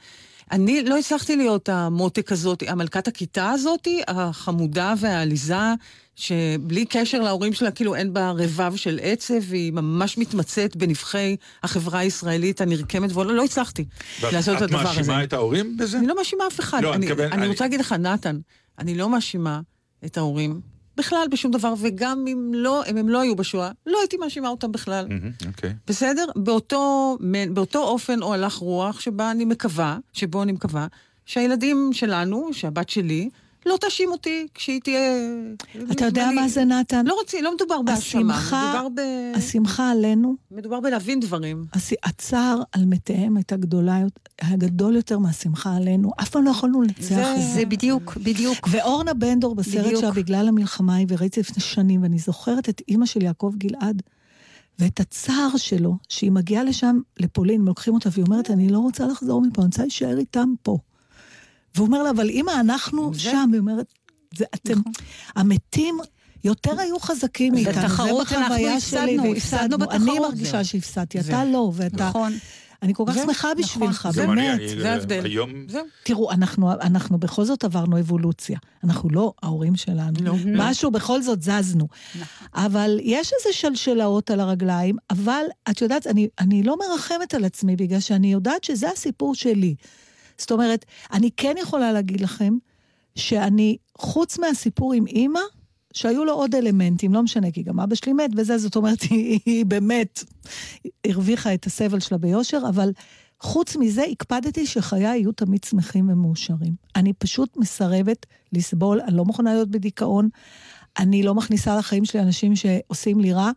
אני לא הצלחתי להיות המותק הזאת, המלכת הכיתה הזאת, החמודה והעליזה, שבלי קשר להורים שלה, כאילו אין בה רבב של עצב, והיא ממש מתמצאת בנבחי החברה הישראלית הנרקמת, ולא לא הצלחתי לעשות את הדבר הזה. את מאשימה את ההורים בזה? אני לא מאשימה אף אחד. לא, אני, אני, אני רוצה להגיד לך, נתן, אני לא מאשימה את ההורים בכלל בשום דבר, וגם אם לא, אם הם לא היו בשואה, לא הייתי מאשימה אותם בכלל. Okay. בסדר? באותו, באותו אופן או הלך רוח שבה אני מקווה, שבו אני מקווה, שהילדים שלנו, שהבת שלי, לא תאשים אותי כשהיא תהיה... אתה יודע מה זה, נתן? לא רוצים, לא מדובר בהאשמה, מדובר ב... השמחה עלינו... מדובר בלהבין דברים. הצער על מתיהם הייתה גדולה, היה גדול יותר מהשמחה עלינו. אף פעם לא יכולנו לנצח את זה. זה בדיוק, בדיוק. ואורנה בנדור בסרט שלה בגלל המלחמה היא, וראיתי לפני שנים, ואני זוכרת את אימא של יעקב גלעד, ואת הצער שלו, שהיא מגיעה לשם, לפולין, הם לוקחים אותה, והיא אומרת, אני לא רוצה לחזור מפה, אני רוצה להישאר איתם פה. והוא אומר לה, אבל אמא, אנחנו זה... שם. היא אומרת, זה אתם, נכון. המתים יותר היו חזקים מאיתנו. בתחרות אנחנו הפסדנו, הפסדנו בתחרות. אני מרגישה שהפסדתי, אתה לא, ואתה... נכון. אני כל כך שמחה נכון. בשבילך, באמת. זה ההבדל. תראו, אנחנו בכל זאת עברנו אבולוציה. אנחנו לא ההורים שלנו. לא. משהו בכל זאת זזנו. נכון. אבל יש איזה שלשלאות על הרגליים, אבל את יודעת, אני לא מרחמת על עצמי, בגלל שאני יודעת שזה הסיפור שלי. זאת אומרת, אני כן יכולה להגיד לכם שאני, חוץ מהסיפור עם אימא, שהיו לו עוד אלמנטים, לא משנה, כי גם אבא שלי מת וזה, זאת אומרת, היא, היא באמת הרוויחה את הסבל שלה ביושר, אבל חוץ מזה, הקפדתי שחיי יהיו תמיד שמחים ומאושרים. אני פשוט מסרבת לסבול, אני לא מוכנה להיות בדיכאון, אני לא מכניסה לחיים שלי אנשים שעושים לי רע,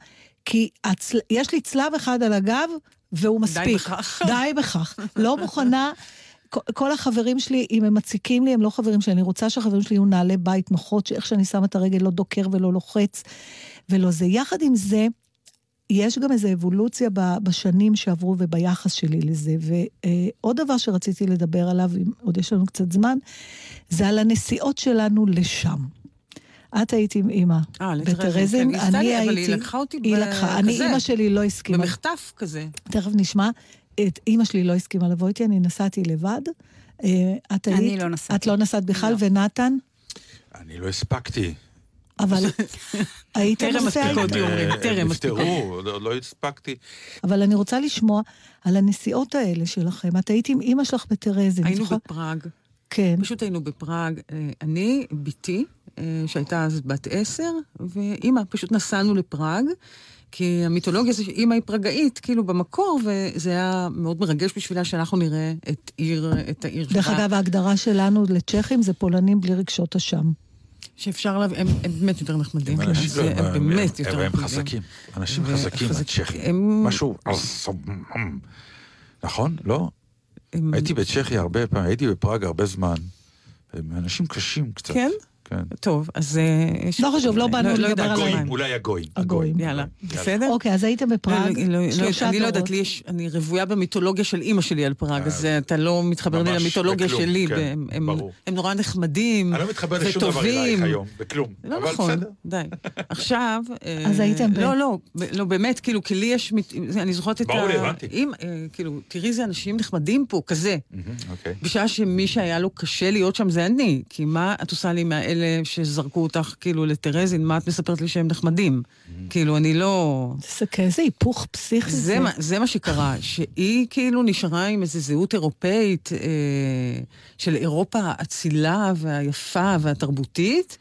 כי הצל... יש לי צלב אחד על הגב, והוא מספיק. די בכך. די בכך. לא מוכנה... כל החברים שלי, אם הם מציקים לי, הם לא חברים שלי. אני רוצה שהחברים שלי יהיו נעלי בית נוחות, שאיך שאני שמה את הרגל לא דוקר ולא לוחץ ולא זה. יחד עם זה, יש גם איזו אבולוציה בשנים שעברו וביחס שלי לזה. ועוד דבר שרציתי לדבר עליו, אם עוד יש לנו קצת זמן, זה על הנסיעות שלנו לשם. את היית עם אימא בטרזין, כן, אני הייתי... אבל היא לקחה אותי היא לקחה, אני, אימא שלי לא הסכימה. במחטף כזה. תכף נשמע. את אימא שלי לא הסכימה לבוא איתי, אני נסעתי לבד. אה, את היית... אני לא נסעתי. את לא נסעת בכלל, ונתן? אני לא הספקתי. אבל היית טרם מספיקות, אומרים, טרם מספיקות. נפטרו, לא הספקתי. אבל אני רוצה לשמוע על הנסיעות האלה שלכם. את היית עם אימא שלך בטרזין. היינו בפראג. כן. פשוט היינו בפראג. אה, אני, בתי, אה, שהייתה אז בת עשר, ואימא, פשוט נסענו לפראג. כי המיתולוגיה זה שאימא היא פרגאית, כאילו במקור, וזה היה מאוד מרגש בשבילה שאנחנו נראה את עיר, את העיר שלה. דרך אגב, ההגדרה שלנו לצ'כים זה פולנים בלי רגשות אשם. שאפשר לה... הם, הם באמת יותר נחמדים. הם, אנשים, הם, הם באמת יותר נחמדים. הם חזקים, אנשים חזקים, הצ'כים. הם... משהו... נכון? לא? הם... הייתי בצ'כיה הרבה פעמים, הייתי בפראג הרבה זמן. הם אנשים קשים קצת. כן? כן. טוב, אז... לא חשוב, לא באנו לדבר על הגויים. אולי הגויים. הגויים. יאללה, בסדר? אוקיי, אז היית בפראג, שלושה דורות. אני לא יודעת, לי יש... אני רוויה במיתולוגיה של אימא שלי על פראג, אז אתה לא מתחבר לי למיתולוגיה שלי. כן, ברור. הם נורא נחמדים, וטובים. אני לא מתחבר לשום דבר אלייך היום, בכלום. לא נכון, די. עכשיו... אז הייתם ב... לא, לא, לא, באמת, כאילו, כי לי יש... אני זוכרת את ה... ברור לי, הבנתי. כאילו, תראי איזה אנשים נחמדים פה, כזה. אוקיי. בשעה שמי שהיה לו קשה להיות שם זה אני. כי מה את עושה לי מהאלה שזרקו זרקו אותך כאילו לטרזין, מה את מספרת לי שהם נחמדים? כאילו, אני לא... זה כאיזה היפוך פסיכי. זה, זה. מה, זה מה שקרה, שהיא כאילו נשארה עם איזו זהות אירופאית אה, של אירופה האצילה והיפה והתרבותית.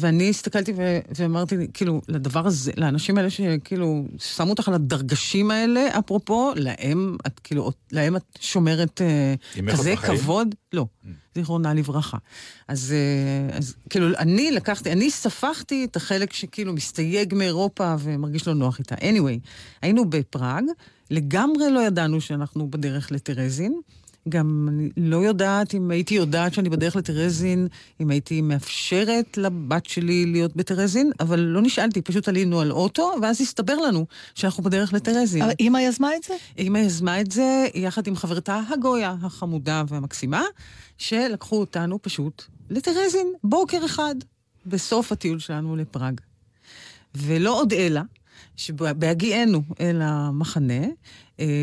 ואני הסתכלתי ו- ואמרתי, כאילו, לדבר הזה, לאנשים האלה שכאילו שמו אותך על הדרגשים האלה, אפרופו, להם את כאילו, להם את שומרת uh, כזה כבוד? לא, mm. זיכרונה לברכה. אז, uh, אז כאילו, אני לקחתי, אני ספחתי את החלק שכאילו מסתייג מאירופה ומרגיש לא נוח איתה. anyway, היינו בפראג, לגמרי לא ידענו שאנחנו בדרך לטרזין. גם אני לא יודעת אם הייתי יודעת שאני בדרך לטרזין, אם הייתי מאפשרת לבת שלי להיות בטרזין, אבל לא נשאלתי, פשוט עלינו על אוטו, ואז הסתבר לנו שאנחנו בדרך לטרזין. אבל אימא יזמה את זה? אימא יזמה את זה יחד עם חברתה הגויה החמודה והמקסימה, שלקחו אותנו פשוט לטרזין, בוקר אחד, בסוף הטיול שלנו לפראג. ולא עוד אלא, שבהגיענו אל המחנה,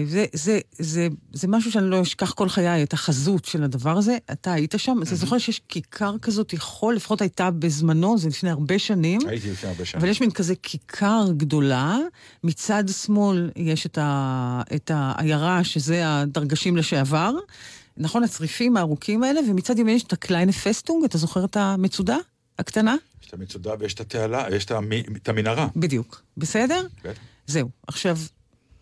זה, זה, זה, זה משהו שאני לא אשכח כל חיי, את החזות של הדבר הזה. אתה היית שם, אתה זוכר שיש כיכר כזאת, יכול, לפחות הייתה בזמנו, זה לפני הרבה שנים. הייתי לפני הרבה שנים. אבל יש מין כזה כיכר גדולה, מצד שמאל יש את, ה, את העיירה, שזה הדרגשים לשעבר. נכון, הצריפים הארוכים האלה, ומצד ימין יש את הקליינה פסטונג, אתה זוכר את המצודה הקטנה? יש את המצודה ויש את התעלה, יש את המנהרה. בדיוק. בסדר? בטח. זהו. עכשיו,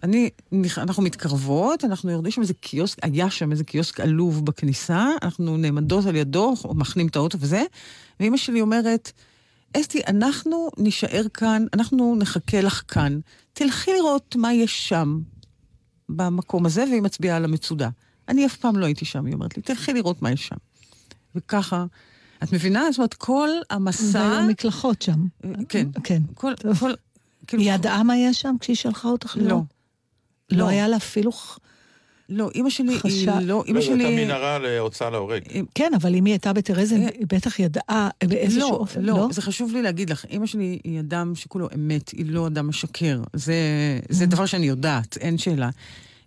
אני, אנחנו מתקרבות, אנחנו יורדים שם איזה קיוסק, היה שם איזה קיוסק עלוב בכניסה, אנחנו נעמדות על ידו, מחנים את האוטו וזה, ואימא שלי אומרת, אסתי, אנחנו נישאר כאן, אנחנו נחכה לך כאן, תלכי לראות מה יש שם, במקום הזה, והיא מצביעה על המצודה. אני אף פעם לא הייתי שם, היא אומרת לי, תלכי לראות מה יש שם. וככה, את מבינה? זאת אומרת, כל המסע... והיו מקלחות שם. כן. כן. כל, כל, כאילו... היא ידעה מה יש שם כשהיא שלחה אותך לא. לא. לא היה לה אפילו... לא, אימא שלי חשב... היא לא... אימא שלי... לא, הייתה מנהרה להוצאה להורג. כן, אבל אם היא הייתה בטרזין, אה, היא בטח ידעה באיזשהו לא, אופן, לא? לא, זה חשוב לי להגיד לך. אימא שלי היא אדם שכולו אמת, היא לא אדם משקר. זה, זה mm. דבר שאני יודעת, אין שאלה.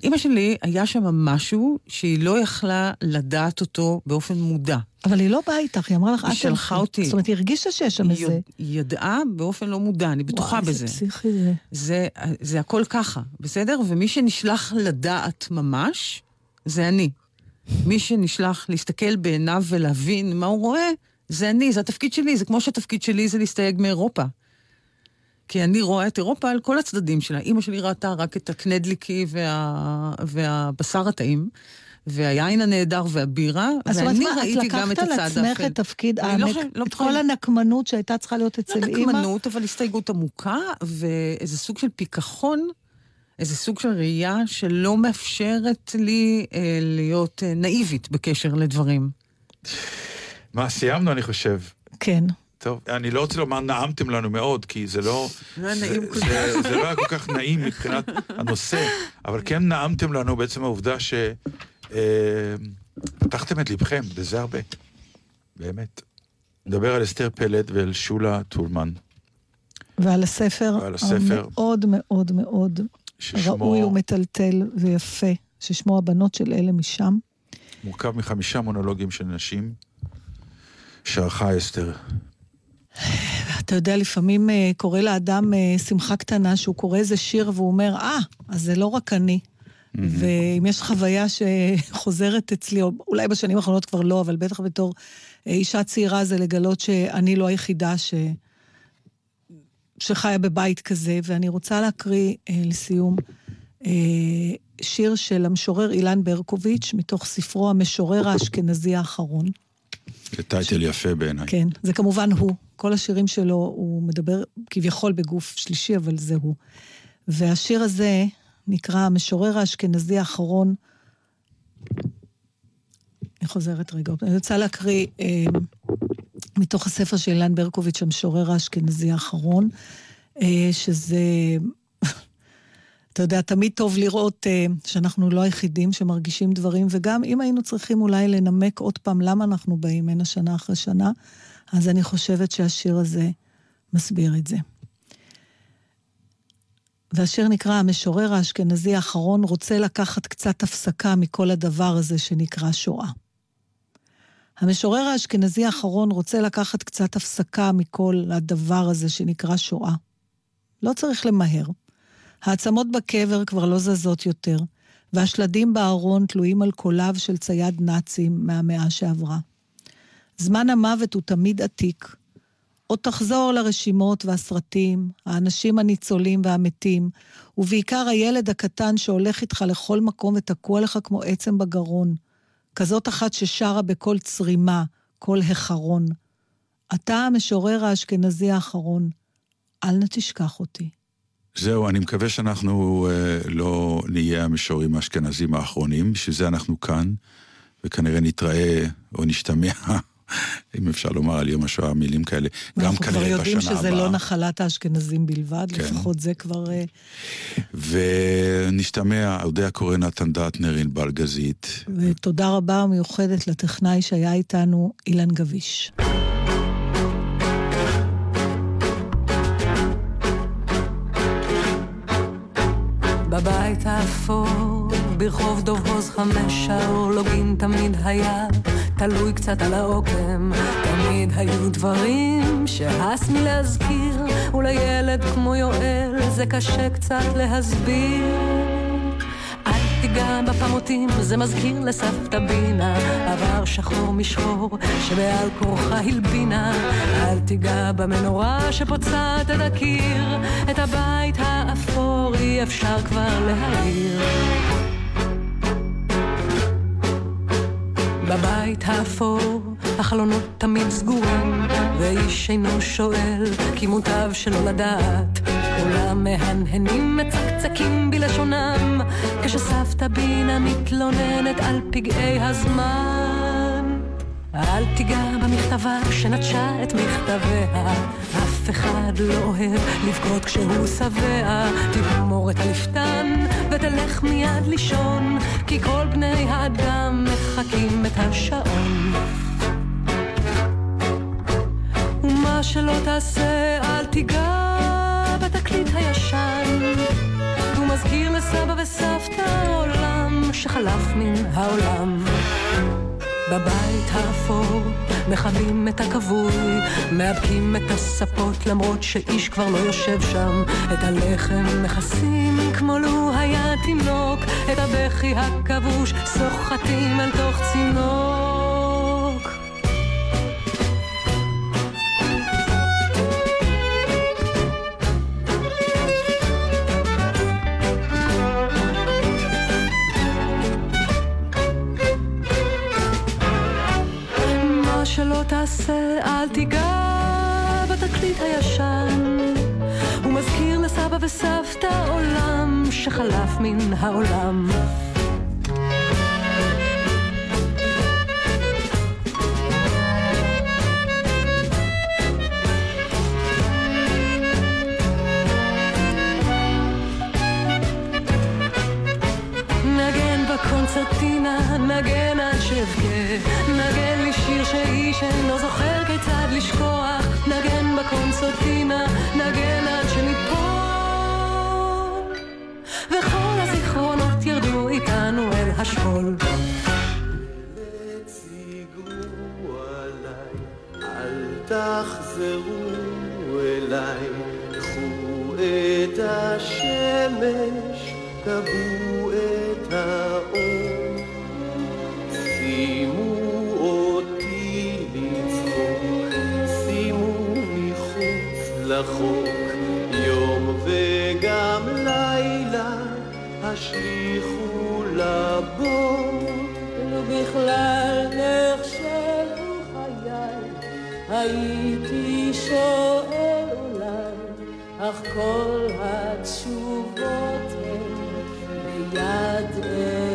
אימא שלי, היה שם משהו שהיא לא יכלה לדעת אותו באופן מודע. אבל היא לא באה איתך, היא אמרה לך, היא שלחה אותי. זאת אומרת, היא הרגישה שיש שם איזה... היא ידעה באופן לא מודע, אני בטוחה וואי, בזה. וואי, איזה פסיכי זה. זה. זה הכל ככה, בסדר? ומי שנשלח לדעת ממש, זה אני. מי שנשלח להסתכל בעיניו ולהבין מה הוא רואה, זה אני, זה התפקיד שלי, זה כמו שהתפקיד שלי זה להסתייג מאירופה. כי אני רואה את אירופה על כל הצדדים שלה. אימא שלי ראתה רק את הקנדליקי וה... והבשר הטעים. והיין הנהדר והבירה, ואני מה, ראיתי גם את הצד האפל. אז את לקחת על עצמך את תפקיד, לא חושב- לא את בטוחה- כל הנקמנות שהייתה צריכה להיות אצל לא אימא? נקמנות, אבל הסתייגות עמוקה, ואיזה סוג של פיכחון, איזה סוג של ראייה שלא מאפשרת לי אה, להיות אה, נאיבית בקשר לדברים. מה, סיימנו, אני חושב. כן. טוב, אני לא רוצה לומר נעמתם לנו מאוד, כי זה לא... לא כל זה, זה, זה לא היה כל כך נעים מבחינת הנושא, אבל כן נעמתם לנו בעצם העובדה ש... אה, פתחתם את ליבכם, וזה הרבה. באמת. נדבר על אסתר פלד ועל שולה טולמן. ועל הספר, ועל הספר. המאוד מאוד מאוד ששמו- ראוי ומטלטל ויפה, ששמו הבנות של אלה משם. מורכב מחמישה מונולוגים של נשים שערכה אסתר. אתה יודע, לפעמים אה, קורה לאדם אה, שמחה קטנה שהוא קורא איזה שיר והוא אומר, אה, אז זה לא רק אני. ואם יש חוויה שחוזרת אצלי, או אולי בשנים האחרונות כבר לא, אבל בטח בתור אה, אישה צעירה זה לגלות שאני לא היחידה ש... שחיה בבית כזה, ואני רוצה להקריא אה, לסיום אה, שיר של המשורר אילן ברקוביץ', מתוך ספרו המשורר האשכנזי האחרון. זה טייטל יפה בעיניי. כן, זה כמובן הוא. כל השירים שלו, הוא מדבר כביכול בגוף שלישי, אבל זה הוא. והשיר הזה נקרא המשורר האשכנזי האחרון. אני חוזרת רגע. אני רוצה להקריא אה, מתוך הספר של אילן ברקוביץ', המשורר האשכנזי האחרון, אה, שזה... אתה יודע, תמיד טוב לראות אה, שאנחנו לא היחידים שמרגישים דברים, וגם אם היינו צריכים אולי לנמק עוד פעם למה אנחנו באים הנה שנה אחרי שנה, אז אני חושבת שהשיר הזה מסביר את זה. והשיר נקרא המשורר האשכנזי האחרון רוצה לקחת קצת הפסקה מכל הדבר הזה שנקרא שואה. המשורר האשכנזי האחרון רוצה לקחת קצת הפסקה מכל הדבר הזה שנקרא שואה. לא צריך למהר. העצמות בקבר כבר לא זזות יותר, והשלדים בארון תלויים על קוליו של צייד נאצים מהמאה שעברה. זמן המוות הוא תמיד עתיק. עוד תחזור לרשימות והסרטים, האנשים הניצולים והמתים, ובעיקר הילד הקטן שהולך איתך לכל מקום ותקוע לך כמו עצם בגרון. כזאת אחת ששרה בקול צרימה, קול החרון. אתה המשורר האשכנזי האחרון, אל נא תשכח אותי. זהו, אני מקווה שאנחנו אה, לא נהיה המשוררים האשכנזים האחרונים, בשביל זה אנחנו כאן, וכנראה נתראה או נשתמע, אם אפשר לומר על יום השואה מילים כאלה, גם אנחנו כבר כנראה יודעים בשנה שזה הבאה. לא נחלת האשכנזים בלבד, כן. לפחות זה כבר... אה, ונשתמע, אודיה קורא נתן דטנר, ענבל גזית. ותודה רבה ומיוחדת לטכנאי שהיה איתנו, אילן גביש. בבית האפור, ברחוב דוב הוז חמש האורלוגין תמיד היה תלוי קצת על העוקם. תמיד היו דברים שהס מלהזכיר, ולילד כמו יואל זה קשה קצת להסביר. אל תיגע בפמוטים, זה מזכיר לסבתא בינה, עבר שחור משחור שבעל כורחה הלבינה. אל תיגע במנורה שפוצעת את הקיר, את הבית האפור אי אפשר כבר להעיר. בבית האפור החלונות תמיד סגורים, ואיש אינו שואל, כי מוטב שלא לדעת. כולם מהנהנים מצקצקים בלשונם, כשסבתא בינה מתלוננת על פגעי הזמן. אל תיגע במכתבה שנטשה את מכתביה, אחד לא אוהב לבכות כשהוא שבע. תגמור את הלפתן ותלך מיד לישון, כי כל בני האדם מחקים את השעון. ומה שלא תעשה, אל תיגע בתקליט הישן. הוא מזכיר לסבא וסבתא עולם שחלף מן העולם. בבית האפור מכבים את הכבוי, מאבקים את הספות למרות שאיש כבר לא יושב שם. את הלחם מכסים כמו לו היה תינוק, את הבכי הכבוש סוחטים אל תוך צינוק. תעשה, אל תיגע בתקליט הישן. הוא מזכיר לסבא וסבתא עולם שחלף מן העולם. נגן בקונצרטינה, נגן עד שאבכה, נגן שאיש אינו זוכר כיצד לשכוח, נגן בקונצרטינה, נגן עד שניפול, וכל הזיכרונות ירדו איתנו אל השכול. תחזרו אליי, קחו את השמש, כבו את האור. שימו לחוק, יום וגם לילה, השליכו לבור. ובכלל נחשבו חיי, הייתי שואל אולי, אך כל התשובות הן ביד אלוהי.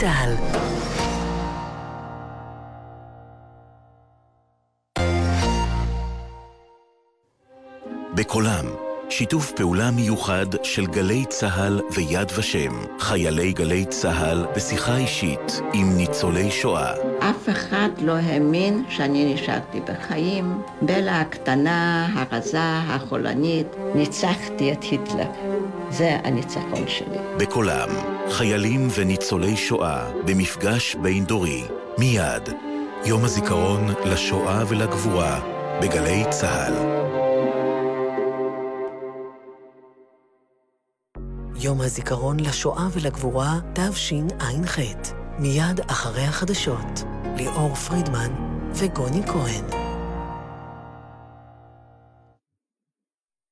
צה"ל. בקולם, שיתוף פעולה מיוחד של גלי צה"ל ויד ושם, חיילי גלי צה"ל בשיחה אישית עם ניצולי שואה. אף אחד לא האמין שאני נשארתי בחיים. בלה הקטנה, הרזה, החולנית, ניצחתי את היטלר. זה הניצחון שלי. בקולם, חיילים וניצולי שואה במפגש בין-דורי. מיד, יום הזיכרון לשואה ולגבורה בגלי צה"ל. יום הזיכרון לשואה ולגבורה תשע"ח. מיד אחרי החדשות, ליאור פרידמן וגוני כהן.